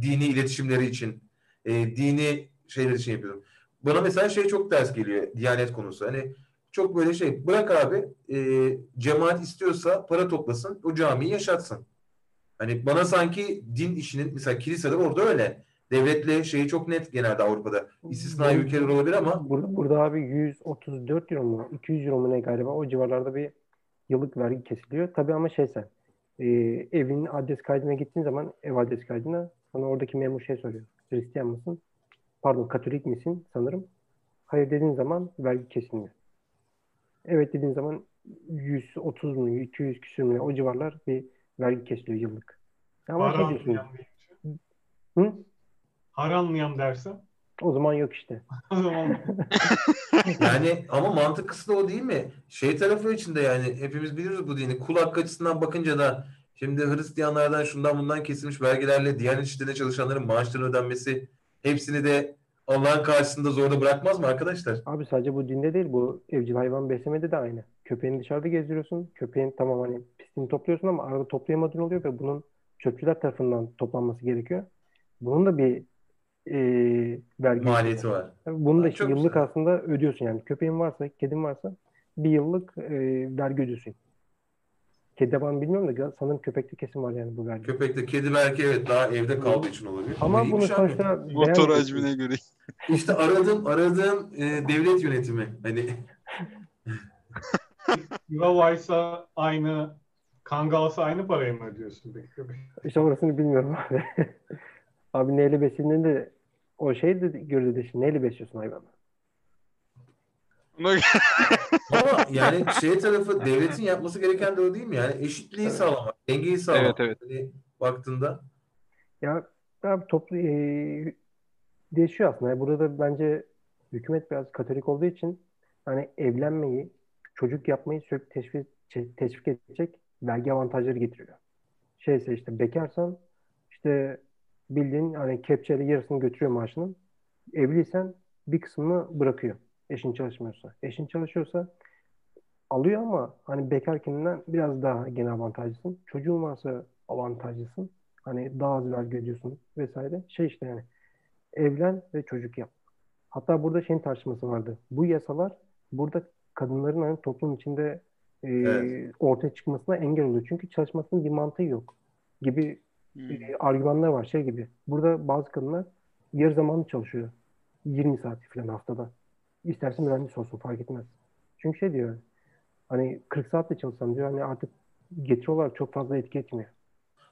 S1: dini iletişimleri için, e, dini şeyler için yapıyorum. Bana mesela şey çok ters geliyor Diyanet konusu. Hani çok böyle şey bırak abi e, cemaat istiyorsa para toplasın o camiyi yaşatsın. Hani bana sanki din işinin mesela kilisede orada öyle. Devletle şeyi çok net genelde Avrupa'da. İstisnai ülkeler olabilir ama
S3: Burada, burada abi 134 euro mu 200 euro mu ne galiba o civarlarda bir yıllık vergi kesiliyor. Tabii ama şey sen e, evinin adres kaydına gittiğin zaman ev adres kaydına sana oradaki memur şey soruyor. Hristiyan mısın? Pardon Katolik misin sanırım. Hayır dediğin zaman vergi kesilmiyor. Evet dediğin zaman 130 mu 200 küsür mü o civarlar bir vergi kesiliyor yıllık. Ama
S4: Har
S3: şey diyorsun.
S4: anlayan deyince.
S3: Hı?
S4: Har anlayan dersen
S3: O zaman yok işte. [laughs]
S4: o zaman [laughs]
S1: yani ama mantıklısı da o değil mi? Şey tarafı için de yani hepimiz biliyoruz bu dini. Kul hakkı açısından bakınca da Şimdi Hristiyanlardan şundan bundan kesilmiş vergilerle Diyanet işlerinde çalışanların maaşlarının ödenmesi hepsini de Allah'ın karşısında zorda bırakmaz mı arkadaşlar?
S3: Abi sadece bu dinde değil bu evcil hayvan beslemede de aynı. Köpeğini dışarıda gezdiriyorsun. Köpeğin tamam hani pisliğini topluyorsun ama arada toplayamadığın oluyor ve bunun çöpçüler tarafından toplanması gerekiyor. Bunun da bir e, vergi
S1: Maliyeti var.
S3: Bunu da işte yıllık
S1: güzel.
S3: aslında ödüyorsun yani. Köpeğin varsa, kedin varsa bir yıllık e, vergi ödüyorsun. Kedi ben bilmiyorum da sanırım köpekte kesin var yani bu vergi.
S1: Köpekte kedi belki evet daha evde kaldığı için olabilir.
S3: Ama bunu
S1: İyiymiş abi.
S3: sonuçta
S2: Motor hacmine göre. [laughs]
S1: İşte aradığım aradığım e, devlet yönetimi. Hani [laughs]
S4: Chihuahua'ysa aynı, Kangal'sa aynı parayı mı ödüyorsun peki?
S3: İşte orasını bilmiyorum [laughs] abi. abi neyle beslediğinde o şey de göre de şimdi neyle besliyorsun hayvanı? [laughs]
S1: Ama yani şey tarafı devletin yapması gereken de o değil mi? Yani eşitliği
S3: Evet.
S1: sağlamak, dengeyi sağlamak.
S2: Evet,
S1: Hani baktığında
S3: Ya abi toplu e, değişiyor aslında. Yani burada da bence hükümet biraz katolik olduğu için hani evlenmeyi, çocuk yapmayı sürekli teşvik, teşvik edecek vergi avantajları getiriyor. Şeyse işte bekarsan işte bildiğin hani kepçeyle yarısını götürüyor maaşının. Evliysen bir kısmını bırakıyor. Eşin çalışmıyorsa. Eşin çalışıyorsa alıyor ama hani bekarkinden biraz daha gene avantajlısın. Çocuğun varsa avantajlısın. Hani daha az vergi ödüyorsun vesaire. Şey işte yani evlen ve çocuk yap. Hatta burada şeyin tartışması vardı. Bu yasalar burada kadınların hani toplum içinde e,
S1: Evet.
S3: ortaya çıkmasına engel oluyor. Çünkü çalışmasının bir mantığı yok gibi
S2: Hmm.
S3: e, argümanlar var şey gibi. Burada bazı kadınlar yarı zamanlı çalışıyor. 20 saat falan haftada. İsterse mühendis olsun fark etmez. Çünkü şey diyor hani 40 saat de çalışsam diyor hani artık getiri olarak çok fazla etki etmiyor.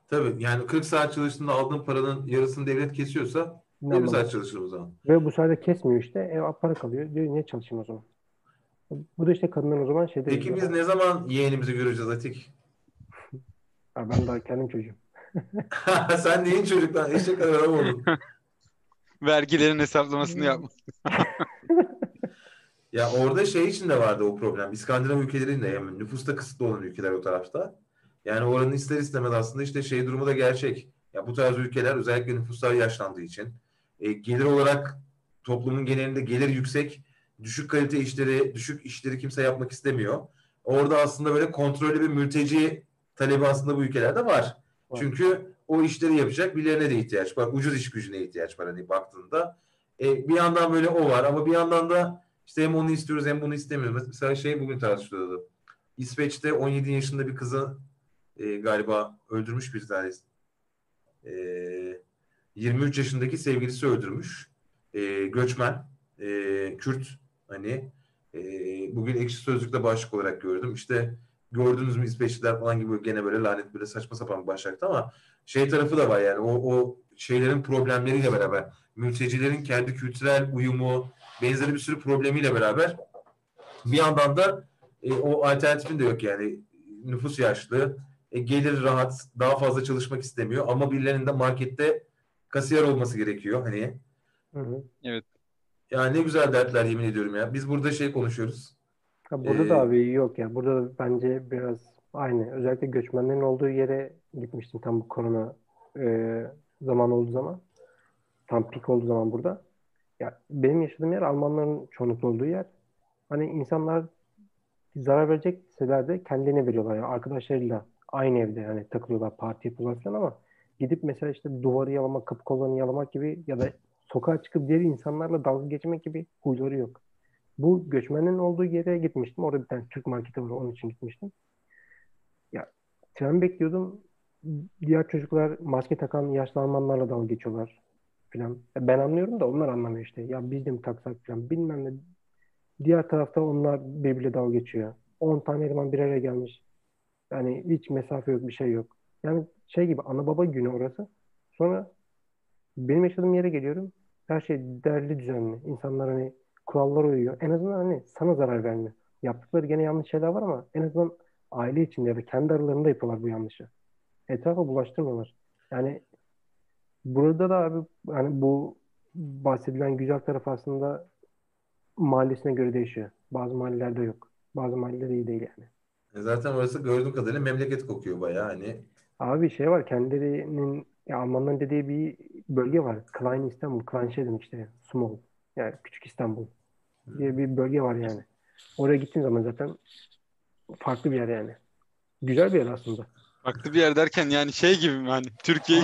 S1: tabii yani 40 saat çalıştığında aldığın paranın yarısını devlet kesiyorsa
S3: Ne
S1: 20
S3: anlamı?
S1: saat çalışır o zaman.
S3: Ve bu sayede kesmiyor işte. E, para kalıyor. Diyor niye çalışayım o zaman? Bu da işte kadınların o zaman şeyde
S1: Peki biz ne zaman yeğenimizi göreceğiz Atik? [laughs]
S3: Ben daha kendim çocuğum. [laughs]
S1: Sen neyin çocuktan eşek kadar adam oldun. [laughs]
S2: Vergilerin hesaplamasını yapma. [laughs]
S1: Ya orada şey için de vardı o problem. İskandinav ülkelerinde yani nüfusta kısıtlı olan ülkeler o tarafta. Yani oranın ister istemez aslında işte şey durumu da gerçek. Ya bu tarz ülkeler özellikle nüfuslar yaşlandığı için e, gelir olarak toplumun genelinde gelir yüksek, düşük kalite işleri, düşük işleri kimse yapmak istemiyor. Orada aslında böyle kontrollü bir mülteci talebi aslında bu ülkelerde var. Çünkü o işleri yapacak birilerine de ihtiyaç var. Ucuz iş gücüne ihtiyaç var hani baktığında. E, bir yandan böyle o var ama bir yandan da işte hem onu istiyoruz hem bunu istemiyoruz. Mesela şey bugün tartışılıyordu. İsveç'te 17 yaşında bir kızı e, galiba öldürmüş bir tanesi. E, 23 yaşındaki sevgilisi öldürmüş. E, göçmen, e, Kürt hani e, bugün ekşi sözlükte başlık olarak gördüm. İşte gördünüz mü İsveçliler falan gibi böyle gene böyle lanet böyle saçma sapan bir başlıktı ama şey tarafı da var yani o, o şeylerin problemleriyle beraber mültecilerin kendi kültürel uyumu benzeri bir sürü problemiyle beraber bir yandan da e, o alternatifin de yok yani. Nüfus yaşlı e, gelir rahat daha fazla çalışmak istemiyor ama birilerinin de markette kasiyer olması gerekiyor hani.
S3: Hı hı.
S1: ya ne güzel dertler yemin ediyorum ya. Biz burada şey konuşuyoruz
S3: Ha, burada
S1: Ee,
S3: da abi yok ya. Burada da bence biraz aynı. Özellikle göçmenlerin olduğu yere gitmiştim tam bu korona e, zaman olduğu zaman. Tam pik olduğu zaman burada. Ya benim yaşadığım yer Almanların çoğunlukla olduğu yer. Hani insanlar zarar verecekseler de kendilerine veriyorlar. Yani arkadaşlarıyla aynı evde yani takılıyorlar, parti yapıyorlar falan ama gidip mesela işte duvarı yalamak, kapı kollarını yalamak gibi ya da sokağa çıkıp diğer insanlarla dalga geçmek gibi huyları yok. Bu göçmenin olduğu yere gitmiştim. Orada bir tane Türk marketi var. Onun için gitmiştim. Ya tren bekliyordum. Diğer çocuklar maske takan yaşlı Almanlarla dalga geçiyorlar falan. Ya ben anlıyorum da onlar anlamıyor işte. Ya biz de mi taksak falan bilmem ne. Diğer tarafta onlar birbiriyle dalga geçiyor. 10 tane eleman bir araya gelmiş. Yani hiç mesafe yok, bir şey yok. Yani şey gibi ana baba günü orası. Sonra benim yaşadığım yere geliyorum. Her şey derli düzenli. İnsanlar hani kurallara uyuyor. En azından hani sana zarar vermiyor. Yaptıkları gene yanlış şeyler var ama en azından aile içinde ya da kendi aralarında yapıyorlar bu yanlışı. Etrafa bulaştırmıyorlar. Yani burada da abi hani bu bahsedilen güzel taraf aslında mahallesine göre değişiyor. Bazı mahallelerde yok. Bazı mahalleler iyi değil yani.
S1: E, zaten orası gördüğüm kadarıyla memleket kokuyor bayağı hani
S3: Abi şey var kendilerinin ya Almanların dediği bir bölge var. Klein İstanbul. Klein şey demek işte small. Yani küçük İstanbul diye bir bölge var yani. Oraya gittiğin zaman zaten farklı bir yer yani. Güzel bir yer aslında.
S2: Farklı bir yer derken yani şey gibi mi hani Türkiye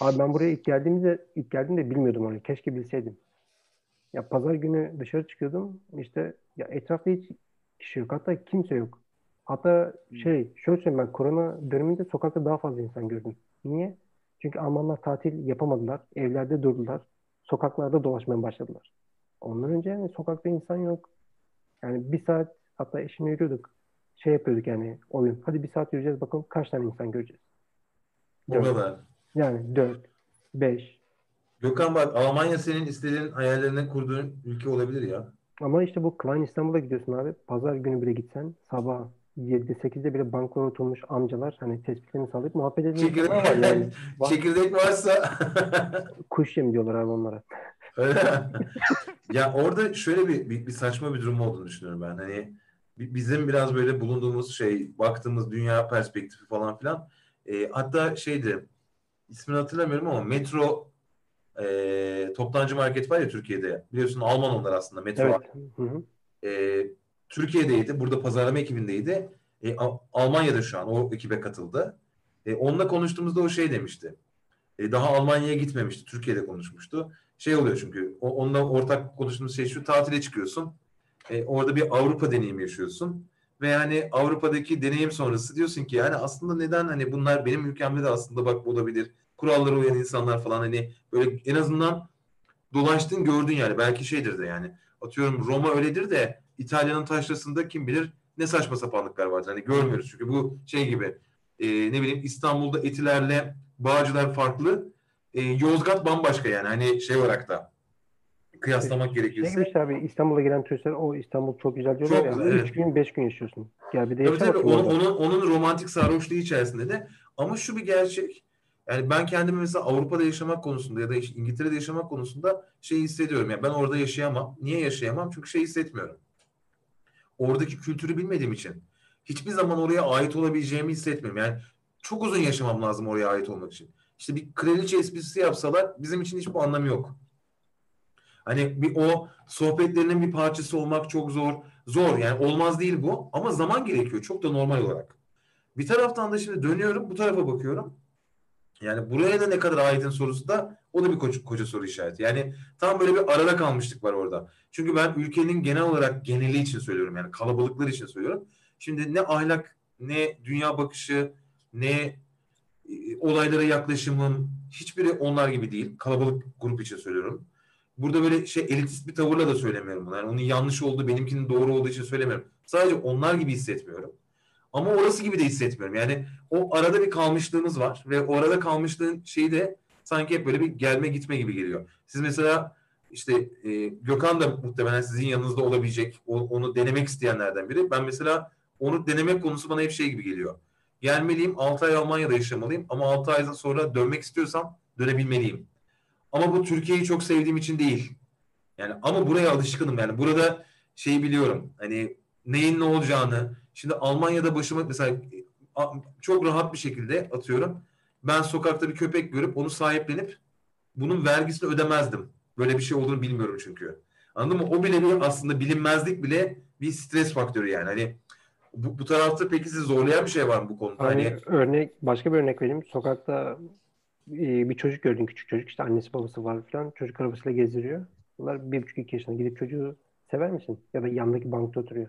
S3: Abi [laughs] ben buraya ilk geldiğimde ilk geldiğimde bilmiyordum orayı. Keşke bilseydim. Ya pazar günü dışarı çıkıyordum. İşte ya etrafta hiç kişi yok. Hatta kimse yok. Hatta şey şöyle söyleyeyim ben korona döneminde sokakta daha fazla insan gördüm. Niye? Çünkü Almanlar tatil yapamadılar. Evlerde durdular. Sokaklarda dolaşmaya başladılar. Ondan önce yani sokakta insan yok. Yani bir saat hatta eşimle yürüyorduk. Şey yapıyorduk yani oyun. Hadi bir saat yürüyeceğiz bakalım kaç tane insan göreceğiz.
S1: O kadar.
S3: Yani 4, 5.
S1: Gökhan bak Almanya senin istediğin hayallerine kurduğun ülke olabilir ya.
S3: Ama işte bu Klein İstanbul'a gidiyorsun abi. Pazar günü bile gitsen sabah 7'de 8'de bile banklara oturmuş amcalar hani tespitlerini sağlayıp muhabbet ediyor.
S1: Çekirdek,
S3: var yani. [laughs]
S1: Çekirdek varsa
S3: Kuş yem diyorlar abi onlara. [laughs]
S1: Ya orada şöyle bir, bir, bir saçma bir durum olduğunu düşünüyorum ben. Hani bi- bizim biraz böyle bulunduğumuz şey, baktığımız dünya perspektifi falan filan. E, hatta şeydi, ismini hatırlamıyorum ama Metro e, toptancı market var ya Türkiye'de. Biliyorsun Alman onlar aslında. Metro
S3: Evet. Hı hı.
S1: e, Türkiye'deydi. Burada pazarlama ekibindeydi. E, Al- Almanya'da şu an o ekibe katıldı. E, onunla konuştuğumuzda o şey demişti. E, daha Almanya'ya gitmemişti. Türkiye'de konuşmuştu. Şey oluyor çünkü o, onunla ortak konuştuğumuz şey şu tatile çıkıyorsun. E, orada bir Avrupa deneyimi yaşıyorsun. Ve yani Avrupa'daki deneyim sonrası diyorsun ki yani aslında neden hani bunlar benim ülkemde de aslında bak olabilir. Kurallara uyan insanlar falan hani böyle en azından dolaştın gördün yani. Belki şeydir de yani. Atıyorum Roma öyledir de İtalya'nın taşrasında kim bilir ne saçma sapanlıklar vardır. Hani görmüyoruz çünkü bu şey gibi e, ne bileyim İstanbul'da Etilerle Bağcılar farklı. E, Yozgat bambaşka yani hani şey olarak da kıyaslamak
S3: Ne gibi
S1: gerekirse.
S3: işte abi İstanbul'a gelen turistler o İstanbul çok güzel diyorlar
S1: Çok
S3: ya.
S1: güzel, evet.
S3: 3 gün 5 gün yaşıyorsun. Gel bir de
S1: Tabii tabii onun, onun, onun romantik sarhoşluğu içerisinde de ama şu bir gerçek. Yani ben kendimi mesela Avrupa'da yaşamak konusunda ya da işte İngiltere'de yaşamak konusunda şey hissediyorum. Yani ben orada yaşayamam. Niye yaşayamam? Çünkü şey hissetmiyorum. Oradaki kültürü bilmediğim için. Hiçbir zaman oraya ait olabileceğimi hissetmiyorum. Yani çok uzun yaşamam lazım oraya ait olmak için. İşte bir kraliçe esprisi yapsalar bizim için hiçbir anlamı yok. Hani bir o sohbetlerinin bir parçası olmak çok zor. Zor yani olmaz değil bu ama zaman gerekiyor çok da normal olarak. Bir taraftan da şimdi dönüyorum bu tarafa bakıyorum. Yani buraya da ne kadar aitin sorusu da o da bir koca, koca soru işareti. Yani tam böyle bir arada kalmıştık var orada. Çünkü ben ülkenin genel olarak geneli için söylüyorum yani kalabalıklar için söylüyorum. Şimdi ne ahlak ne dünya bakışı ne olaylara yaklaşımım hiçbiri onlar gibi değil. Kalabalık grup için söylüyorum. Burada böyle şey elitist bir tavırla da söylemiyorum bunu. Yani onun yanlış olduğu, benimkinin doğru olduğu için söylemiyorum. Sadece onlar gibi hissetmiyorum. Ama orası gibi de hissetmiyorum. Yani o arada bir kalmışlığımız var ve o arada kalmışlığın şeyi de sanki hep böyle bir gelme gitme gibi geliyor. Siz mesela işte e, Gökhan da muhtemelen sizin yanınızda olabilecek, o- onu denemek isteyenlerden biri. Ben mesela onu denemek konusu bana hep şey gibi geliyor. Gelmeliyim, 6 ay Almanya'da yaşamalıyım ama 6 aydan sonra dönmek istiyorsam dönebilmeliyim. Ama bu Türkiye'yi çok sevdiğim için değil. Yani ama buraya alışkınım yani. Burada şeyi biliyorum. Hani neyin ne olacağını. Şimdi Almanya'da başıma mesela çok rahat bir şekilde atıyorum. Ben sokakta bir köpek görüp onu sahiplenip bunun vergisini ödemezdim. Böyle bir şey olduğunu bilmiyorum çünkü. Anladın mı? O bile bir aslında bilinmezlik bile bir stres faktörü yani. Hani bu, bu tarafta peki sizi zorlayan bir şey var mı bu konuda?
S3: Hani
S1: Hani
S3: örnek başka bir örnek vereyim. Sokakta e, bir çocuk gördün küçük çocuk işte annesi babası var falan çocuk arabasıyla gezdiriyor. Bunlar bir buçuk iki yaşında gidip çocuğu sever misin? Ya da yandaki bankta oturuyor.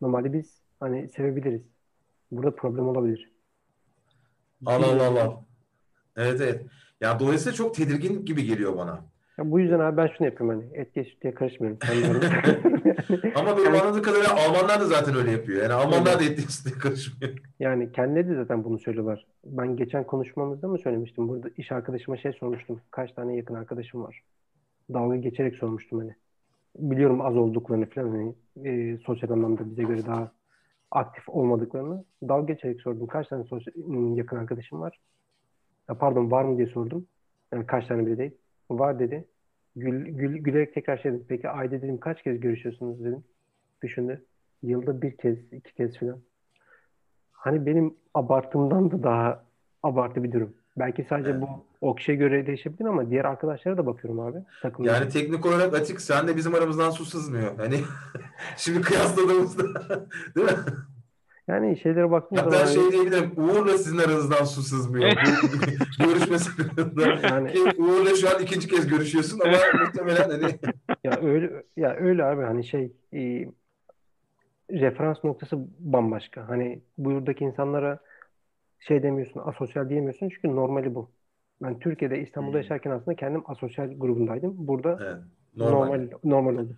S3: Normalde biz hani sevebiliriz. Burada problem olabilir.
S1: Allah Allah Allah. Evet evet. Ya dolayısıyla çok tedirgin gibi geliyor bana.
S3: Ya bu yüzden abi ben şunu yapıyorum hani et geç diye karışmıyorum. [laughs]
S1: Ama benim anladığım kadarıyla Almanlar da zaten öyle yapıyor. Yani Almanlar da etli üstüne karışmıyor.
S3: Yani kendileri de zaten bunu söylüyorlar. Ben geçen konuşmamızda mı söylemiştim? Burada iş arkadaşıma şey sormuştum. Kaç tane yakın arkadaşım var? Dalga geçerek sormuştum hani. Biliyorum az olduklarını falan hani e, sosyal anlamda bize göre daha aktif olmadıklarını. Dalga geçerek sordum. Kaç tane sosyal, yakın arkadaşım var? Ya pardon var mı diye sordum. Yani kaç tane bile değil. Var dedi. Gül, gül, gülerek tekrar şey dedim. Peki ayda dedim kaç kez görüşüyorsunuz dedim. Düşündü. Yılda bir kez, iki kez falan. hani benim abartımdan da daha abartı bir durum. Belki sadece
S1: Evet.
S3: bu o kişiye göre değişebilir ama diğer arkadaşlara da bakıyorum abi. Takımda.
S1: Yani teknik olarak açık sen de bizim aramızdan su sızmıyor. Hani [laughs] şimdi kıyasladığımızda [laughs] değil mi?
S3: Yani şeylere baktığım
S1: Hatta
S3: zaman
S1: şey diyebilirim. Uğur'la sizin aranızdan su sızmıyor. [laughs] Görüşme sırasında.
S3: Yani-
S1: Ki Uğur'la şu an ikinci kez görüşüyorsun ama [laughs] muhtemelen hani
S3: ya öyle ya öyle abi hani şey e, referans noktası bambaşka. Hani buradaki insanlara şey demiyorsun, asosyal diyemiyorsun çünkü normali bu. Ben Türkiye'de İstanbul'da
S1: Hmm.
S3: yaşarken aslında kendim asosyal grubundaydım. Burada
S1: evet,
S3: normal
S1: normal.
S3: normal oldu.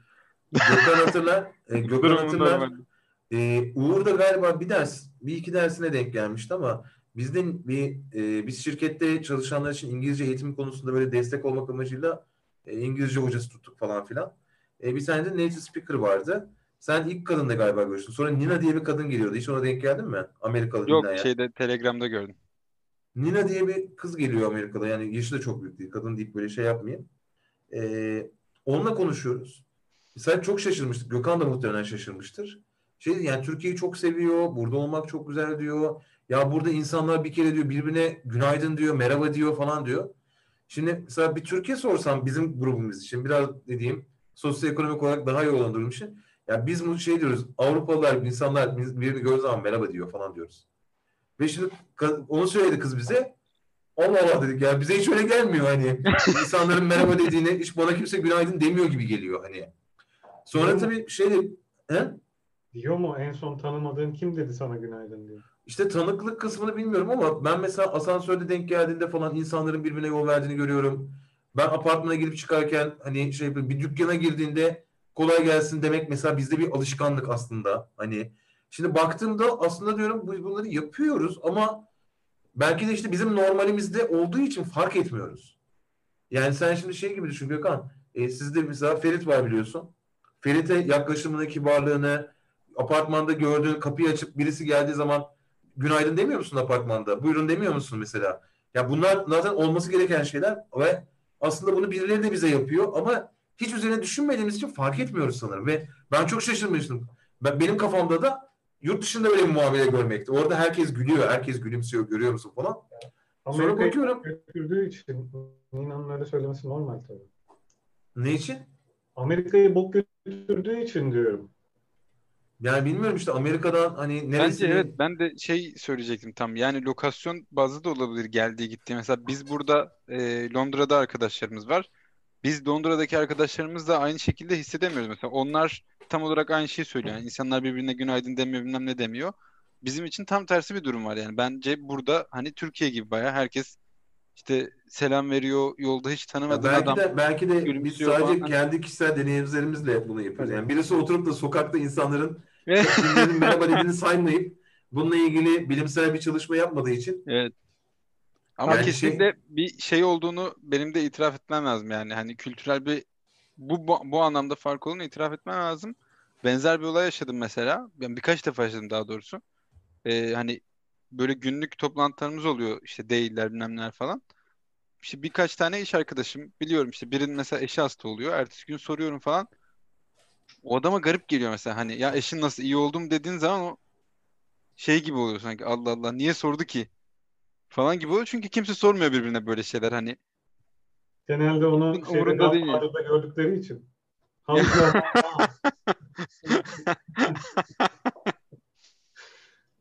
S1: Gökhan hatırlar. E, Gökhan
S2: normal.
S1: E, Uğur da galiba bir ders, bir iki dersine denk gelmişti ama bizde bir e, biz şirkette çalışanlar için İngilizce eğitim konusunda böyle destek olmak amacıyla e, İngilizce hocası tuttuk falan filan. E, bir tane de native speaker vardı. Sen ilk kadınla galiba görüştün. Sonra Nina diye bir kadın geliyordu. Hiç ona denk geldin mi? Amerikalı
S2: Yok
S1: Nina'ya.
S2: şeyde Telegram'da gördüm.
S1: Nina diye bir kız geliyor Amerika'da. Yani yaşı da çok büyük değil. Kadın deyip böyle şey yapmayayım. Ee, onunla konuşuyoruz. Sen çok şaşırmıştık. Gökhan da muhtemelen şaşırmıştır. Şey yani Türkiye'yi çok seviyor. Burada olmak çok güzel diyor. Ya burada insanlar bir kere diyor birbirine günaydın diyor, merhaba diyor falan diyor. Şimdi mesela bir Türkiye sorsam bizim grubumuz için biraz dediğim sosyoekonomik olarak daha iyi olan durum için ya biz bu şey diyoruz Avrupalılar insanlar birbirini gördüğü zaman merhaba diyor falan diyoruz. Ve şimdi onu söyledi kız bize. Allah Allah dedik ya bize hiç öyle gelmiyor hani. İnsanların merhaba dediğine hiç bana kimse günaydın demiyor gibi geliyor hani. Sonra tabii şey he?
S4: Diyor mu en son tanımadığın kim dedi sana günaydın diye.
S1: İşte tanıklık kısmını bilmiyorum ama ben mesela asansörde denk geldiğinde falan insanların birbirine yol verdiğini görüyorum. Ben apartmana girip çıkarken hani şey bir dükkana girdiğinde kolay gelsin demek mesela bizde bir alışkanlık aslında. Hani şimdi baktığımda aslında diyorum biz bunları yapıyoruz ama belki de işte bizim normalimizde olduğu için fark etmiyoruz. Yani sen şimdi şey gibi düşün Gökhan. E, sizde mesela Ferit var biliyorsun. Ferit'e yaklaşımını, kibarlığını, apartmanda gördüğün kapıyı açıp birisi geldiği zaman günaydın demiyor musun apartmanda? Buyurun demiyor musun mesela? Ya bunlar zaten olması gereken şeyler ve aslında bunu birileri de bize yapıyor ama hiç üzerine düşünmediğimiz için fark etmiyoruz sanırım ve ben çok şaşırmıştım. Ben, benim kafamda da yurt dışında böyle bir muamele görmekti. Orada herkes gülüyor, herkes gülümsüyor, görüyor musun falan. Sonra
S4: Amerika'yı
S1: bakıyorum
S4: götürdüğü için Nina'nın öyle söylemesi normal tabii.
S1: ne için?
S4: Amerika'yı bok götürdüğü için diyorum.
S1: Yani bilmiyorum işte Amerika'dan hani neresi
S2: Bence evet ben de şey söyleyecektim tam yani lokasyon bazlı da olabilir geldiği gittiği. Mesela biz burada e, Londra'da arkadaşlarımız var. Biz Londra'daki arkadaşlarımız da aynı şekilde hissedemiyoruz. Mesela onlar tam olarak aynı şeyi söylüyor. Yani insanlar birbirine günaydın demiyor bilmem ne demiyor. Bizim için tam tersi bir durum var yani. Bence burada hani Türkiye gibi bayağı herkes işte selam veriyor yolda hiç
S1: Ya
S2: tanımadığın
S1: belki
S2: adam.
S1: de belki de biz
S2: gülümsüyor
S1: sadece
S2: falan.
S1: kendi kişisel deneyimlerimizle bunu yapıyoruz. Yani birisi oturup da sokakta insanların Birbirlerinin [laughs] merhaba dediğini saymayıp bununla ilgili bilimsel bir çalışma yapmadığı için
S2: Evet. Ama
S1: Yani
S2: kesinlikle bir şey olduğunu benim de itiraf etmem lazım yani. Hani kültürel bir bu, bu, bu anlamda fark olduğunu itiraf etmem lazım. Benzer bir olay yaşadım mesela. Ben birkaç defa yaşadım daha doğrusu. Ee, hani böyle günlük toplantılarımız oluyor işte değiller bilmem neler falan. İşte birkaç tane iş arkadaşım biliyorum işte birinin mesela eşi hasta oluyor. Ertesi gün soruyorum falan. O adama garip geliyor mesela hani ya eşin nasıl iyi oldu mu dediğin zaman o şey gibi oluyor sanki Allah Allah niye sordu ki falan gibi oluyor. Çünkü kimse sormuyor birbirine böyle şeyler hani.
S4: Genelde onu şeyde. Godfather'da gördükleri için. [laughs]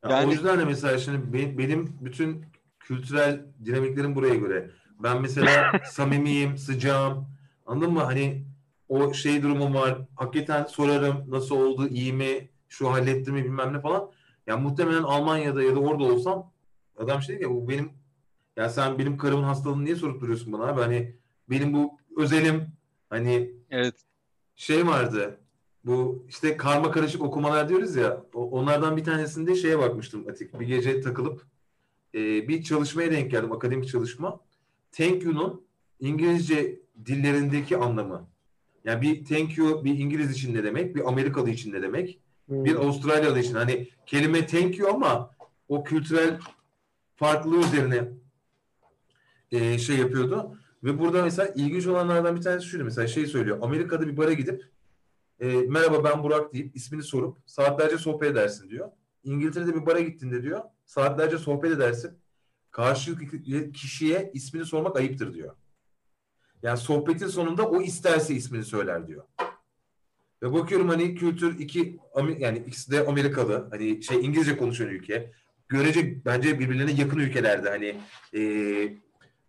S1: Ya
S2: Yani-
S1: o yüzden de mesela şimdi be- benim bütün kültürel dinamiklerim buraya göre. Ben mesela [laughs] samimiyim, sıcağım. Anladın mı? Hani o şey durumum var. Hakikaten sorarım nasıl oldu, iyi mi, şu halletti mi bilmem ne falan. Ya muhtemelen Almanya'da ya da orada olsam adam şey diyor ya bu benim ya sen benim karımın hastalığını niye sorup duruyorsun bana abi? Hani benim bu özelim hani
S2: Evet.
S1: şey vardı. Bu işte karma karışık okumalar diyoruz ya. Onlardan bir tanesinde şeye bakmıştım Atik. Bir gece takılıp e, bir çalışmaya denk geldim. Akademik çalışma. Thank you'nun İngilizce dillerindeki anlamı. Yani bir thank you bir İngiliz için ne demek? Bir Amerikalı için ne demek?
S3: Hmm.
S1: Bir Avustralyalı için. Hani kelime thank you ama o kültürel farklılığı üzerine e, şey yapıyordu. Ve burada mesela ilginç olanlardan bir tanesi şuydu. Mesela şey söylüyor. Amerika'da bir bara gidip e, merhaba ben Burak deyip ismini sorup saatlerce sohbet edersin diyor. İngiltere'de bir bara gittiğinde diyor saatlerce sohbet edersin. Karşılıklı kişiye ismini sormak ayıptır diyor. Yani sohbetin sonunda o isterse ismini söyler diyor. Ve bakıyorum hani kültür iki yani ikisi de Amerikalı. Hani şey İngilizce konuşan ülke. Görece bence birbirlerine yakın ülkelerde hani e,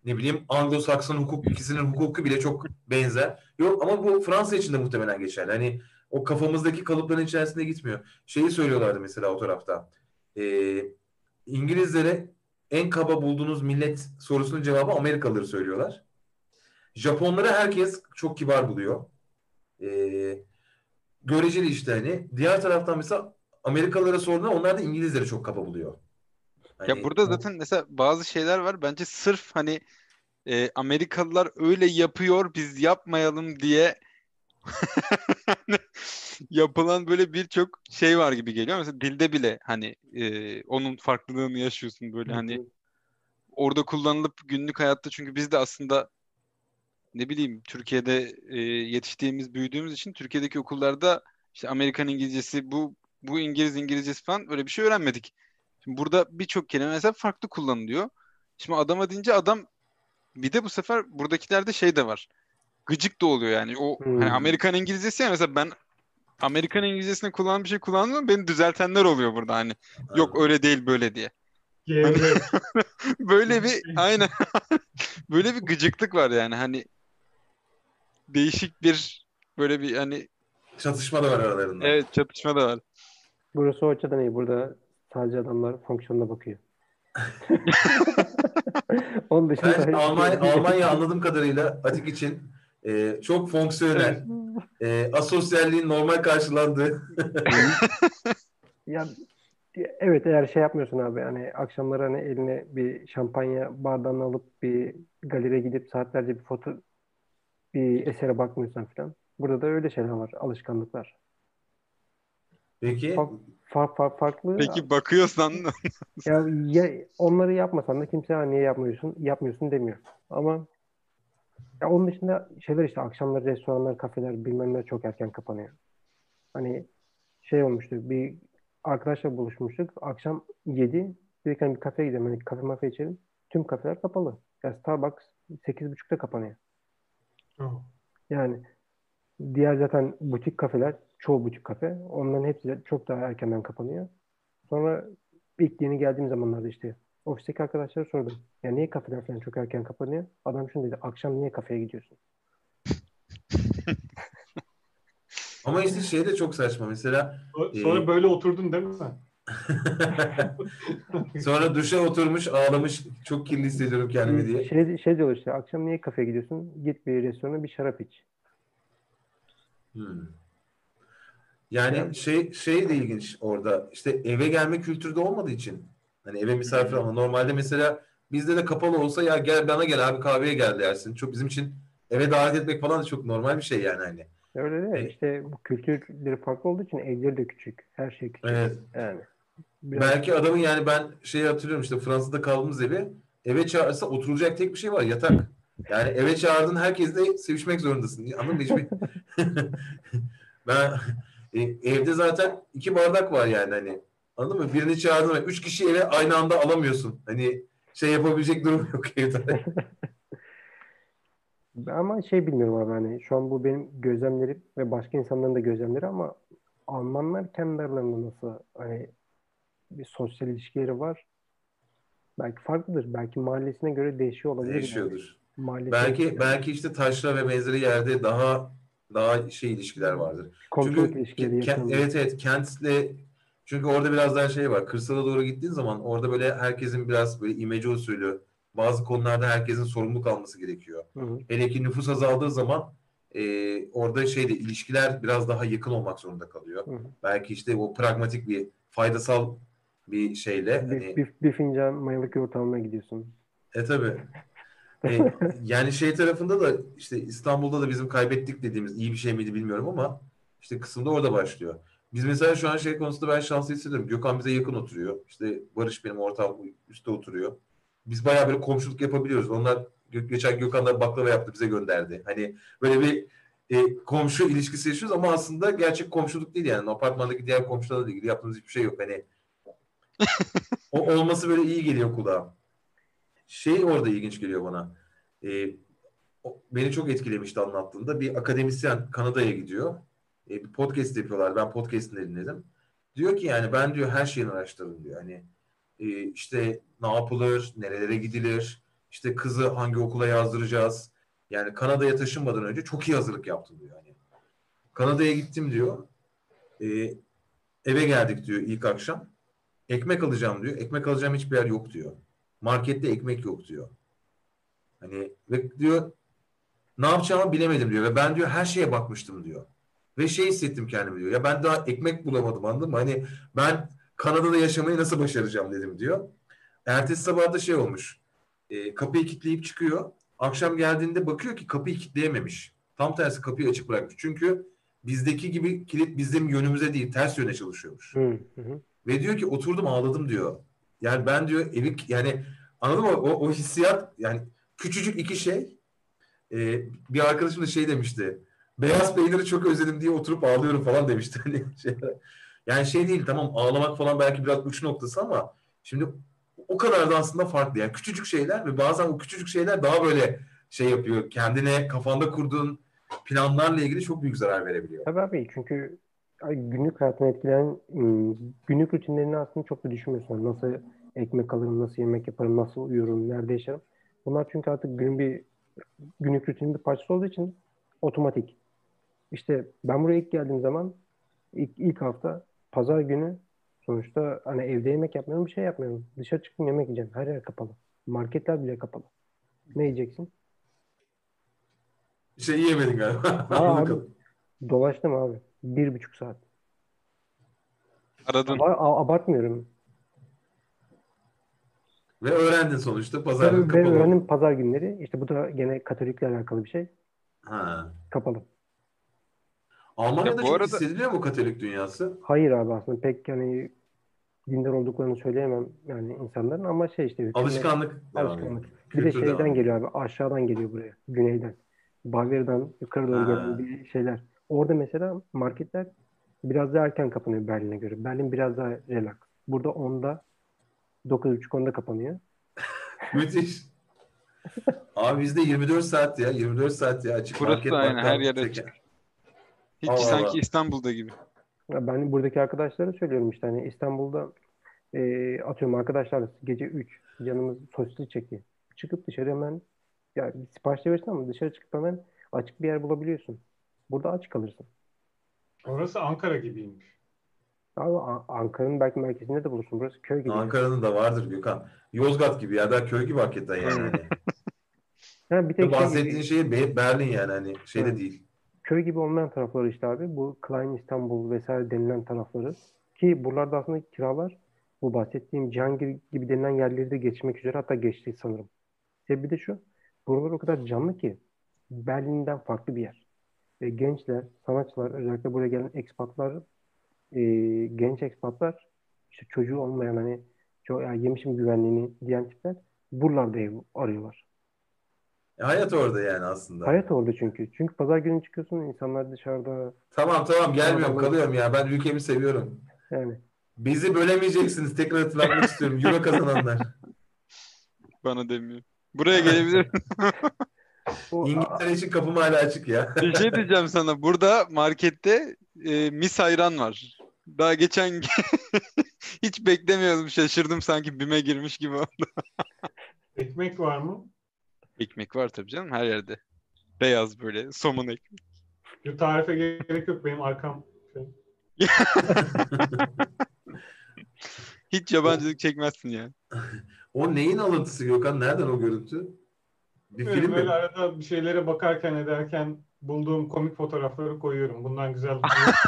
S1: ne bileyim Anglo-Sakson hukuk ikisinin hukuku bile çok benzer. Yok ama bu Fransa için de muhtemelen geçerli. Hani o kafamızdaki kalıpların içerisinde gitmiyor. Şeyi söylüyorlardı mesela o tarafta. E, İngilizlere en kaba bulduğunuz millet sorusunun cevabı Amerikalıları söylüyorlar. Japonları herkes çok kibar buluyor. Ee, göreceli işte hani. Diğer taraftan mesela Amerikalılara sorduğunda onlar da İngilizleri çok kaba buluyor.
S2: Hani, ya burada zaten mesela bazı şeyler var. Bence sırf hani e, Amerikalılar öyle yapıyor biz yapmayalım diye [laughs] yapılan böyle birçok şey var gibi geliyor. Mesela dilde bile hani e, onun farklılığını yaşıyorsun böyle hani orada kullanılıp günlük hayatta çünkü biz de aslında ne bileyim Türkiye'de e, yetiştiğimiz, büyüdüğümüz için Türkiye'deki okullarda işte Amerikan İngilizcesi, bu bu İngiliz İngilizcesi falan böyle bir şey öğrenmedik. Şimdi burada birçok kelime mesela farklı kullanılıyor. Şimdi adama deyince adam bir de bu sefer buradakilerde şey de var. Gıcık da oluyor yani. O hmm. hani Amerikan İngilizcesi ya mesela ben Amerikan İngilizcesini kullanan bir şey kullandım beni düzeltenler oluyor burada hani. Evet. Yok öyle değil böyle diye. Hani [laughs] böyle bir aynen [laughs] böyle bir gıcıklık var yani hani değişik bir böyle bir hani
S1: çatışma da var aralarında.
S2: Evet çatışma da var.
S3: Burası o açıdan iyi. Burada sadece adamlar fonksiyonuna bakıyor. [laughs]
S1: Onun dışında ben Almanya, Almanya anladığım kadarıyla Atik için e, çok fonksiyonel, e, asosyalliğin normal karşılandığı. [laughs]
S3: ya evet eğer şey yapmıyorsun abi hani akşamları hani eline bir şampanya bardağını alıp bir galeriye gidip saatlerce bir foto bir esere bakmıyorsan falan. Burada da öyle şeyler var, alışkanlıklar.
S1: Peki.
S3: Fark, fark, fark, farklı.
S2: Peki bakıyorsan [laughs]
S3: ya, ya onları yapmasan da kimse niye yapmıyorsun, yapmıyorsun demiyor. Ama ya onun dışında şeyler işte akşamları restoranlar, kafeler bilmem ne çok erken kapanıyor. Hani şey olmuştu bir arkadaşla buluşmuştuk. Akşam 7 dedik hani bir kafeye gidelim. Hani kafe mafe içelim. Tüm kafeler kapalı. Ya Starbucks 8.30'da kapanıyor. Yani diğer zaten butik kafeler, çoğu butik kafe, onların hepsi de çok daha erkenden kapanıyor. Sonra ilk yeni geldiğim zamanlarda işte ofisteki arkadaşlara sordum. Ya niye kafeler falan çok erken kapanıyor? Adam şunu dedi. Akşam niye kafeye gidiyorsun? [laughs]
S1: Ama işte şey de çok saçma. Mesela
S4: sonra e... böyle oturdun değil mi? [laughs]
S1: Sonra duşa oturmuş ağlamış çok kirli hissediyorum kendimi diye.
S3: Şey, şey diyor işte akşam niye kafeye gidiyorsun? Git bir restorana bir şarap iç.
S1: Hmm. Yani evet. şey şey de ilginç orada. İşte eve gelme kültürü de olmadığı için. Hani eve misafir ama normalde mesela bizde de kapalı olsa ya gel bana gel abi kahveye gel dersin. Çok bizim için eve davet etmek falan da çok normal bir şey yani hani.
S3: Öyle değil. E, işte bu kültürleri farklı olduğu için evleri de küçük. Her şey küçük. Evet. Yani.
S1: Biraz... Belki adamın yani ben şeyi hatırlıyorum işte Fransa'da kaldığımız evi eve çağırsa oturulacak tek bir şey var yatak. Yani eve çağırdın herkesle sevişmek zorundasın. Anladın mı? Hiçbir... [laughs] [laughs] ben e, evde zaten iki bardak var yani hani. Anladın mı? Birini çağırdın ve üç kişi eve aynı anda alamıyorsun. Hani şey yapabilecek durum yok [laughs] evde.
S3: ama şey bilmiyorum abi hani şu an bu benim gözlemlerim ve başka insanların da gözlemleri ama Almanlar kendi aralarında nasıl hani bir sosyal ilişkileri var. Belki farklıdır. Belki mahallesine göre değişiyor olabilir.
S1: Değişiyordur. Yani. belki yani. belki işte taşra ve benzeri yerde daha daha şey ilişkiler vardır. Kontrol çünkü ilişkileri ke- evet evet kentle çünkü orada biraz daha şey var. Kırsala doğru gittiğin zaman orada böyle herkesin biraz böyle imece usulü bazı konularda herkesin sorumluluk alması gerekiyor. Hı hı. Hele ki nüfus azaldığı zaman e, orada şeyde ilişkiler biraz daha yakın olmak zorunda kalıyor. Hı hı. Belki işte o pragmatik bir faydasal bir şeyle.
S3: Bir, hani... bir, bir fincan mayalık yoğurt almaya gidiyorsun.
S1: E tabi. e, [laughs] yani şey tarafında da işte İstanbul'da da bizim kaybettik dediğimiz iyi bir şey miydi bilmiyorum ama işte kısımda orada başlıyor. Biz mesela şu an şey konusunda ben şanslı hissediyorum. Gökhan bize yakın oturuyor. İşte Barış benim ortağım üstte oturuyor. Biz bayağı böyle komşuluk yapabiliyoruz. Onlar geçen Gökhan'da baklava yaptı bize gönderdi. Hani böyle bir e, komşu ilişkisi yaşıyoruz ama aslında gerçek komşuluk değil yani. Apartmandaki diğer komşularla ilgili yaptığımız hiçbir şey yok. Hani o olması böyle iyi geliyor kulağa. Şey orada ilginç geliyor bana. Ee, beni çok etkilemişti anlattığında. Bir akademisyen Kanada'ya gidiyor. Ee, bir podcast yapıyorlar. Ben podcast'ini dinledim. Diyor ki yani ben diyor her şeyini araştırdım diyor. Hani e, işte ne yapılır, nerelere gidilir, işte kızı hangi okula yazdıracağız. Yani Kanada'ya taşınmadan önce çok iyi hazırlık yaptım diyor. Yani Kanada'ya gittim diyor. E, eve geldik diyor ilk akşam. Ekmek alacağım diyor. Ekmek alacağım hiçbir yer yok diyor. Markette ekmek yok diyor. Hani ve diyor ne yapacağımı bilemedim diyor. Ve ben diyor her şeye bakmıştım diyor. Ve şey hissettim kendimi diyor. Ya ben daha ekmek bulamadım anladın mı? Hani ben Kanada'da yaşamayı nasıl başaracağım dedim diyor. Ertesi sabah da şey olmuş. E, kapıyı kilitleyip çıkıyor. Akşam geldiğinde bakıyor ki kapıyı kilitleyememiş. Tam tersi kapıyı açık bırakmış. Çünkü bizdeki gibi kilit bizim yönümüze değil ters yöne çalışıyormuş.
S3: Hı hı.
S1: Ve diyor ki oturdum ağladım diyor. Yani ben diyor evi yani anladın mı? O, o hissiyat yani küçücük iki şey. Ee, bir arkadaşım da şey demişti. Beyaz peyniri çok özledim diye oturup ağlıyorum falan demişti. [laughs] Hani şey, yani şey değil tamam ağlamak falan belki biraz uç noktası ama şimdi o kadar da aslında farklı. Yani küçücük şeyler ve bazen o küçücük şeyler daha böyle şey yapıyor. Kendine kafanda kurduğun planlarla ilgili çok büyük zarar verebiliyor.
S3: Tabii abi çünkü günlük hayatını etkileyen ım, günlük rutinlerini aslında çok da düşünmüyorsun. Nasıl ekmek alırım, nasıl yemek yaparım, nasıl uyurum, nerede yaşarım. Bunlar çünkü artık günün bir günlük rutinin bir parçası olduğu için otomatik. İşte ben buraya ilk geldiğim zaman ilk, ilk hafta pazar günü sonuçta hani evde yemek yapmıyorum, bir şey yapmıyorum. Dışarı çıktım yemek yiyeceğim. Her yer kapalı. Marketler bile kapalı. Ne yiyeceksin?
S1: Bir şey yiyemedin galiba.
S3: Aa, [laughs] abi, dolaştım abi. Bir buçuk saat.
S2: Aradın.
S3: Aba- a- abartmıyorum.
S1: Ve öğrendin sonuçta pazarlık
S3: ben
S1: kapalı.
S3: öğrendim pazar günleri. İşte bu da gene Katolikle alakalı bir şey.
S1: Ha.
S3: Kapalı.
S1: Almanya'da
S2: bu
S1: çok
S2: arada-
S1: hissediliyor mu Katolik dünyası?
S3: Hayır abi aslında pek yani dindar olduklarını söyleyemem yani insanların ama şey işte hükümet-
S1: Alışkanlık. devam
S3: alışkanlık. Bir de
S1: devam
S3: şeyden
S1: ediyor.
S3: geliyor abi aşağıdan geliyor buraya. Güneyden. Bavyera'dan yukarı doğru gelen bir şeyler. Orada mesela marketler biraz daha erken kapanıyor Berlin'e göre. Berlin biraz daha relax. Burada 10'da 9.30-10'da kapanıyor. [laughs]
S1: Müthiş. Abi bizde 24 saat ya. 24 saat ya. Açık
S2: Burası
S1: market
S2: da aynı,
S1: bakkal,
S2: her yerde
S1: tekel.
S2: açık. Hiç
S1: Allah
S2: sanki
S1: Allah.
S2: İstanbul'da gibi.
S3: Ya Ben buradaki arkadaşlara söylüyorum işte hani İstanbul'da e, atıyorum arkadaşlar gece 3 canımız sosisli çekti. Çıkıp dışarı hemen ya bir sipariş verirsin ama dışarı çıkıp hemen açık bir yer bulabiliyorsun. Burada aç kalırsın.
S4: Orası Ankara gibiymiş.
S3: Abi Ankara'nın belki merkezinde de bulursun. Burası köy gibi.
S1: Ankara'nın da vardır Gökhan. Yozgat gibi ya da köy gibi hakikaten yani. [laughs]
S3: Ha, bir tek şey
S1: Bahsettiğin
S3: gibi,
S1: şehir Be- Berlin yani hani şeyde
S3: Evet.
S1: değil.
S3: köy gibi olmayan tarafları işte abi. Bu Klein İstanbul vesaire denilen tarafları. Ki buralarda aslında kiralar bu bahsettiğim Cihangir gibi denilen yerleri de geçmek üzere hatta geçti sanırım. Sebebi de şu. Buralar o kadar canlı ki Berlin'den farklı bir yer. Ve gençler, sanatçılar, özellikle buraya gelen ekspatlar, e, genç ekspatlar, işte çocuğu olmayan hani çok, ya yemişim güvenliğini diyen tipler buralarda ev arıyorlar.
S1: E, hayat orada yani aslında.
S3: Hayat orada çünkü. Çünkü pazar günü çıkıyorsun insanlar dışarıda
S1: Tamam tamam gelmiyorum kalıyorum ya. Ben ülkemi seviyorum.
S3: yani.
S1: Bizi bölemeyeceksiniz. Tekrar hatırlatmak [laughs] istiyorum. Euro kazananlar.
S2: Bana demiyor. Buraya gelebilir. [laughs] [laughs]
S1: İngiltere için kapım hala açık ya.
S2: Bir şey diyeceğim sana. Burada markette e, mis ayran var. Daha geçen [laughs] hiç beklemiyordum. Şaşırdım sanki BİM'e girmiş gibi oldu.
S4: Ekmek var mı?
S2: Ekmek var tabii canım her yerde. Beyaz böyle somun ekmek.
S4: Bir tarife gerek yok benim arkam. Şey. [laughs]
S2: Hiç yabancılık çekmezsin yani. [laughs]
S1: O neyin alıntısı Gökhan? Nereden o görüntü? Bir film
S4: böyle
S1: mi?
S4: arada bir şeylere bakarken ederken bulduğum komik fotoğrafları koyuyorum. Bundan güzel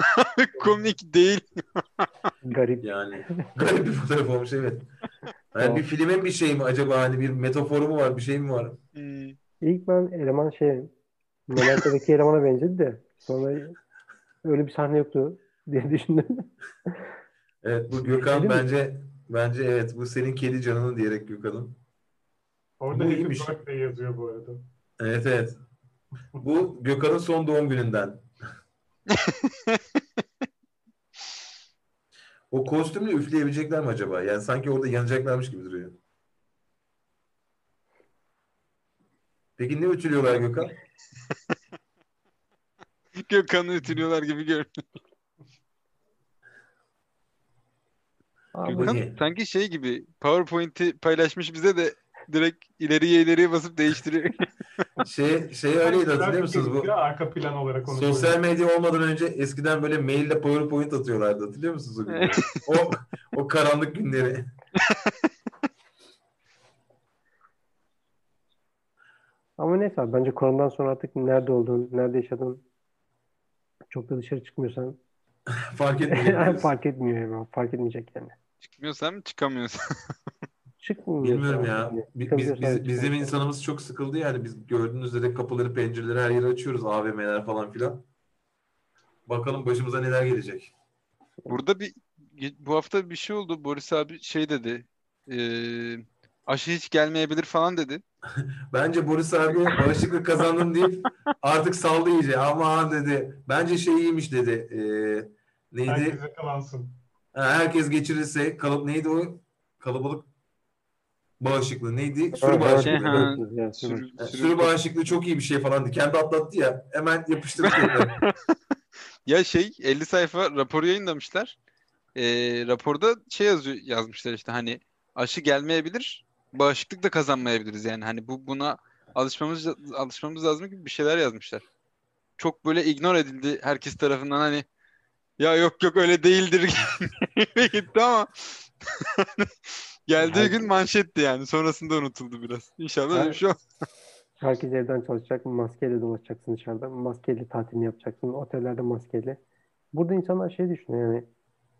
S4: [laughs]
S2: Komik değil.
S3: garip.
S1: Yani garip bir fotoğraf olmuş evet. Yani bir filmin bir şey mi acaba? Hani bir metaforu mu var? Bir şey mi var?
S2: Hmm.
S3: İlk ben eleman şey Momento'daki elemana benzedi de sonra öyle bir sahne yoktu diye düşündüm.
S1: Evet bu Gökhan
S3: mi?
S1: bence bence evet bu senin kedi canını diyerek Gökhan'ın.
S4: Orada
S1: Bu
S4: Happy
S1: iyiymiş.
S4: Birthday yazıyor bu arada.
S1: Evet evet. Bu Gökhan'ın son doğum gününden. [laughs] O kostümle üfleyebilecekler mi acaba? Yani sanki orada yanacaklarmış gibi duruyor. Peki ne ütülüyorlar Gökhan? [laughs]
S2: Gökhan'ı ütülüyorlar gibi görünüyor. Gökhan sanki şey gibi PowerPoint'i paylaşmış bize de direkt ileriye ileriye basıp değiştiriyor. [laughs]
S1: Şey, şey öyleydi hatırlıyor musunuz? Bu
S4: Arka plan olarak onu
S1: sosyal medya olmadan önce eskiden böyle maille PowerPoint atıyorlardı. Hatırlıyor musunuz o günleri? o, o karanlık günleri. [laughs]
S3: Ama neyse abi bence koronadan sonra artık nerede olduğun, nerede yaşadığın çok da dışarı çıkmıyorsan
S1: Fark etmiyor. [laughs]
S3: fark etmiyor yani. Fark etmeyecek yani.
S2: Çıkmıyorsam çıkamıyorsam.
S3: Çıkmıyorsan
S1: Bilmiyorum ya.
S3: yani.
S1: Bi- Biz, biz-
S3: çıkma.
S1: bizim insanımız çok sıkıldı yani. Biz gördüğünüz üzere kapıları, pencereleri her yere açıyoruz. AVM'ler falan filan. Bakalım başımıza neler gelecek.
S2: Burada bir bu hafta bir şey oldu. Boris abi şey dedi. eee, aşı hiç gelmeyebilir falan dedi. [laughs]
S1: Bence Boris abi bağışıklık kazandım deyip [laughs] artık saldı iyice. Aman dedi. Bence şey iyiymiş dedi. Ee, neydi?
S4: Herkese kalansın.
S1: Ha, herkes geçirirse kalıp neydi o? Kalabalık bağışıklığı neydi? Sürü bağışıklığı.
S2: Şey,
S3: evet, sürü.
S2: Sürü,
S1: Yani
S2: sürü-
S1: Sürü bağışıklığı çok iyi bir şey falan. Kendi atlattı ya. Hemen yapıştırdı. [laughs]
S2: Ya şey 50 sayfa raporu yayınlamışlar. Eee, raporda şey yazıyor, yazmışlar işte hani aşı gelmeyebilir, bağışıklık da kazanmayabiliriz yani hani bu buna alışmamız alışmamız lazım gibi bir şeyler yazmışlar. Çok böyle ignore edildi herkes tarafından hani ya yok yok öyle değildir [laughs] gibi gitti ama [laughs] geldiği gün manşetti yani sonrasında unutuldu biraz. İnşallah öyle bir şey olmaz.
S3: Herkes evden çalışacak. Maskeyle dolaşacaksın dışarıda. Maskeyle tatilini yapacaksın. Otellerde maskeyle. Burada insanlar şey düşünüyor yani.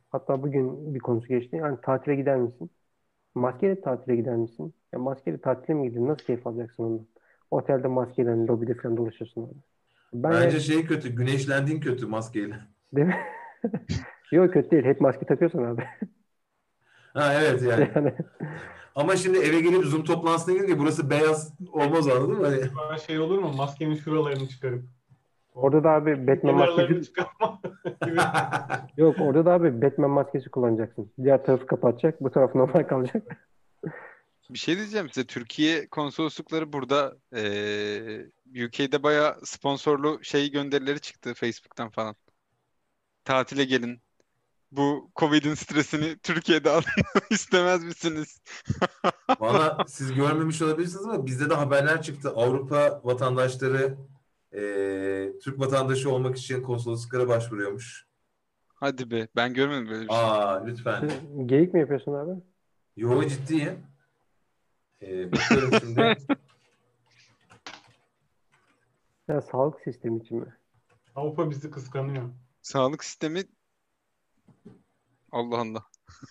S3: Hatta bugün bir konusu geçti. Yani tatile gider misin? Maskeyle tatile gider misin? Ya maskeyle tatile mi gidiyorsun? Nasıl keyif alacaksın ondan? Otelde maskeyle hani lobide falan dolaşıyorsun orada. Ben
S1: Bence şey kötü. Güneşlendiğin kötü maskeyle.
S3: Değil mi? [laughs] Yok kötü değil. Hep maske takıyorsun abi.
S1: Ha evet yani.
S3: yani
S1: Ama şimdi eve gelip Zoom toplantısına girince burası beyaz olmaz anladın mı? Hani
S4: şey olur mu? Maskenin şuralarını çıkarıp.
S3: orada da abi Batman maskesi [laughs] [laughs] yok orada da abi Batman maskesi kullanacaksın. Diğer tarafı kapatacak. Bu taraf normal kalacak. [laughs]
S2: Bir şey diyeceğim size. Türkiye konsoloslukları burada eee, UK'de bayağı sponsorlu şey gönderileri çıktı Facebook'tan falan. Tatile gelin. Bu Covid'in stresini Türkiye'de alın [laughs] istemez misiniz? [laughs]
S1: Valla siz görmemiş olabilirsiniz ama bizde de haberler çıktı. Avrupa vatandaşları eee, Türk vatandaşı olmak için konsolosluklara başvuruyormuş.
S2: Hadi be. Ben görmedim böyle bir şey.
S1: Aa lütfen.
S3: Geyik mi yapıyorsun abi?
S1: Yo ciddiyim. Eee bakıyorum şimdi. [laughs]
S3: Ya sağlık sistemi için mi?
S4: Avrupa bizi kıskanıyor.
S2: Sağlık sistemi Allah Allah.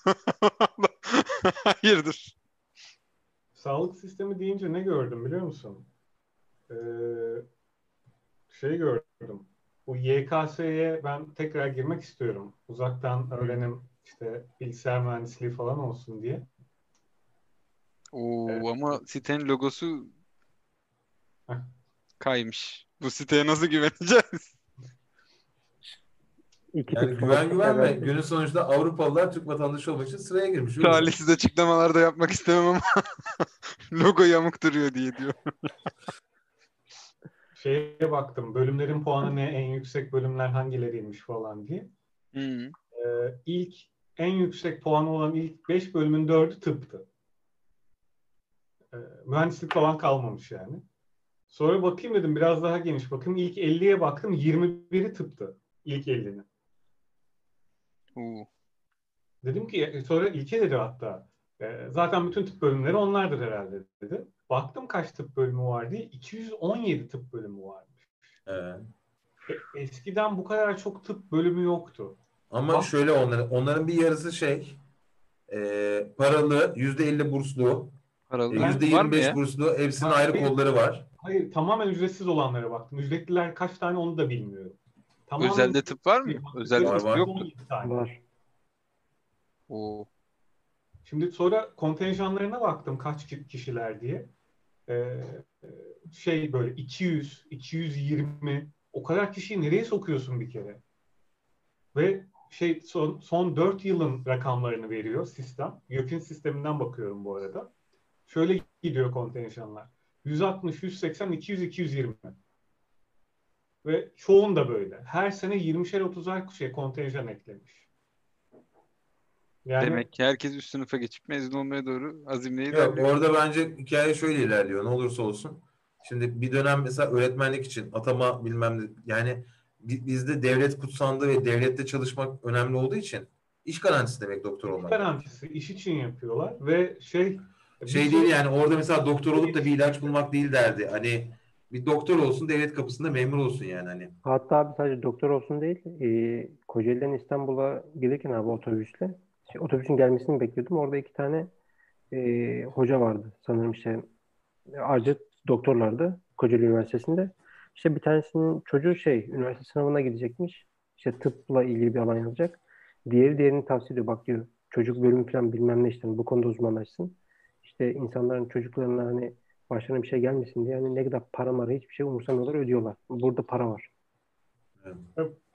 S2: [laughs] Hayırdır?
S4: Sağlık sistemi deyince ne gördüm biliyor musun? Ee, şey gördüm. Bu YKS'ye ben tekrar girmek istiyorum. Uzaktan öğrenim işte bilgisayar mühendisliği falan olsun diye.
S2: Oo,
S4: Evet.
S2: ama sitenin logosu
S4: Heh.
S2: kaymış. Bu siteye nasıl güveneceğiz?
S3: İki
S1: Yani
S3: tip
S1: güven güvenme. Günün sonuçta Avrupalılar Türk vatandaşı olmak için sıraya girmiş.
S2: Talihsiz açıklamalar da yapmak istemem ama [laughs] logo yamuk duruyor diye diyor. [laughs]
S4: Şeye baktım. Bölümlerin puanı ne? En yüksek bölümler hangileriymiş falan diye.
S2: Hı.
S4: Ee, ilk en yüksek puanı olan ilk 5 bölümün 4'ü tıptı. Ee, mühendislik falan kalmamış yani. Sonra bakayım dedim biraz daha geniş bakayım. İlk 50'ye baktım 21'i tıptı. İlk 50'nin.
S2: Oo.
S4: Dedim ki e, sonra ilke dedi hatta e, zaten bütün tıp bölümleri onlardır herhalde dedi. Baktım kaç tıp bölümü var diye 217 tıp bölümü varmış.
S1: Evet.
S4: E, eskiden bu kadar çok tıp bölümü yoktu.
S1: Ama
S4: Bak-
S1: şöyle onların onların bir yarısı şey eee paralı yüzde elli burslu
S2: Paralı.
S1: yüzde yirmi beş burslu hepsinin
S4: Var.
S1: ayrı kolları var.
S4: Hayır tamamen ücretsiz olanlara baktım. Ücretliler kaç tane onu da bilmiyorum. Tamamen
S2: Özelde tıp var mı? Özelde
S1: Var,
S2: tıp
S1: var.
S2: yok mu?
S4: 17 tane.
S3: Var.
S2: Oo.
S4: Şimdi sonra kontenjanlarına baktım kaç ki- kişiler diye. Ee, şey böyle 200, 220 o kadar kişiyi nereye sokuyorsun bir kere? Ve şey son, son 4 yılın rakamlarını veriyor sistem. YÖK'ün sisteminden bakıyorum bu arada. Şöyle gidiyor kontenjanlar. 160, 180, 200, 220. Ve çoğunda böyle. Her sene 20'şer 30'ar şey kontenjan eklemiş. Yani
S2: Demek ki herkes üst sınıfa geçip mezun olmaya doğru azimle
S1: Yok,
S2: ilerliyor.
S1: orada bence hikaye şöyle ilerliyor. Ne olursa olsun. Şimdi bir dönem mesela öğretmenlik için atama bilmem ne yani bi- bizde devlet kutsandı ve devlette çalışmak önemli olduğu için iş garantisi demek doktor olmak.
S4: garantisi iş için yapıyorlar ve şey
S1: Şey değil yani orada mesela doktor olup da bir ilaç bulmak değil derdi. Hani bir doktor olsun devlet kapısında memur olsun yani hani.
S3: Hatta abi sadece doktor olsun değil, e, Kocaeli'den İstanbul'a gelirken abi otobüsle, şey, otobüsün gelmesini bekliyordum. Orada iki tane e, hoca vardı. Sanırım işte ayrıca doktorlardı Kocaeli Üniversitesi'nde. İşte bir tanesinin çocuğu şey, üniversite sınavına gidecekmiş. İşte tıpla ilgili bir alan yazacak. Diğeri diğerini tavsiye ediyor. Bak diyor, çocuk bölümü falan bilmem ne işte bu konuda uzmanlaşsın. İşte insanların çocuklarına hani başlarına bir şey gelmesin diye yani ne kadar para mara hiçbir şey umursamıyorlar ödüyorlar. Burada para var.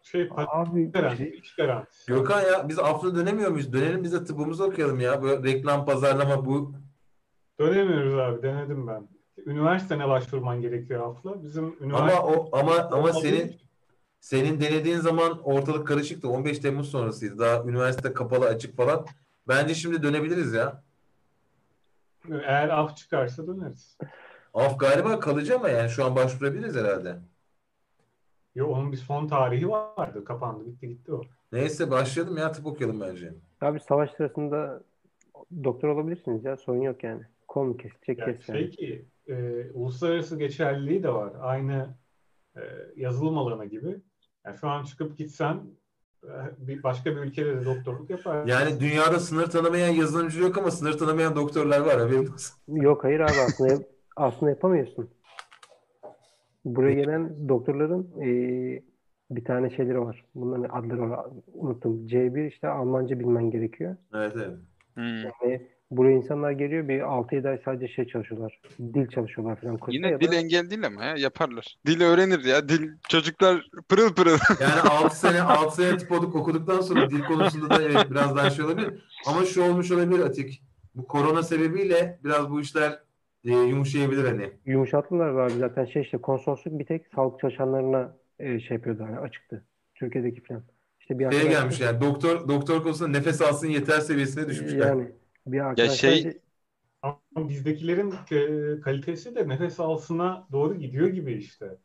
S4: şey
S3: Abi
S4: garantisi.
S1: Gökhan ya biz afra dönemiyor muyuz? Dönelim biz de tıbbımızı okuyalım ya. Böyle reklam pazarlama bu.
S4: Dönemiyoruz abi denedim ben. Üniversitene başvurman gerekiyor Afla. Bizim
S1: Ama
S4: üniversite
S1: o ama ama senin senin denediğin zaman ortalık karışıktı. 15 Temmuz sonrasıydı. Daha üniversite kapalı açık falan. Bence şimdi dönebiliriz ya.
S4: Eğer af çıkarsa döneriz.
S1: Af galiba kalıcı ama yani şu an başvurabiliriz herhalde.
S4: Yo, onun bir son tarihi vardı. Kapandı. Bitti gitti o.
S1: Neyse başlayalım ya tıp okuyalım bence.
S3: Abi savaş sırasında doktor olabilirsiniz ya sorun yok yani. Kol mu kesecek
S4: Yani
S3: kes yani.
S4: şey ki e, uluslararası geçerliliği de var. Aynı e, yazılım alanı gibi. Yani şu an çıkıp gitsen [laughs] bir başka bir ülkede de doktorluk yaparsın.
S1: Yani dünyada sınır tanımayan yazılımcı yok ama sınır tanımayan doktorlar var haberin olsun.
S3: Yok hayır abi aslında aslında yapamıyorsun. Buraya gelen doktorların eee, bir tane şeyleri var. Bunların adları var. Unuttum. C1 işte Almanca bilmen gerekiyor.
S1: Evet evet.
S2: Hmm.
S3: Yani buraya insanlar geliyor bir 6-7 ay sadece şey çalışıyorlar. Dil çalışıyorlar falan kursta
S2: Yine
S3: ya
S2: dil
S3: da
S2: engel değil ama ya yaparlar. Dil öğrenir ya. Dil çocuklar pırıl pırıl. [laughs]
S1: Yani 6 sene 6 sene tıp okuduk- okuduktan sonra dil konusunda da evet biraz daha şey olabilir. Ama şu olmuş olabilir Atik. Bu korona sebebiyle biraz bu işler e, yumuşayabilir hani.
S3: yumuşattılar abi zaten şey işte konsolosluk bir tek sağlık çalışanlarına eee, şey yapıyordu hani açıktı. Türkiye'deki falan. İşte bir
S1: Şeye gelmiş yani doktor doktor konusunda nefes alsın yeter seviyesine düşmüşler.
S3: Yani bir arkadaş
S2: şey-
S4: Ama bizdekilerin e, kalitesi de nefes alsına doğru gidiyor gibi işte.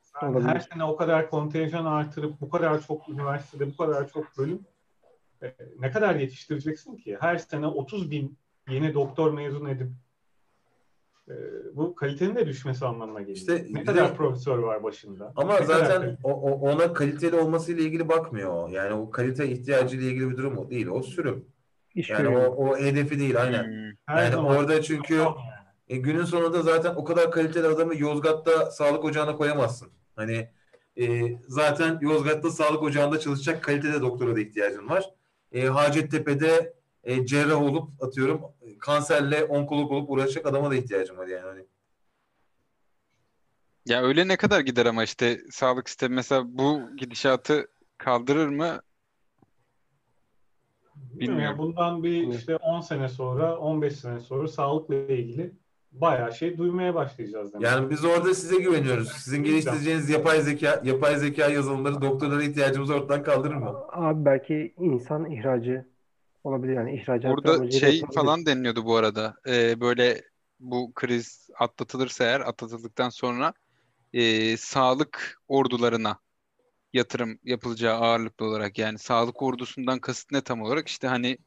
S4: Sen
S3: Olabilir.
S4: her sene o kadar kontenjan artırıp bu kadar çok üniversitede bu kadar çok bölüm e, ne kadar yetiştireceksin ki? Her sene 30 bin yeni doktor mezun edip e, bu kalitenin de düşmesi anlamına geliyor.
S1: İşte
S4: ne
S1: bir
S4: kadar
S1: de-
S4: profesör var başında?
S1: Ama
S4: Ne
S1: zaten o, o- ona kaliteli olmasıyla ilgili bakmıyor. Yani o kalite ihtiyacı ile ilgili bir durum o değil. O sürüm.
S3: İş
S1: Yani o,
S3: görüyor.
S1: o hedefi değil aynen.
S2: Hmm.
S1: Yani
S4: zaman
S1: orada çünkü E, günün sonunda zaten o kadar kaliteli adamı Yozgat'ta sağlık ocağına koyamazsın. Hani e, zaten Yozgat'ta sağlık ocağında çalışacak kalitede doktora da ihtiyacın var. E, Hacettepe'de e, cerrah olup atıyorum kanserle onkolog olup uğraşacak adama da ihtiyacım var yani. Hani,
S2: Ya öyle ne kadar gider ama işte sağlık sistemi mesela bu gidişatı kaldırır mı?
S4: Bilmiyorum.
S2: Bilmiyorum.
S4: Bundan bir
S3: Evet.
S4: işte 10 sene sonra, 15 sene sonra sağlıkla ilgili bayağı şey duymaya başlayacağız demek.
S1: yani biz orada size güveniyoruz. Sizin geliştireceğiniz yapay zeka, yapay zeka yazılımları doktorlara ihtiyacımızı ortadan kaldırır mı?
S3: Abi belki insan ihracı olabilir yani ihracat
S2: Burada
S3: amacıyla
S2: şey falan deniliyordu bu arada. Ee, böyle bu kriz atlatılırsa eğer atlatıldıktan sonra ee, sağlık ordularına yatırım yapılacağı ağırlıklı olarak yani sağlık ordusundan kasıt ne tam olarak işte hani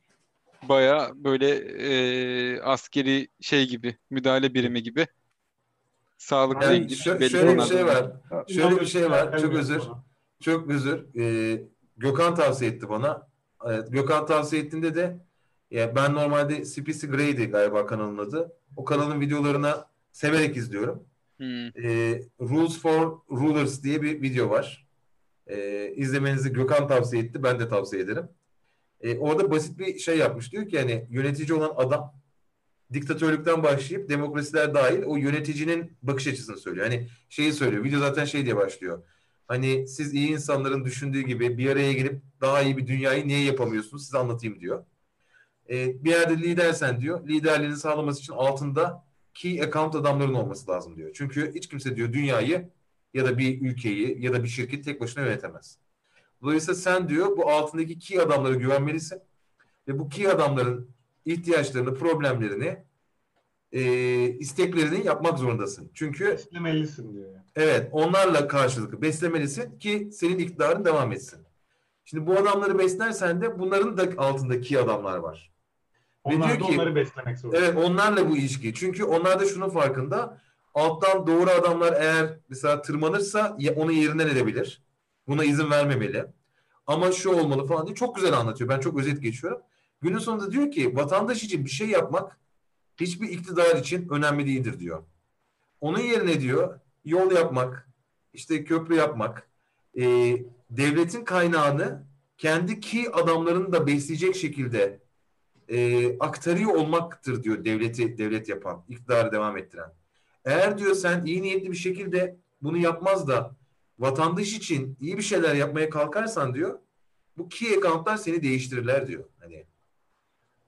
S2: baya böyle ee, askeri şey gibi müdahale birimi gibi sağlıkla
S1: Yani
S2: ilgili
S1: şö-
S2: belli
S1: şöyle bir şey var. Şöyle bir şey var. Çok özür. Çok özür. Ee, Gökhan tavsiye etti bana. Evet, Gökhan tavsiye ettiğinde de ya ben normalde CPC Grey'di galiba kanalın adı. O kanalın videolarına severek izliyorum.
S2: Hmm.
S1: Ee, Rules for Rulers diye bir video var. Ee, izlemenizi Gökhan tavsiye etti. Ben de tavsiye ederim. Ee, orada basit bir şey yapmış. Diyor ki hani yönetici olan adam diktatörlükten başlayıp demokrasiler dahil o yöneticinin bakış açısını söylüyor. Hani şeyi söylüyor. Video zaten şey diye başlıyor. Hani siz iyi insanların düşündüğü gibi bir araya gelip daha iyi bir dünyayı niye yapamıyorsunuz size anlatayım diyor. Ee, bir yerde lidersen diyor liderliğini sağlaması için altında key account adamların olması lazım diyor. Çünkü hiç kimse diyor dünyayı ya da bir ülkeyi ya da bir şirket tek başına yönetemez. Dolayısıyla sen diyor bu altındaki key adamlara güvenmelisin ve bu key adamların ihtiyaçlarını, problemlerini, e, isteklerini yapmak zorundasın. Çünkü
S4: Beslemelisin diyor. yani.
S1: evet onlarla karşılıklı beslemelisin ki senin iktidarın devam etsin. Şimdi bu adamları beslersen de bunların da altındaki adamlar var. Ve
S4: Onlar
S1: diyor
S4: da
S1: ki-
S4: onları beslemek zorunda.
S1: Evet onlarla bu ilişki. Çünkü onlar da şunun farkında. Alttan doğru adamlar eğer mesela tırmanırsa onu yerinden edebilir. Buna izin vermemeli. Ama şu olmalı falan diye çok güzel anlatıyor. Ben çok özet geçiyorum. Günün sonunda diyor ki vatandaş için bir şey yapmak hiçbir iktidar için önemli değildir diyor. Onun yerine diyor yol yapmak, işte köprü yapmak, e, devletin kaynağını kendi ki adamlarını da besleyecek şekilde e, aktarıyor olmaktır diyor devleti devlet yapan, iktidarı devam ettiren. Eğer diyor sen iyi niyetli bir şekilde bunu yapmaz da vatandaş için iyi bir şeyler yapmaya kalkarsan diyor bu key account'lar seni değiştirirler diyor. Hani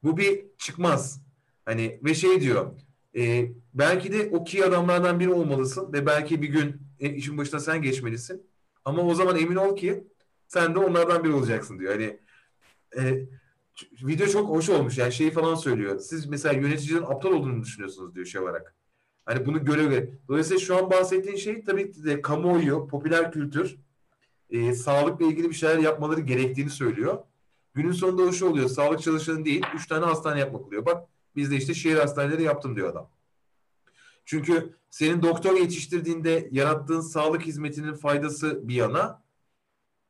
S1: bu bir çıkmaz. Hani ve şey diyor e, belki de o key adamlardan biri olmalısın ve belki bir gün e, işin başına sen geçmelisin. Ama o zaman emin ol ki sen de onlardan biri olacaksın diyor. Hani e, video çok hoş olmuş. Yani şeyi falan söylüyor. Siz mesela yöneticilerin aptal olduğunu düşünüyorsunuz diyor şey olarak. Hani bunu göre göre. Dolayısıyla şu an bahsettiğin şey tabii ki de kamuoyu, popüler kültür, e, sağlıkla ilgili bir şeyler yapmaları gerektiğini söylüyor. Günün sonunda o şey oluyor. Sağlık çalışanı değil, üç tane hastane yapmak oluyor. Bak biz de işte şehir hastaneleri yaptım diyor adam. Çünkü senin doktor yetiştirdiğinde yarattığın sağlık hizmetinin faydası bir yana,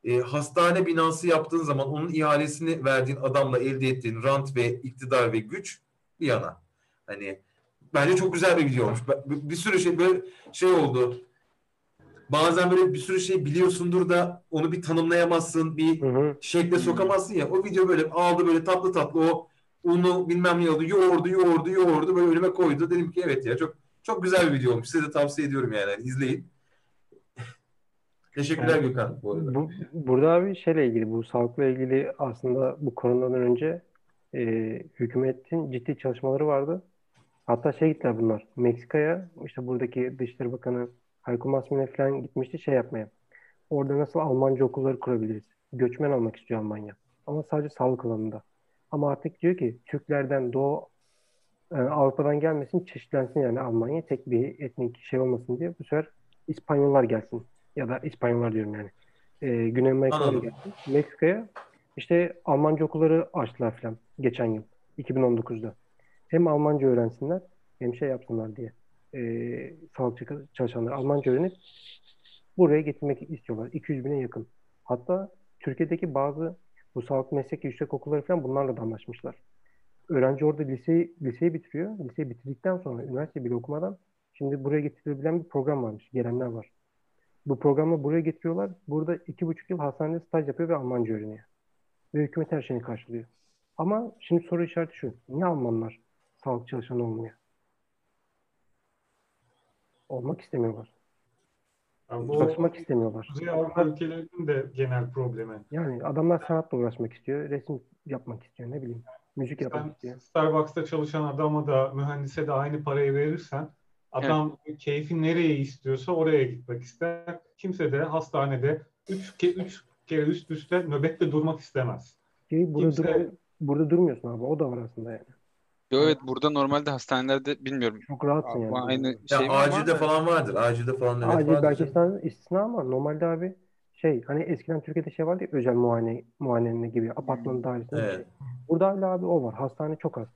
S1: e, hastane binası yaptığın zaman onun ihalesini verdiğin adamla elde ettiğin rant ve iktidar ve güç bir yana. Hani bence çok güzel bir video olmuş. Bir, sürü şey böyle şey oldu. Bazen böyle bir sürü şey biliyorsundur da onu bir tanımlayamazsın, bir
S3: Hı hı.
S1: şekle sokamazsın ya. O video böyle aldı böyle tatlı tatlı o unu bilmem ne oldu yoğurdu yoğurdu yoğurdu böyle önüme koydu. Dedim ki evet ya çok çok güzel bir video olmuş. Size de tavsiye ediyorum yani. Hani izleyin. [laughs] Teşekkürler
S3: Evet.
S1: Gökhan bu arada.
S3: Bu, burada abi şeyle ilgili bu sağlıkla ilgili aslında bu koronadan önce e, hükümetin ciddi çalışmaları vardı. Hatta şey gittiler bunlar. Meksika'ya işte buradaki Dışişleri Bakanı Heiko Maas mı ne falan gitmişti şey yapmaya. Orada nasıl Almanca okulları kurabiliriz? Göçmen almak istiyor Almanya. Ama sadece sağlık alanında. Ama artık diyor ki Türklerden Doğu e, Avrupa'dan gelmesin, çeşitlensin yani Almanya. Tek bir etnik şey olmasın diye. Bu sefer İspanyollar gelsin. Ya da İspanyollar diyorum yani. E, Güney
S1: Anladım.
S3: gelsin. Meksika'ya işte Almanca okulları açtılar falan geçen yıl. 2019'da. Hem Almanca öğrensinler hem şey yapsınlar diye. E, sağlıkçı çalışanlar Almanca öğrenip buraya getirmek istiyorlar. 200 bine yakın. Hatta Türkiye'deki bazı bu sağlık meslek yüksek okulları falan bunlarla da anlaşmışlar. Öğrenci orada liseyi, liseyi bitiriyor. Liseyi bitirdikten sonra üniversite bile okumadan şimdi buraya getirilebilen bir program varmış. Gelenler var. Bu programla buraya getiriyorlar. Burada iki buçuk yıl hastanede staj yapıyor ve Almanca öğreniyor. Ve hükümet her şeyini karşılıyor. Ama şimdi soru işareti şu. Niye Almanlar sağlık çalışanı olmuyor? Olmak istemiyorlar.
S4: Yani bu
S3: Çalışmak istemiyorlar.
S4: Kuzey Avrupa ülkelerinin de genel problemi.
S3: Yani adamlar sanatla uğraşmak istiyor, resim yapmak istiyor, ne bileyim, müzik yapmak
S4: Sen
S3: istiyor.
S4: Starbucks'ta çalışan adama da mühendise de aynı parayı verirsen adam keyfi nereye istiyorsa oraya gitmek ister. Kimse de hastanede 3 ke üç kere üst üste nöbette durmak istemez.
S3: Ki burada,
S4: Kimse-
S3: dur- burada durmuyorsun abi, o da var aslında yani.
S2: Yo, evet burada normalde hastanelerde bilmiyorum.
S3: Çok rahatsın yani.
S2: Ama aynı
S1: Ya
S2: şey mi var
S1: acilde
S2: da-
S1: falan vardır. Acilde falan evet
S3: Acil
S1: vardır.
S3: belki istisna, istisna ama normalde abi şey hani eskiden Türkiye'de şey vardı ya özel muayene muayenehane gibi apartmanın dairesinde
S1: Evet.
S3: şey. Burada hala abi o var. Hastane çok az.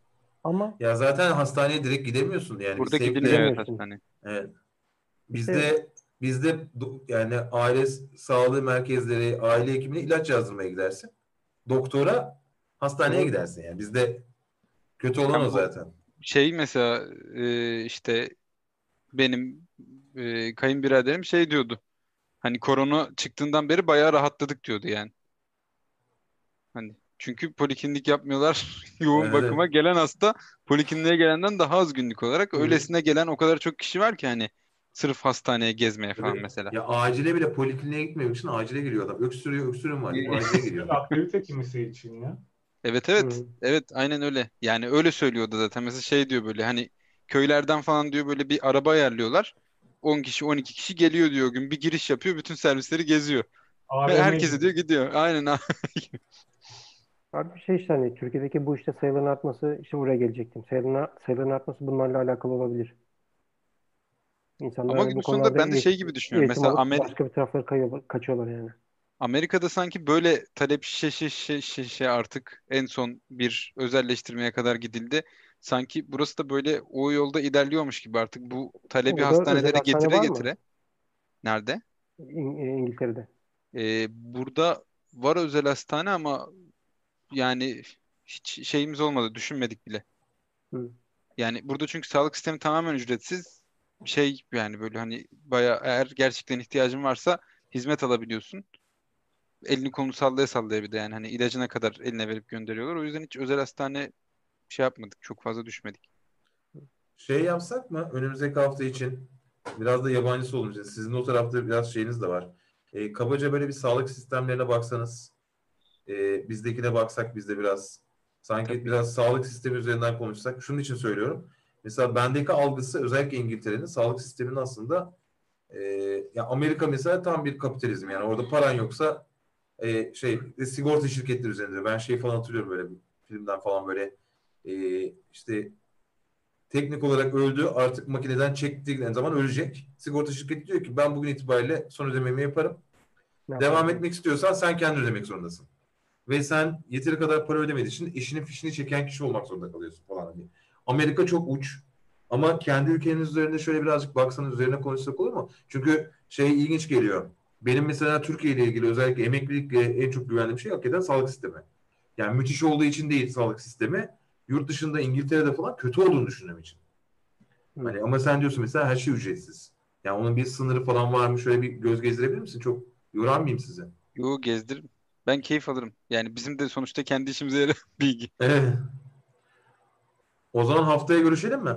S3: Ama
S1: Ya zaten hastaneye direkt gidemiyorsun yani.
S2: Burada
S1: Biz sevkle-
S2: gidiliyor evet
S3: Gidemiyorsun.
S2: hastane.
S1: Evet. Bizde bizde do- yani aile sağlığı merkezleri, aile hekimine ilaç yazdırmaya gidersin. Doktora hastaneye gidersin yani. Bizde kötü olan o zaten.
S2: Şey mesela e, işte benim e, kayınbiraderim şey diyordu. Hani korona çıktığından beri bayağı rahatladık diyordu yani. Hani çünkü poliklinik yapmıyorlar. [laughs] Yoğun
S1: Evet.
S2: bakıma gelen hasta polikliniğe gelenden daha az günlük olarak.
S1: Hı.
S2: Öylesine gelen o kadar çok kişi var ki hani Sırf hastaneye gezmeye falan
S1: Tabii.
S2: mesela.
S1: Ya acile bile polikliniğe gitmemek için acile geliyor adam. Öksürüyor, öksürüm var. diye acile geliyor. [laughs]
S4: Aktivite kimisi için ya.
S2: Evet evet.
S3: Hı.
S2: Evet aynen öyle. Yani öyle söylüyordu zaten. Mesela şey diyor böyle hani köylerden falan diyor böyle bir araba ayarlıyorlar. 10 kişi 12 kişi geliyor diyor o gün. Bir giriş yapıyor. Bütün servisleri geziyor. Ve
S4: AVM
S2: herkesi
S4: gibi.
S2: diyor gidiyor. Aynen abi. [laughs]
S3: Abi bir şey işte hani Türkiye'deki bu işte sayıların artması işte buraya gelecektim. Sayıların, sayıların artması bunlarla alakalı olabilir. İnsanlar
S2: Ama
S3: hani
S2: günün
S3: bu
S2: sonunda
S3: konularda
S2: ben de şey gibi düşünüyorum.
S3: eğitim
S2: Mesela
S3: alıp
S2: Amer-
S3: başka bir taraflara kayıyor, kaçıyorlar yani.
S2: Amerika'da sanki böyle talep şişe şişe şişe artık en son bir özelleştirmeye kadar gidildi. Sanki burası da böyle o yolda ilerliyormuş gibi artık bu talebi
S3: Burada
S2: hastanelere
S3: özel hastane
S2: getire
S3: var mı?
S2: getire. Nerede?
S3: İng- e, İngiltere'de.
S2: Ee, burada var özel hastane ama yani hiç şeyimiz olmadı, düşünmedik bile.
S3: Hı.
S2: Yani burada çünkü sağlık sistemi tamamen ücretsiz. Şey yani böyle hani bayağı eğer gerçekten ihtiyacın varsa hizmet alabiliyorsun. Elini kolunu sallaya sallaya bir de yani hani ilacına kadar eline verip gönderiyorlar. O yüzden hiç özel hastane şey yapmadık. Çok fazla düşmedik.
S1: Şey yapsak mı önümüzdeki hafta için biraz da yabancısı olunca sizin o tarafta biraz şeyiniz de var. E, kabaca böyle bir sağlık sistemlerine baksanız e, bizdekine baksak biz de biraz sanki biraz sağlık sistemi üzerinden konuşsak. Şunun için söylüyorum. Mesela bendeki algısı özellikle İngiltere'nin sağlık sisteminin aslında e, ya Amerika mesela tam bir kapitalizm yani orada paran yoksa e, şey sigorta şirketleri üzerinde. Ben şey falan hatırlıyorum böyle bir filmden falan böyle e, işte teknik olarak öldü artık makineden çektiğin zaman ölecek. Sigorta şirketi diyor ki ben bugün itibariyle son ödememi yaparım.
S3: Ne
S1: Devam etmek istiyorsan sen kendin ödemek zorundasın. Ve sen yeteri kadar para ödemediğin için işinin fişini çeken kişi olmak zorunda kalıyorsun falan. Hani Amerika çok uç. Ama kendi ülkeniz üzerinde şöyle birazcık baksanız üzerine konuşsak olur mu? Çünkü şey ilginç geliyor. Benim mesela Türkiye ile ilgili özellikle emeklilikle en çok güvendiğim şey hakikaten sağlık sistemi. Yani müthiş olduğu için değil sağlık sistemi. Yurt dışında İngiltere'de falan kötü olduğunu düşündüğüm için. Hani ama sen diyorsun mesela her şey ücretsiz. Yani onun bir sınırı falan var mı? Şöyle bir göz gezdirebilir misin? Çok yoran sizi?
S2: Yo gezdiririm. Ben keyif alırım. Yani bizim de sonuçta kendi işimize yarar [laughs] bilgi.
S1: Evet. O zaman haftaya görüşelim mi?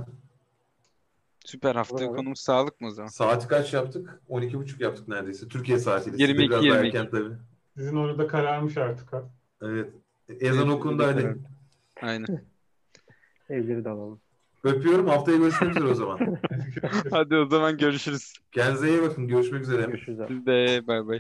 S2: Süper haftaya
S3: Olur abi.
S2: konumuz sağlık mı o zaman?
S1: Saati kaç yaptık? 12.30 yaptık neredeyse. Türkiye saatiyle.
S2: 22,
S1: Sizde biraz daha
S2: 22.
S1: erken tabii.
S4: Sizin orada kararmış artık ha.
S1: Evet. Ezan okundu hadi.
S2: Aynen. [laughs]
S3: Evleri de alalım.
S1: Öpüyorum. Haftaya görüşmek üzere o zaman. [laughs]
S2: Hadi o zaman görüşürüz.
S1: Kendinize iyi bakın. Görüşmek üzere.
S3: Görüşürüz abi.
S2: Siz de bay bay.